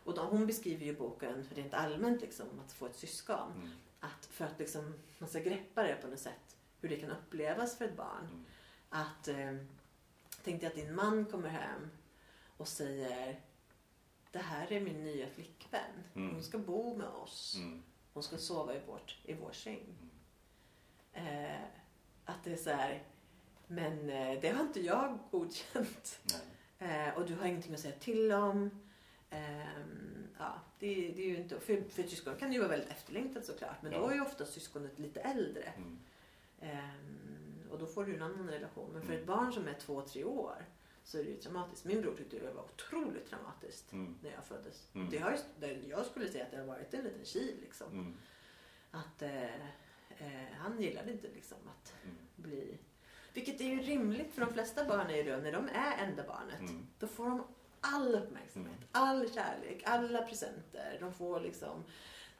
och då, hon beskriver ju boken rent allmänt liksom, att få ett syskon. mm, Att för att liksom, man ska greppa det på något sätt, hur det kan upplevas för ett barn. mm, Att, eh, tänk dig att din man kommer hem och säger Det här är min nya flickvän. Mm. Hon ska bo med oss. mm, Hon ska sova i, vårt, i vår säng. mm. Eh, att det är så här, men eh, det har inte jag godkänt. Eh, och du har ingenting att säga till om. Ehm, ja, det, det är ju inte, för, för syskon kan det ju vara väldigt efterlängtat såklart. Men Ja. då är ju ofta syskonet lite äldre. Mm, Ehm, och då får du en annan relation. Men för Mm. ett barn som är två, tre år så är det ju traumatiskt. Min bror tyckte det var otroligt traumatiskt mm, när jag föddes. Mm. Det har ju, det, jag skulle säga att det har varit en liten kil liksom. mm, Att eh, eh, han gillade inte liksom att mm, bli... Vilket är ju rimligt för de flesta barn är ju då när de är enda barnet. mm. Då får de all uppmärksamhet, Mm. all kärlek, alla presenter. De får liksom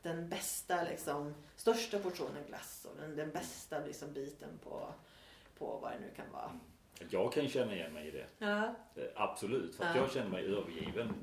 den bästa, liksom, största portionen glass och den, den bästa liksom, biten på, på vad det nu kan vara. Jag kan känna igen mig i det. Ja, Eh, Absolut, för Ja. jag känner mig övergiven.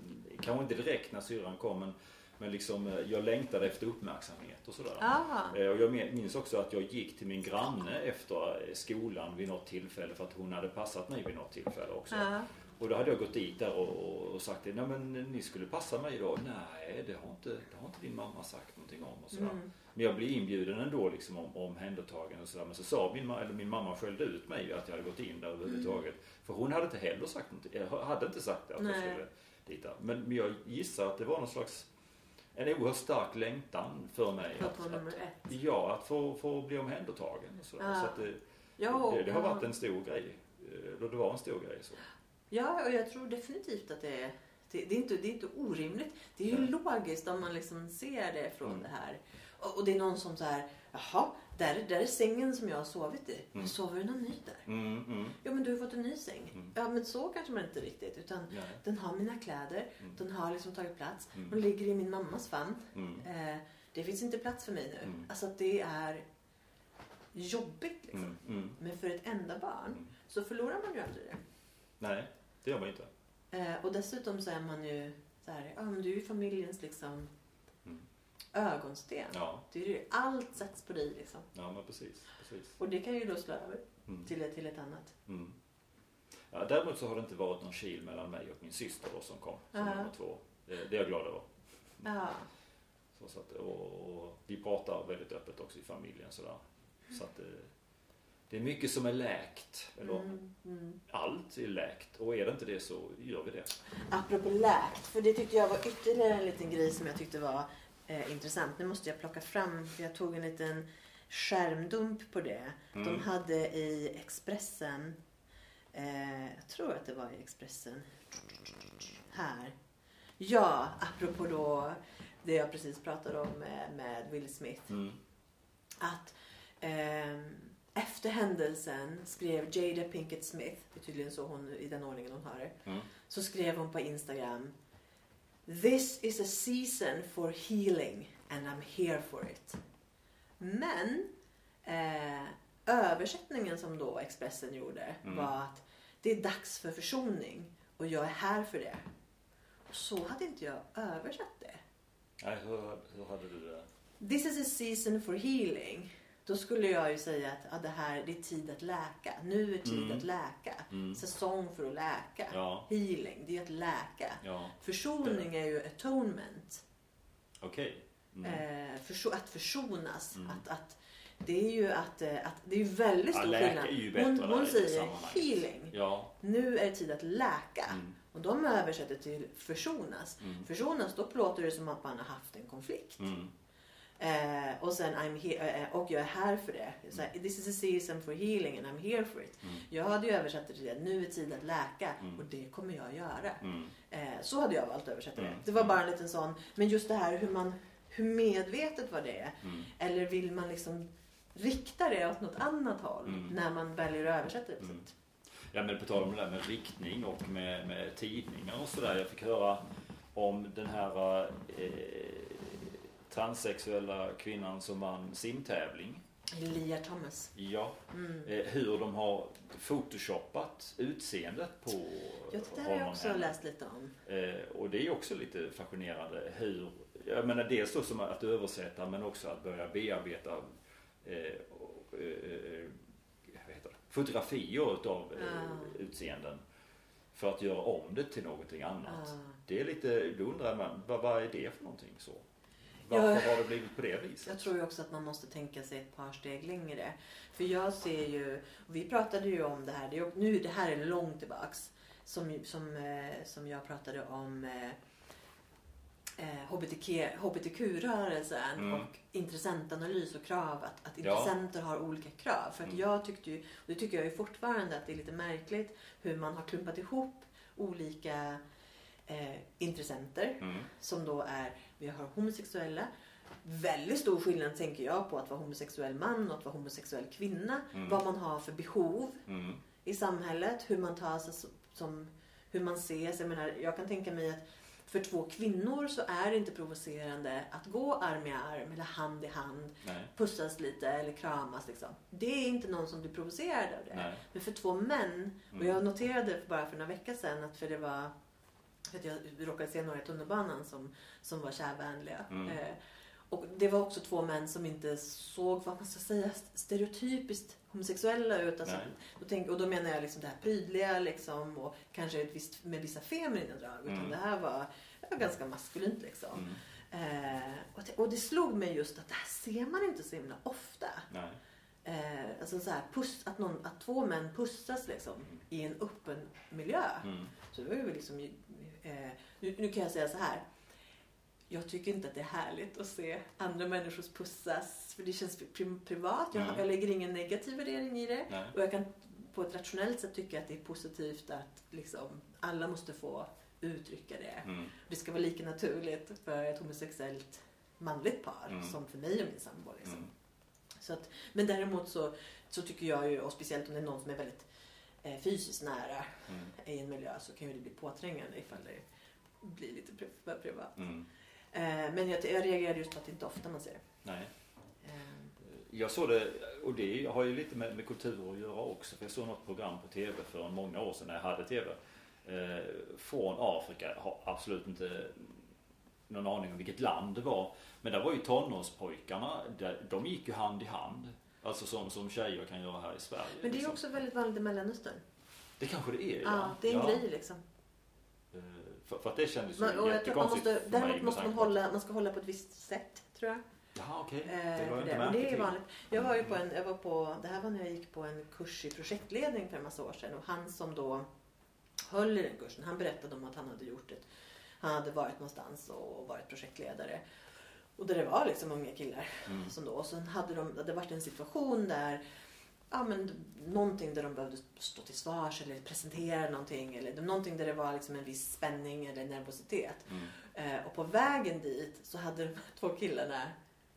Kanske inte direkt när syrran kom men, men liksom, eh, jag längtade efter uppmärksamhet och sådär. Aha. Eh, Och jag minns också att jag gick till min granne efter skolan vid något tillfälle för att hon hade passat mig vid något tillfälle också. Ja. Och då hade jag gått dit där och, och, sagt det, nej men ni skulle passa mig då. Nej, det har inte, det har inte din mamma sagt någonting om och sådär. Mm. Men jag blev inbjuden ändå liksom om omhändertagen och sådär. Men så sa min, ma- eller min mamma skällde ut mig att jag hade gått in där överhuvudtaget. För hon hade inte heller sagt någonting. Jag hade inte sagt det att jag Nej. skulle dit där. Men, men jag gissar att det var någon slags en oerhört stark längtan för mig. På Att, nummer ett. ja, att få, få bli omhändertagen. Och sådär. Ja. Så att det, Ja, det, det har ja. varit en stor grej. Eh, Eller det var en stor grej. Så. Ja, och jag tror definitivt att det är, det, det är, inte, det är inte orimligt. Det är ju Nej. logiskt om man liksom ser det från Mm. det här. Och, och det är någon som så här, jaha, där, där är sängen som jag har sovit i. Mm. sover det någon ny där? Mm, mm, Ja, men du har fått en ny säng. Mm. Ja, men så kanske man inte riktigt. Utan ja, den har mina kläder, Mm. den har liksom tagit plats. Mm. Den ligger i min mammas famn. mm, Eh, det finns inte plats för mig nu. Mm. Alltså det är jobbigt liksom. mm, mm. Men för ett enda barn Mm. så förlorar man ju aldrig det. Nej, det gör man inte. Eh, och dessutom så är man ju så här, ja men du är ju familjens liksom Mm. ögonsten. Ja, Det är ju, allt sätts på dig liksom. ja men precis. precis. Och det kan ju då slå över Mm. till, ett- till ett annat. Mm. Ja, däremot så har det inte varit någon kil mellan mig och min syster då som kom som nummer två. Det, det är jag glad över. Ja. Så, så att, och, och vi pratar väldigt öppet också i familjen sådär. Så att det, är mycket som är läkt. Eller Mm, mm. allt är läkt. Och är det inte det så gör vi det. Apropå läkt, för det tyckte jag var ytterligare en liten grej som jag tyckte var eh, intressant. Nu måste jag plocka fram, för jag tog en liten skärmdump på det. De Mm. hade i Expressen, eh, jag tror att det var i Expressen, här. Ja, apropå då det jag precis pratade om med, med Will Smith. Mm. Att ehm, efter händelsen skrev Jada Pinkett Smith, det är tydligen så hon, i den ordningen hon har det. Mm. Så skrev hon på Instagram This is a season for healing and I'm here for it. Men eh, översättningen som då Expressen gjorde Mm. var att det är dags för försoning och jag är här för det. Och så hade inte jag översatt det. Nej, hur, hur hade du det? This is a season for healing. Då skulle jag ju säga att ja, det här det är tid att läka. Nu är tid Mm. att läka. Mm. Säsong för att läka. Ja, Healing, det är att läka. ja, Försoning är ju atonement. okej. Mm. Eh, att försonas. Mm. Att, att, det är ju att, eh, att det är väldigt Ja, stor läka skillnad. hon hon det säger healing. Ja. Nu är det tid att läka. Mm. Och de översätter till försonas. Mm. Försonas, då låter det som att man har haft en konflikt. Mm. Eh, och sen I'm here, eh, och jag är här för det. Så This is a season for healing and I'm here for it. Mm. Jag hade ju översatt det till att nu är tid att läka Mm. och det kommer jag göra. Mm. Eh, så hade jag valt att översätta det. Mm. Det var bara en liten sån. Men just det här hur man hur medvetet var det är. Mm. Eller vill man liksom rikta det åt något annat håll Mm. när man väljer att översätta det på Mm. sätt. Ja men på tal om det där med riktning och med, med tidningar och sådär. Jag fick höra om den här eh, transsexuella kvinnan som vann simtävling. Lia Thomas. Ja, Mm. eh, hur de har photoshoppat utseendet på Ja, det där har jag också henne. läst lite om. Eh, och det är också lite fascinerande hur, jag menar dels då som att översätta men också att börja bearbeta eh, eh, heter det? fotografier utav eh, Ah. utseenden. För att göra om det till någonting annat. Ah. Det är lite, då undrar man, vad, vad är det för någonting så? Varför Ja. har det blivit på det viset? Jag tror ju också att man måste tänka sig ett par steg längre. För jag ser ju, vi pratade ju om det här, det är, nu det här är långt tillbaks. Som, som, eh, som jag pratade om eh, eh, HBTQ, HBTQ-rörelsen Mm. och intressentanalys och krav. Att, att Ja. intressenter har olika krav. För att Mm. jag tyckte ju, och det tycker jag ju fortfarande, att det är lite märkligt hur man har klumpat ihop olika eh, intressenter Mm. som då är, vi har homosexuella. Väldigt stor skillnad tänker jag på att vara homosexuell man och att vara homosexuell kvinna. Mm. Vad man har för behov Mm. i samhället, hur man tar sig som- hur man ses. Jag menar, jag kan tänka mig att för två kvinnor så är det inte provocerande att gå arm i arm eller hand i hand, Nej. pussas lite eller kramas liksom. Det är inte någon som blir provocerad av det. Nej. Men för två män, och Mm. jag noterade för bara för några veckor sedan att för det var för att jag råkade se några i tunnelbanan som, som var kärvänliga. Mm. Eh, och det var också två män som inte såg, vad man ska säga, stereotypiskt homosexuella ut. Alltså, och, tänk, och då menar jag liksom det här prydliga liksom, och kanske ett visst, med vissa feminina drag. Utan Mm. det här var, det var ganska maskulint liksom. Mm. Eh, och, det, och det slog mig just att det här ser man inte så himla ofta. Nej. Eh, alltså så här, puss, att, någon, att två män pussas liksom, i en öppen miljö. Mm. Så det var ju liksom, eh, nu, nu kan jag säga så här. Jag tycker inte att det är härligt att se andra människor pussas. För det känns pri- privat. Jag, Mm. jag lägger ingen negativ värdering i det. Nej. Och jag kan på ett rationellt sätt tycka att det är positivt att liksom, alla måste få uttrycka det. Mm. Det ska vara lika naturligt för ett homosexuellt manligt par Mm. som för mig och min sambo. Liksom. Mm. Så att, men däremot så, så tycker jag ju, och speciellt om det är någon som är väldigt fysiskt nära Mm. i en miljö så kan ju det bli påträngande ifall det blir lite för privat. Mm. Eh, men jag, jag reagerade just på att det inte är ofta man ser det. Nej. Eh, Jag såg det, och det har ju lite med, med kultur att göra också. För jag såg något program på TV för många år sedan när jag hade TV. eh, från Afrika. Har absolut inte någon aning om vilket land det var. Men där var ju tonårspojkarna, där, de gick ju hand i hand. Alltså som, som tjejer kan göra här i Sverige. Men det är liksom. också väldigt vanligt i Mellanöstern. Det kanske det är Ja, det är en grej liksom. Eh, För, för att det kändes ju att man jättekonstigt måste, för mig däremot med måste man hålla, man ska hålla på ett visst sätt tror jag. Jaha okej. Eh, Det var jag inte det. Det är till. vanligt. Jag var ju på en, jag var på, det här var när jag gick på en kurs i projektledning för en massa år sedan och han som då höll i den kursen, han berättade om att han hade gjort ett, han hade varit någonstans och varit projektledare. Och där det var liksom unga killar Mm. som då, och sen hade de, det hade varit en situation där Ja men någonting där de behövde stå till svars eller presentera någonting eller någonting där det var liksom en viss spänning eller nervositet. Mm. Eh, och på vägen dit så hade de två killarna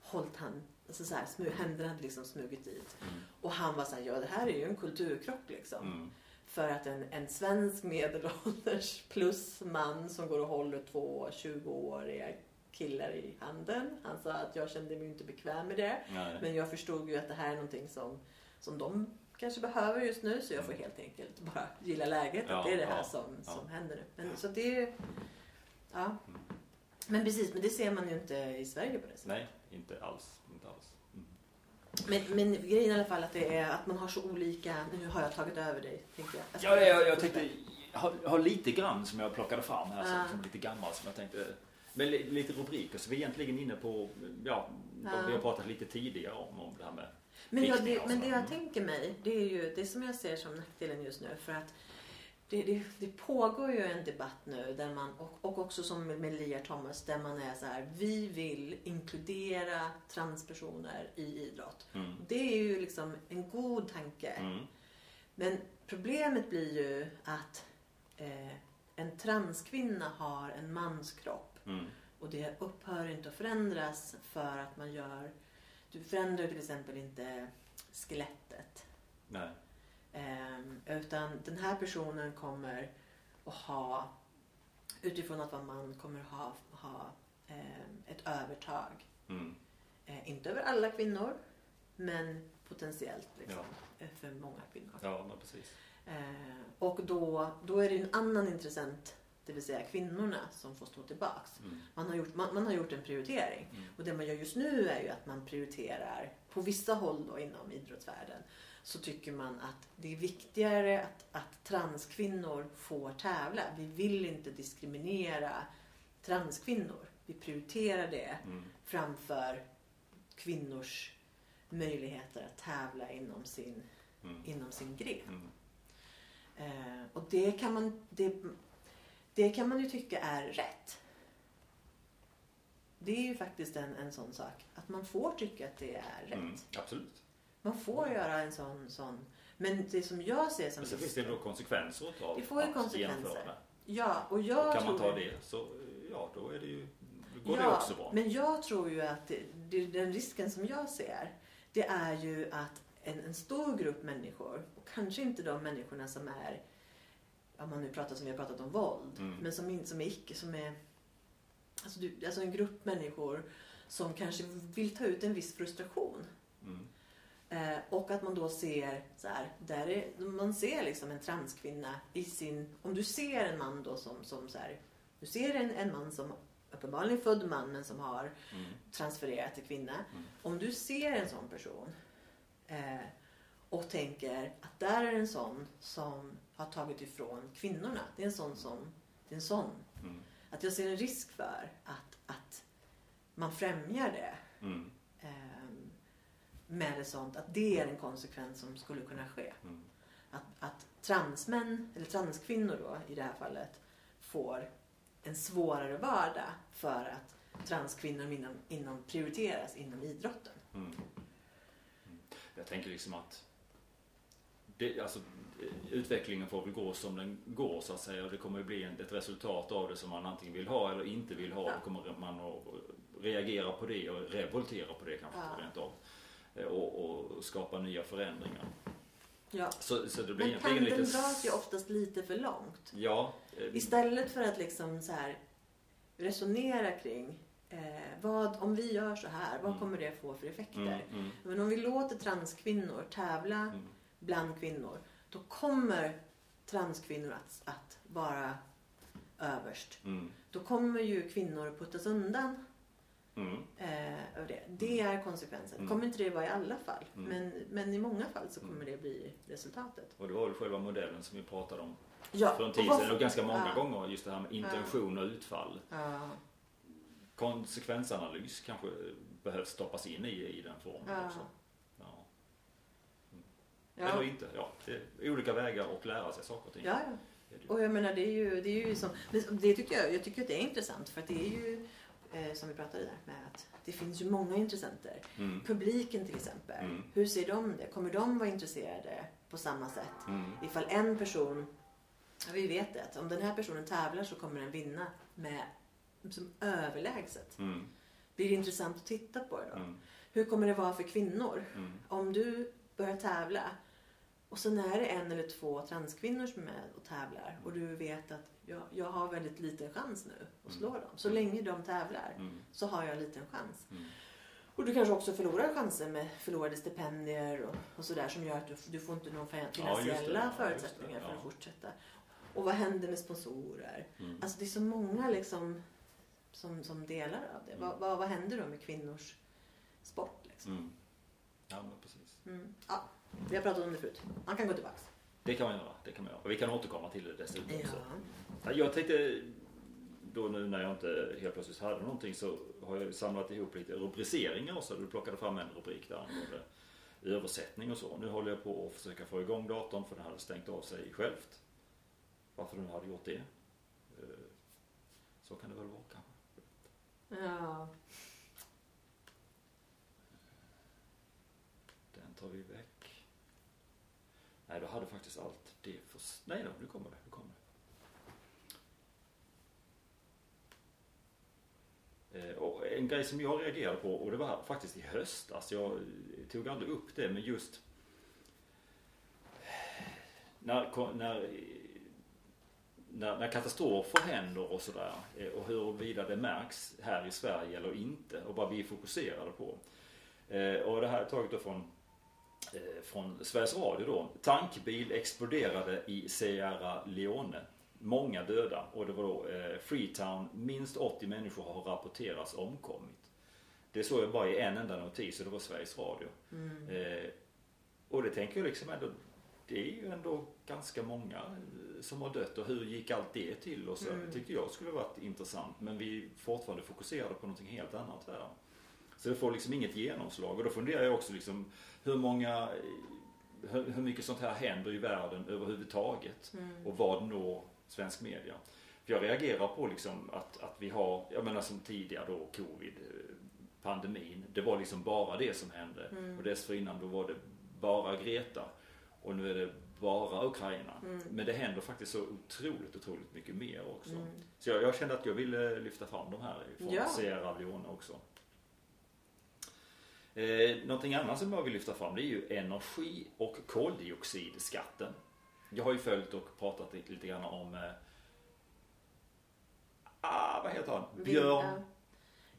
hållit han, alltså så här, smu- händerna hade liksom smugit dit. Mm. Och han var så här, ja det här är ju en kulturkrock liksom. Mm. För att en, en svensk medelålders plus man som går och håller två 20-åriga killar i handen. Han sa att jag kände mig inte bekväm med det. Nej. Men jag förstod ju att det här är någonting som, som de kanske behöver just nu så jag får helt enkelt bara gilla läget. Ja, att det är det här ja, som, ja. som händer nu. Men, så det ja. Men precis, men det ser man ju inte i Sverige på det sättet. Nej, inte alls. Inte alls. Mm. Men, men grejen i alla fall att det är att man har så olika, nu har jag tagit över dig. Tänker jag. Alltså, Ja, jag, jag tänkte ha, ha lite grann som jag plockade fram här Ja. som, som lite gammal som jag tänkte men li- lite rubriker så vi är egentligen inne på ja, Ja. vi har pratat lite tidigare om, om det här med Men, jag, det, men det jag tänker mig, det är ju det som jag ser som nackdelen just nu. För att det, det, det pågår ju en debatt nu där man, och, och också som med Lia Thomas, där man är så här, vi vill inkludera transpersoner i idrott. Mm. Det är ju liksom en god tanke. Mm. Men problemet blir ju att eh, en transkvinna har en manskropp. Mm. Och det upphör inte att förändras för att man gör... Du förändrar till exempel inte skelettet. Nej. Ehm, utan den här personen kommer att ha, utifrån att vara man, kommer att ha, ha ehm, ett övertag. Mm. Eh, inte över alla kvinnor, men potentiellt liksom, Ja. eh, för många kvinnor. ja, precis. Eh, och då, då är det en annan intressent, det vill säga kvinnorna, som får stå tillbaks. Mm. Man har, gjort, man, man har gjort en prioritering. Mm. Och det man gör just nu är ju att man prioriterar, på vissa håll då inom idrottsvärlden, så tycker man att det är viktigare att, att transkvinnor får tävla. Vi vill inte diskriminera transkvinnor. Vi prioriterar det Mm. framför kvinnors möjligheter att tävla inom sin, Mm. inom sin gren. Mm. Eh, och det kan, man, det, det kan man ju tycka är rätt. Det är ju faktiskt en, en sån sak. Att man får tycka att det är rätt. Mm. Absolut. Man får göra en sån, sån. Men det som jag ser som Men sen finns det då konsekvenser att ta. Det får ju att konsekvenser. genomföra. Ja, och jag Och kan man ta det så ja, då är det ju då går ja, det också bra. Men jag tror ju att det, det, den risken som jag ser, det är ju att en, en stor grupp människor, och kanske inte de människorna som är, om man nu pratar som vi har pratat om våld, Mm. men som, som är icke, som är, alltså, du, alltså en grupp människor som kanske vill ta ut en viss frustration. Mm. Eh, och att man då ser så här, där är, man ser liksom en transkvinna i sin, om du ser en man då som, som så här, du ser en, en man som uppenbarligen född man men som har Mm. transfererat till kvinna. Mm. Om du ser en sån person eh, och tänker att där är en sån som har tagit ifrån kvinnorna. Det är en sån som, det är en sån. Mm. Att jag ser en risk för att, att man främjar det Mm. ehm, med ett sånt, att det är en konsekvens som skulle kunna ske. Mm. Att, att transmän, eller transkvinnor då i det här fallet, får en svårare vardag för att transkvinnor inom, inom prioriteras inom idrotten. Mm. Mm. Jag tänker liksom att det, alltså, utvecklingen får väl gå som den går så att säga. Och det kommer ju bli ett resultat av det som man antingen vill ha eller inte vill ha. Ja. Då kommer man att reagera på det och revoltera på det kanske Ja. rent av. Eh, Och, och skapa nya förändringar. Ja. Så, så Men egentligen lite... dras ju oftast lite för långt. Ja. eh, Istället för att liksom så här resonera kring eh, vad, om vi gör så här, vad Mm. kommer det få för effekter? Mm, mm, Men om vi låter transkvinnor tävla mm, bland kvinnor, då kommer transkvinnor att, att vara överst. Mm. Då kommer ju kvinnor puttas undan Mm. eh, det. Det är konsekvensen. Mm. Kommer inte det vara i alla fall. Mm. Men, men i många fall så kommer Mm. det bli resultatet. Och det var väl själva modellen som vi pratade om Ja, för en tid sedan och ganska många ja, gånger. Just det här med intention och utfall. Ja, Konsekvensanalys kanske behövs stoppas in i, i den formen också. Ja. Eller inte. Ja, det är olika vägar att lära sig saker och ting. Ja, ja. Och jag menar det är ju, det är ju som, det, det tycker jag, jag tycker att det är intressant för att det är ju eh, som vi pratade där med att det finns ju många intressenter. Mm. Publiken till exempel. Mm. Hur ser de det? Kommer de vara intresserade på samma sätt? Mm. Ifall en person, ja, vi vet det, att om den här personen tävlar så kommer den vinna med som överlägset. Mm. Blir det intressant att titta på det då? Mm. Hur kommer det vara för kvinnor? Mm. Om du börjar tävla och sen är det en eller två transkvinnor som är med och tävlar och du vet att jag, jag har väldigt liten chans nu att slå dem. Så länge de tävlar Mm. så har jag liten chans. Mm. Och du kanske också förlorar chanser med förlorade stipendier och, och sådär som gör att du, du får inte Ja, finansiella. Ja, just det. förutsättningar för Ja. att fortsätta. Och vad händer med sponsorer? Mm. Alltså det är så många liksom som, som delar av det. Mm. Vad, vad, vad händer då med kvinnors sport? Liksom? Mm. Ja, men precis. Mm. Ja, vi har pratat om det förut. Man kan gå tillbaks. Det kan man göra. Det kan man göra. Och vi kan återkomma till det dessutom Ja. Jag tänkte då nu när jag inte helt plötsligt hade någonting så har jag samlat ihop lite rubriceringar så du plockade fram en rubrik där angående översättning och så. Nu håller jag på att försöka få igång datorn för den hade stängt av sig självt. Varför den hade gjort det? Eh, Så kan det väl vara kanske. Ja. Den tar vi väck. Nej, då hade faktiskt allt det för... Nej då, nu kommer det. Nu kommer det. Eh, och en grej som jag reagerade på, och det var faktiskt i höstas, jag tog aldrig upp det, men just när, när, när, när katastrofer händer och sådär eh, och huruvida det märks här i Sverige eller inte och vad vi är fokuserade på. Eh, och det här är taget då från, från Sveriges Radio då. Tankbil exploderade i Sierra Leone. Många döda och det var då eh, Freetown. Minst 80 människor har rapporterats omkommit. Det såg jag bara i en enda notis och det var Sveriges Radio. Mm. Eh, och det tänker jag liksom ändå, det är ju ändå ganska många eh, som har dött och hur gick allt det till och så Mm. tyckte jag skulle varit intressant men vi är fortfarande fokuserade på någonting helt annat här. Så det får liksom inget genomslag och då funderar jag också liksom hur många, hur, hur mycket sånt här händer i världen överhuvudtaget Mm. och vad når svensk media? För jag reagerar på liksom att, att vi har, jag menar som tidigare då covid, eh, pandemin. Det var liksom bara det som hände. Mm. Och dessförinnan då var det bara Greta. Och nu är det bara Ukraina. Mm. Men det händer faktiskt så otroligt, otroligt mycket mer också. Mm. Så jag, jag kände att jag ville lyfta fram de här från Ja. Sierra Leone också. Eh, någonting annat som jag vill lyfta fram det är ju energi och koldioxidskatten. Jag har ju följt och pratat lite, grann om eh, ah, vad heter han? Björn,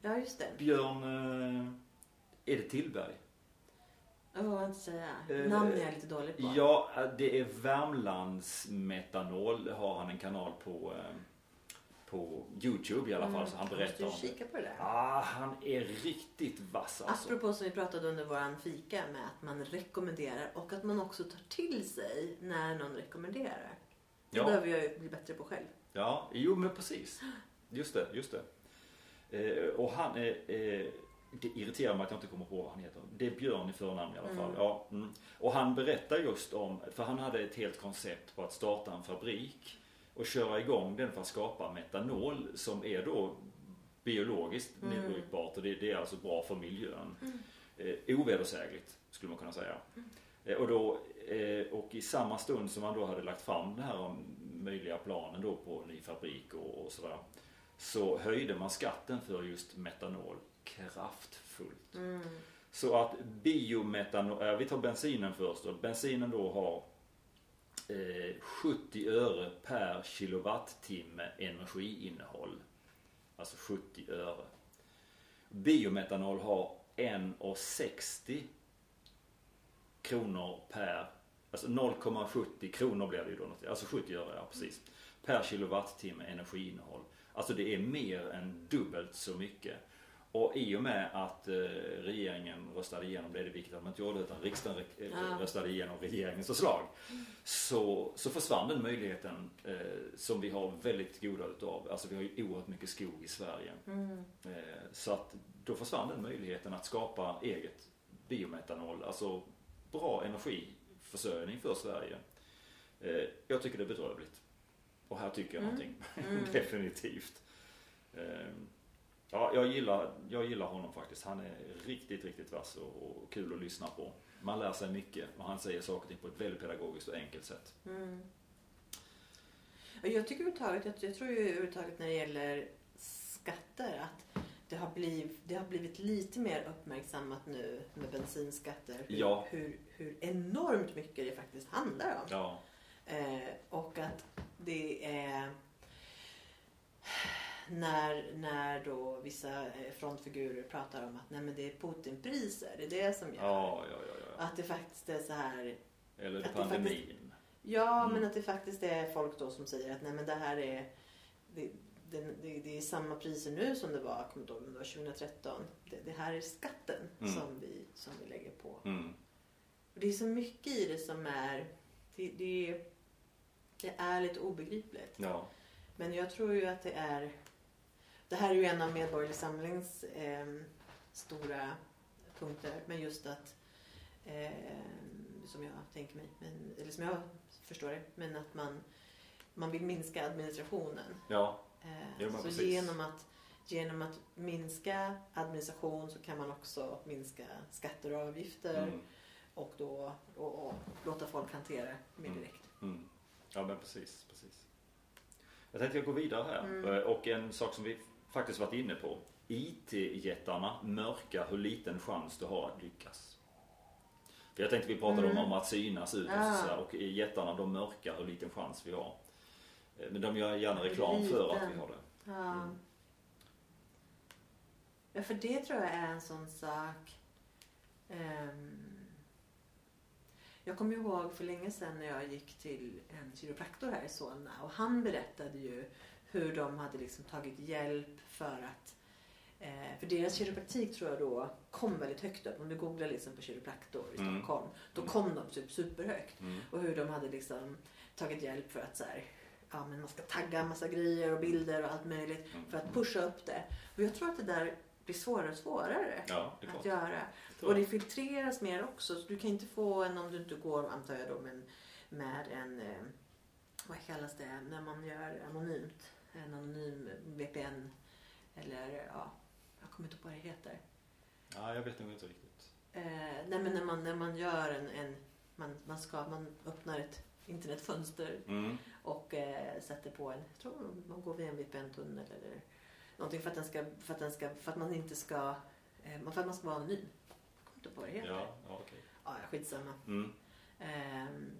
Ja, just det. Björn, eh, är det Tillberg? Jag vågar inte säga. Eh, Namn är jag lite dålig på. Ja, det är Värmlands metanol. Det har han en kanal på, eh, på Youtube i alla fall. Så han berättar om kika på det där. Ah, han är riktigt vass alltså. Apropå som vi pratade under våran fika med att man rekommenderar och att man också tar till sig när någon rekommenderar. Det Ja. behöver jag ju bli bättre på själv. Ja, jo men precis. Just det, just det. Eh, och han är, eh, det irriterar mig att jag inte kommer på vad han heter. Det är Björn i förnamn i alla fall. Mm. Ja, mm. Och han berättar just om, för han hade ett helt koncept på att starta en fabrik och köra igång den för att skapa metanol som är då biologiskt Mm. nedbrytbart och det, det är alltså bra för miljön. Eh, ovedersägligt skulle man kunna säga. Eh, och, då, eh, och i samma stund som man då hade lagt fram den här möjliga planen då på ny fabrik och, och sådär. Så höjde man skatten för just metanol kraftfullt. Mm. Så att biometanol, äh, vi tar bensinen först då. Bensinen då har eh, Eh, 70 öre per kilowattimme energiinnehåll. Alltså 70 öre. Biometanol har 1,60 kronor per Alltså 0,70 kronor blir det ju då. Alltså 70 öre, ja precis. Per kilowattimme energiinnehåll. Alltså det är mer än dubbelt så mycket. Och i och med att eh, regeringen röstade igenom det, är det viktigt att man inte gjorde utan riksdagen eh, Ja. röstade igenom regeringens förslag. Så, så försvann den möjligheten eh, som vi har väldigt goda utav. Alltså vi har ju oerhört mycket skog i Sverige. Mm. Eh, så att då försvann den möjligheten att skapa eget biometanol, alltså bra energiförsörjning för Sverige. Eh, jag tycker det är bedrövligt. Och här tycker jag Mm. någonting. [LAUGHS] Mm. Definitivt. Ja, jag gillar, jag gillar honom faktiskt. Han är riktigt, riktigt vass och, och kul att lyssna på. Man lär sig mycket och han säger saker och ting på ett väldigt pedagogiskt och enkelt sätt. Mm. Jag tycker överhuvudtaget, jag, jag tror ju överhuvudtaget när det gäller skatter att det har, blivit, det har blivit lite mer uppmärksammat nu med bensinskatter. Hur, Ja. hur, hur enormt mycket det faktiskt handlar om. Ja, Eh, och att det är när, när då vissa eh, frontfigurer pratar om att nej men det är Putinpriser, det är det som gör. ja, ja, ja. ja. Att det faktiskt är så här Eller pandemin. Ja, Mm. men att det faktiskt är folk då som säger att nej men det här är det, det, det, det är samma priser nu som det var, kommer ihåg det var 2013. Det, här är skatten Mm. som, vi, som vi lägger på. Mm. Och det är så mycket i det som är det, det, det är lite obegripligt. Ja. Men jag tror ju att det är det här är ju en av Medborgerlig Samlings eh, stora punkter. Men just att eh, som jag tänker mig, men, eller som jag förstår det, men att man, man vill minska administrationen. Ja, Eh, så precis. genom att, genom att minska administration så kan man också minska skatter och avgifter mm. och då och, och låta folk hantera mer Mm. direkt. Mm. ja men precis, precis. Jag tänkte gå vidare här. Mm. Eh, Och en sak som vi faktiskt varit inne på. IT-jättarna mörkar hur liten chans du har att lyckas. För jag tänkte vi pratade Mm. om, att synas ut Ah. och, så och jättarna de mörkar hur liten chans vi har. Eh, Men de gör gärna reklam för att Liten. vi har det. Ja. Mm. ja, för det tror jag är en sån sak. Ehm, jag kommer ihåg för länge sedan när jag gick till en kiropraktor här i Solna och han berättade ju hur de hade liksom tagit hjälp för att eh, för deras kiropraktik tror jag då kom väldigt högt upp. Om du googlar liksom på kiropraktor i Mm. Stockholm. Då Mm. kom de typ superhögt. Mm. Och hur de hade liksom tagit hjälp för att så här, ja, men man ska tagga massa grejer och bilder och allt möjligt Mm. för att pusha upp det. Och jag tror att det där blir svårare och svårare Ja, att göra. Och det filtreras mer också. Så du kan inte få en, om du inte går, antar jag då, men med en, eh, vad kallas det, när man gör anonymt. En anonym VPN. Eller ja, jag kommer inte på vad det heter. Ja, jag vet nog inte riktigt. Eh, nej men när man, när man gör en, en man, man, ska, man öppnar ett internetfönster Mm. och eh, sätter på en, jag tror man går via en VPN-tunnel eller någonting för att, den ska, för att, den ska, för att man inte ska, eh, för att man ska vara anonym. Jag kommer inte på vad det heter. Ja, ja okej. Ja, skitsamma. Mm. Ehm,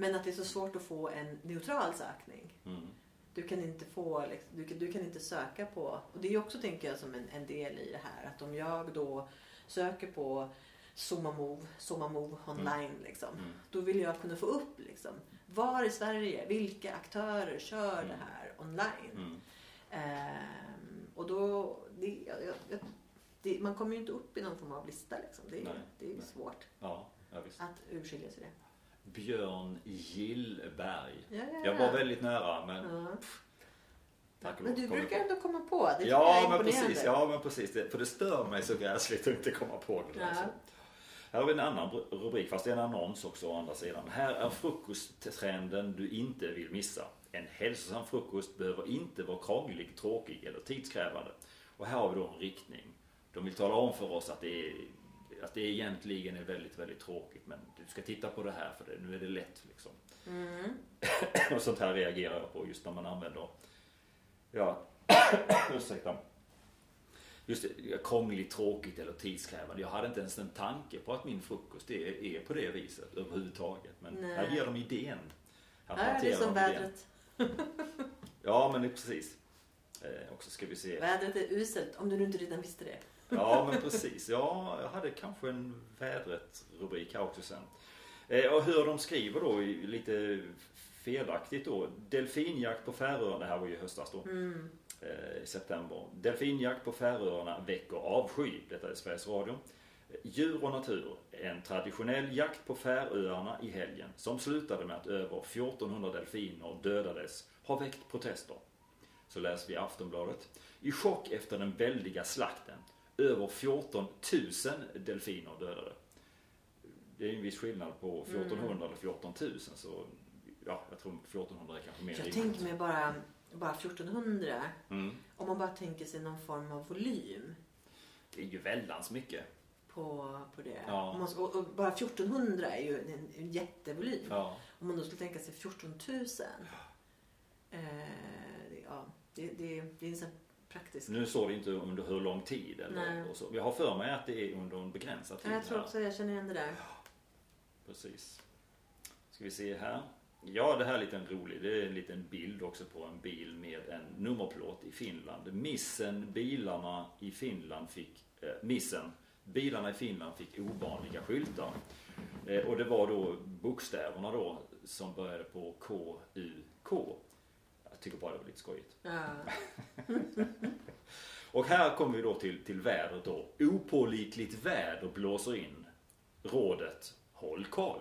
men att det är så svårt att få en neutral sökning. Mm. Du kan inte få, liksom, du, kan, du kan inte söka på, och det är också tänker jag som en, en del i det här, att om jag då söker på Somamove, Somamove online liksom, Mm. då vill jag kunna få upp liksom, var i Sverige, vilka aktörer kör Mm. det här online? Mm. Ehm, och då, det, jag, jag, det, man kommer ju inte upp i någon form av lista liksom. Det är, Nej, det är svårt Ja, ja att urskilja sig det. Björn Gillberg. Ja, ja, Jag var väldigt nära men Ja. tack och Men du brukar på. ändå komma på. Det Ja men precis, ja men precis. Det, för det stör mig så gräsligt att inte komma på det där. Ja. Så. Här har vi en annan br- rubrik, fast det är en annons också å andra sidan. Här är frukosttrenden du inte vill missa. En hälsosam frukost behöver inte vara krånglig, tråkig eller tidskrävande. Och här har vi då en riktning. De vill tala om för oss att det är att det egentligen är väldigt, väldigt tråkigt men du ska titta på det här för det, nu är det lätt liksom. Mm. [CLEARS THROAT] Och sånt här reagerar jag på just när man använder, ja, [CLEARS THROAT] ursäkta. Just det, krångligt, tråkigt eller tidskrävande. Jag hade inte ens en tanke på att min frukost är, är på det viset överhuvudtaget. Men Nej. här ger de idén. Här Ja, det är som vädret. [LAUGHS] Ja, men det är precis. Eh, och så ska vi se. Vädret är uselt, om du nu inte redan visste det. Ja, men precis. Ja, jag hade kanske en vädret-rubrik här också sen. Eh, och hur de skriver då, lite felaktigt då. Delfinjakt på Färöarna, det här var ju i höstas då. Mm. eh, i september. Delfinjakt på Färöarna väcker avsky. Detta är Sveriges Radio. Djur och natur. En traditionell jakt på Färöarna i helgen som slutade med att över 1400 delfiner dödades har väckt protester. Så läser vi Aftonbladet. I chock efter den väldiga slakten. Över 14 000 delfiner dödade. Det är en viss skillnad på 1400 eller 14 000 så ja, jag tror 1400 är kanske mer Jag rimligt. tänker mig bara, bara 1400. Mm. Om man bara tänker sig någon form av volym Det är ju väldans mycket. på, på det. Ja. Om man och och bara 1400 är ju en, en jättevolym. Ja. Om man då skulle tänka sig 14 000. Eh, det, ja, det, det, det är en sån praktisk... Nu står det inte under hur lång tid eller och så. Jag har för mig att det är under en begränsad tid. Ja, jag tror också jag känner igen det där. Precis. Ska vi se här. Ja, det här är lite rolig. Det är en liten bild också på en bil med en nummerplåt i Finland. Missen bilarna i Finland fick, eh, missen, bilarna i Finland fick ovanliga skyltar. Eh, och det var då bokstäverna då som började på K, U, K. Jag tycker bara det var lite skojigt. Ja. [LAUGHS] Och här kommer vi då till, till vädret då. Opålitligt väder blåser in. Rådet, håll koll.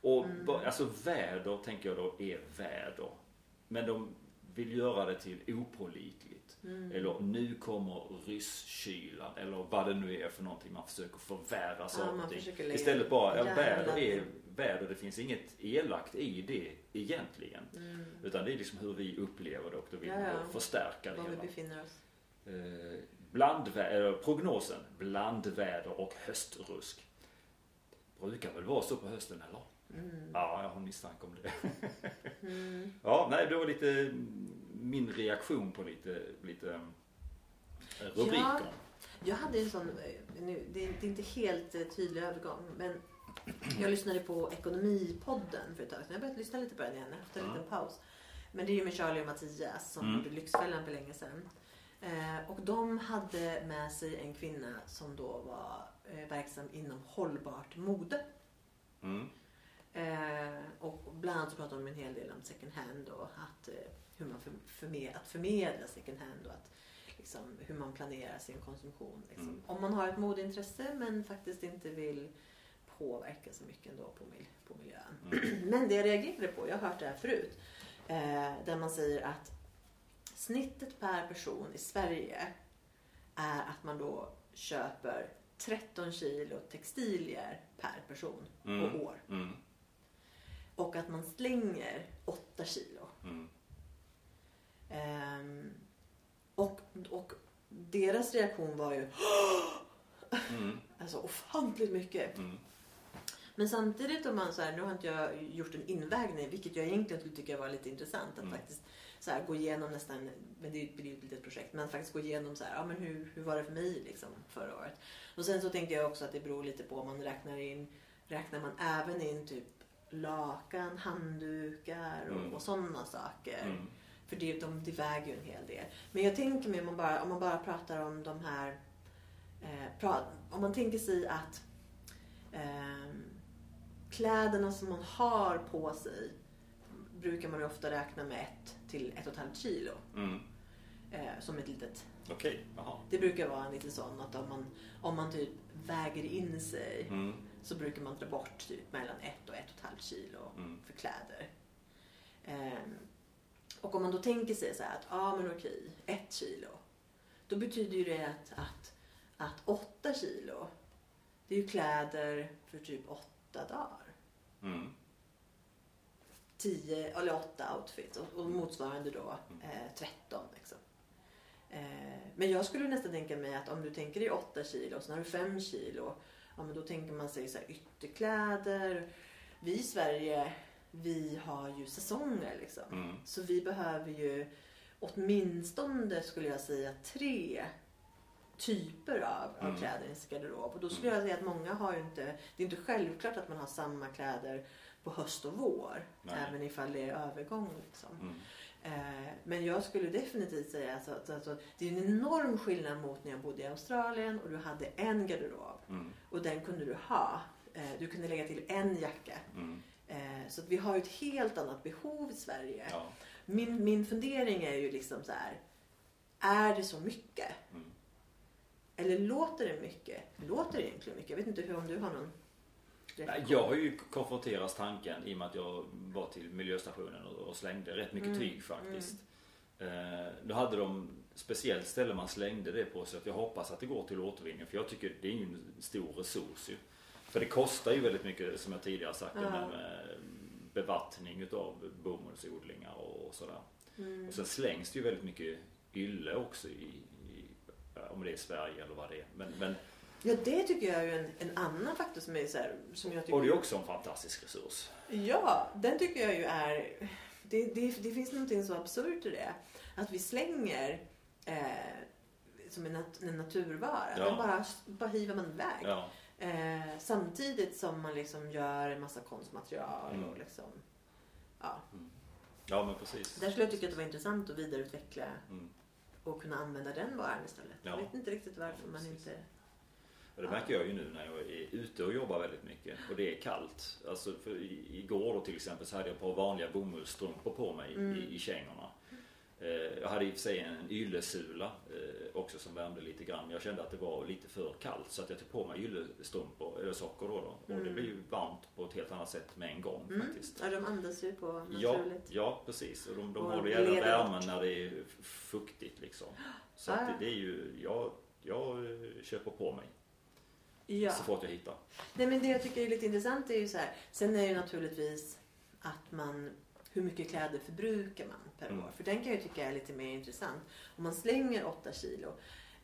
Och ba- alltså väder tänker jag då är väder. Men de vill göra det till opålitligt. Eller nu kommer rysskylan. Eller vad det nu är för någonting man försöker förvärra saker och ting. Istället bara, ja, väder är väder. Det finns inget elakt i det egentligen. Mm. Utan det är liksom hur vi upplever det och då vill Ja, ja. förstärka det Var vi befinner oss. Eh, blandvä- eller prognosen, blandväder och höstrusk. Brukar väl vara så på hösten eller? Mm. Ja, jag har misstanke om det. [LAUGHS] Mm. Ja, nej, det var lite min reaktion på lite, lite eh, rubriker. Ja. Jag hade en sån, eh, nu, det, är, inte helt eh, tydlig övergång, men [CLEARS THROAT] jag lyssnade på Ekonomipodden för ett tag sedan. Jag började lyssna lite på den igen efter en Ja. liten paus. Men det är ju med Charlie och Mattias som Mm. gjorde Lyxfällan för länge sedan. Eh, och de hade med sig en kvinna som då var eh, verksam inom hållbart mode. Mm. Eh, och bland annat så pratade de en hel del om second hand och att, hur man för, förmed, att förmedla second hand och att, liksom, hur man planerar sin konsumtion. Liksom. Mm. Om man har ett modeintresse men faktiskt inte vill påverka så mycket ändå på, mil, på miljön. Mm. [CLEARS THROAT] Men det jag reagerade på, jag har hört det här förut, eh, där man säger att snittet per person i Sverige är att man då köper 13 kilo textilier per person Mm. och år. Mm. Och att man slänger 8 kilo. Mm. Ehm, och, och deras reaktion var ju [GASPS] Mm. alltså ofantligt mycket. Mm. Men samtidigt om man så här, nu har inte jag gjort en invägning, vilket jag egentligen skulle tycka var lite intressant att Mm. faktiskt så här, gå igenom nästan, men det blir ju ett litet projekt, men faktiskt gå igenom så här, ja men hur, hur var det för mig liksom förra året? Och sen så tänkte jag också att det beror lite på om man räknar in, räknar man även in typ lakan, handdukar och, Mm. och sådana saker. Mm. För det, de, det väger ju en hel del. Men jag tänker mig om man bara, om man bara pratar om de här... Eh, pra, om man tänker sig att ehm, kläderna som man har på sig brukar man ju ofta räkna med ett till ett och ett halvt kilo. Mm. Eh, som ett litet... Okej, jaha. Det brukar vara en liten sån att om man, om man typ väger in sig Mm. så brukar man dra bort typ mellan ett och ett och ett halvt kilo Mm. för kläder. Och om man då tänker sig så här att, ja men okej, ett kilo. Då betyder ju det att, att, att åtta kilo, det är ju kläder för typ åtta dagar. Mm. Tio eller åtta outfits och, och motsvarande då eh, 13. Liksom. Eh, men jag skulle nästan tänka mig att om du tänker dig 8 kilo och sen har du 5 kilo. Ja, men då tänker man sig så här ytterkläder. Vi i Sverige, vi har ju säsonger liksom. Mm. Så vi behöver ju åtminstone skulle jag säga tre typer av, av Mm. kläder i sin garderob. Och då skulle jag säga att många har ju inte, det är inte självklart att man har samma kläder på höst och vår. Nej. Även ifall det är övergång. Liksom. Mm. Eh, men jag skulle definitivt säga alltså, att alltså, det är en enorm skillnad mot när jag bodde i Australien och du hade en garderob. Mm. Och den kunde du ha Eh, du kunde lägga till en jacka. Mm. Eh, så vi har ju ett helt annat behov i Sverige. Ja. Min, min fundering är ju liksom så här. Är det så mycket? Mm. Eller låter det mycket? Låter det egentligen mycket? Jag vet inte hur, om du har någon Nej? Jag har ju konfronterats tanken i och med att jag var till miljöstationen och, och slängde rätt mycket Mm, tyg faktiskt. Eh, då hade de speciellt ställe man slängde det på så att jag hoppas att det går till återvinning för jag tycker det är ju en stor resurs ju. För det kostar ju väldigt mycket som jag tidigare sagt Ja. med, med bevattning utav bomullsodlingar och sådär. Mm. Och sen slängs det ju väldigt mycket ylle också i, i om det är Sverige eller vad det är. Men, men, Ja, det tycker jag är ju en, en annan faktor som är så här, som jag tycker... och det är också en fantastisk resurs. Ja, den tycker jag ju är... Det, det, det finns någonting så absurt i det. Att vi slänger eh, som en, nat, en naturvara. Ja. Den bara, bara hivar man iväg. Ja. Eh, samtidigt som man liksom gör en massa konstmaterial Mm. och liksom... Ja. ja men precis. Där skulle jag tycka att det var intressant att vidareutveckla Mm. och kunna använda den varan istället. Ja. Jag vet inte riktigt varför Ja, man inte... Och det märker jag ju nu när jag är ute och jobbar väldigt mycket och det är kallt. Alltså igår då till exempel så hade jag ett par vanliga bomullsstrumpor på mig Mm. i, i kängorna. Eh, jag hade i och för sig en yllesula eh, också som värmde lite grann. Men jag kände att det var lite för kallt så att jag tog på mig yllestrumpor, eller sockor då. då. Och det Mm. blev ju varmt på ett helt annat sätt med en gång Mm. faktiskt. Ja, de andas ju på Ja, naturligt. ja, precis. Och de, de Och håller leder värmen när det är fuktigt liksom. Så Ja, att ja. det, det är ju, jag, jag eh, köper på mig Ja. så fort jag hittar. Nej men det jag tycker är lite intressant är ju så här. Sen är det ju naturligtvis att man hur mycket kläder förbrukar man per Mm. år? För den kan jag tycka är lite mer intressant. Om man slänger 8 kilo,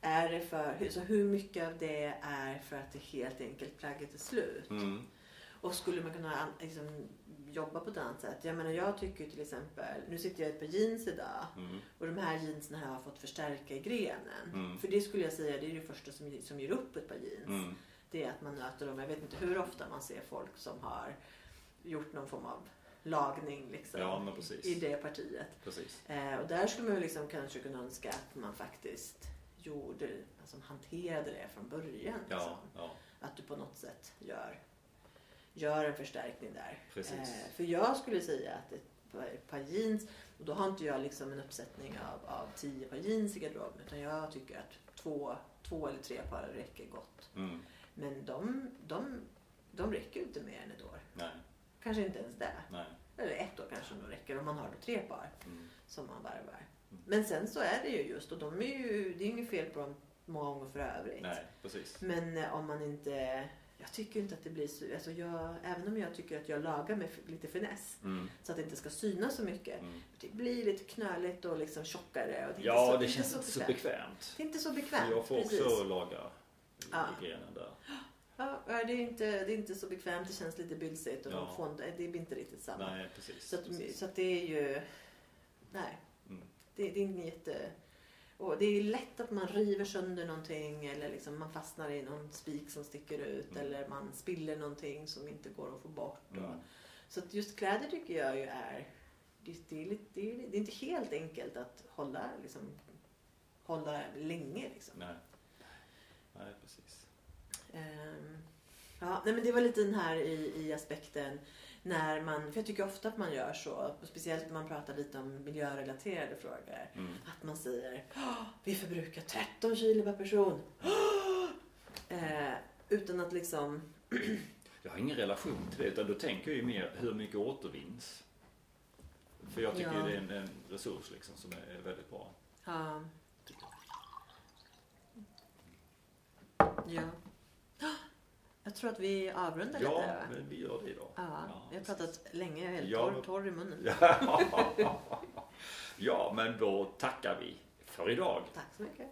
är det för, så hur mycket av det är för att det helt enkelt plagget är slut? Mm. Och skulle man kunna liksom, jobba på ett annat sätt? Jag menar jag tycker till exempel, nu sitter jag i ett par jeans idag Mm. och de här jeansen har jag fått förstärka i grenen. Mm. För det skulle jag säga, det är det första som, som ger upp ett par jeans Mm. det är att man möter dem. Jag vet inte hur ofta man ser folk som har gjort någon form av lagning liksom, Ja, i det partiet. Eh, och där skulle man liksom kanske kunna önska att man faktiskt gjorde, alltså hanterade det från början. Liksom. Ja, Att du på något sätt gör, gör en förstärkning där. Eh, för jag skulle säga att ett par, jeans, och då har inte jag liksom en uppsättning av, av tio par jeans i garderoben utan jag tycker att två, två eller tre par räcker gott. Mm. Men de, de, de räcker inte mer än ett år. Nej, Kanske inte ens det. nej. Eller ett år kanske nog räcker om man har då tre par Mm. som man varvar. Mm. Men sen så är det ju just, och de är ju, det är inget fel på dem många gånger för övrigt. Nej, precis. Men eh, om man inte, jag tycker inte att det blir så, alltså jag, även om jag tycker att jag lagar med lite finess Mm. så att det inte ska synas så mycket. Mm. Det blir lite knöligt och liksom tjockare. Och det Ja, så, det känns inte så bekvämt. Det är inte så bekvämt. Jag får precis. också laga i Ja. grenen där. [GASPS] Ja, det är, inte, det är inte så bekvämt, det känns lite bylsigt och Ja. inte- det blir inte riktigt samma. Nej, precis. Så att, precis. så att det är ju... Nej. Mm. Det, det är inte jätte... Och det är lätt att man river sönder någonting eller liksom man fastnar i någon spik som sticker ut Mm. eller man spiller någonting som inte går att få bort. Och, Mm. Så att just kläder tycker jag ju är... Det, det, är lite, det, är, det är inte helt enkelt att hålla, liksom, hålla länge. Liksom. Nej. Nej, precis. Ehm, ja, nej, men det var lite den här i, i aspekten när man, för jag tycker ofta att man gör så, och speciellt när man pratar lite om miljörelaterade frågor. Mm. Att man säger "Åh, vi förbrukar 13 kilo per person. [GASPS] Eh, utan att liksom, [CLEARS THROAT] Jag har ingen relation till det utan då tänker jag ju mer hur mycket återvinns. För jag tycker Ja. det är en, en resurs liksom som är väldigt bra. ja. Ja. Jag tror att vi avrundar Ja, lite. va? men vi gör det idag. Ja, vi har pratat länge, jag är helt Ja, torr, torr i munnen. [LAUGHS] ja, men då tackar vi för idag. Tack så mycket.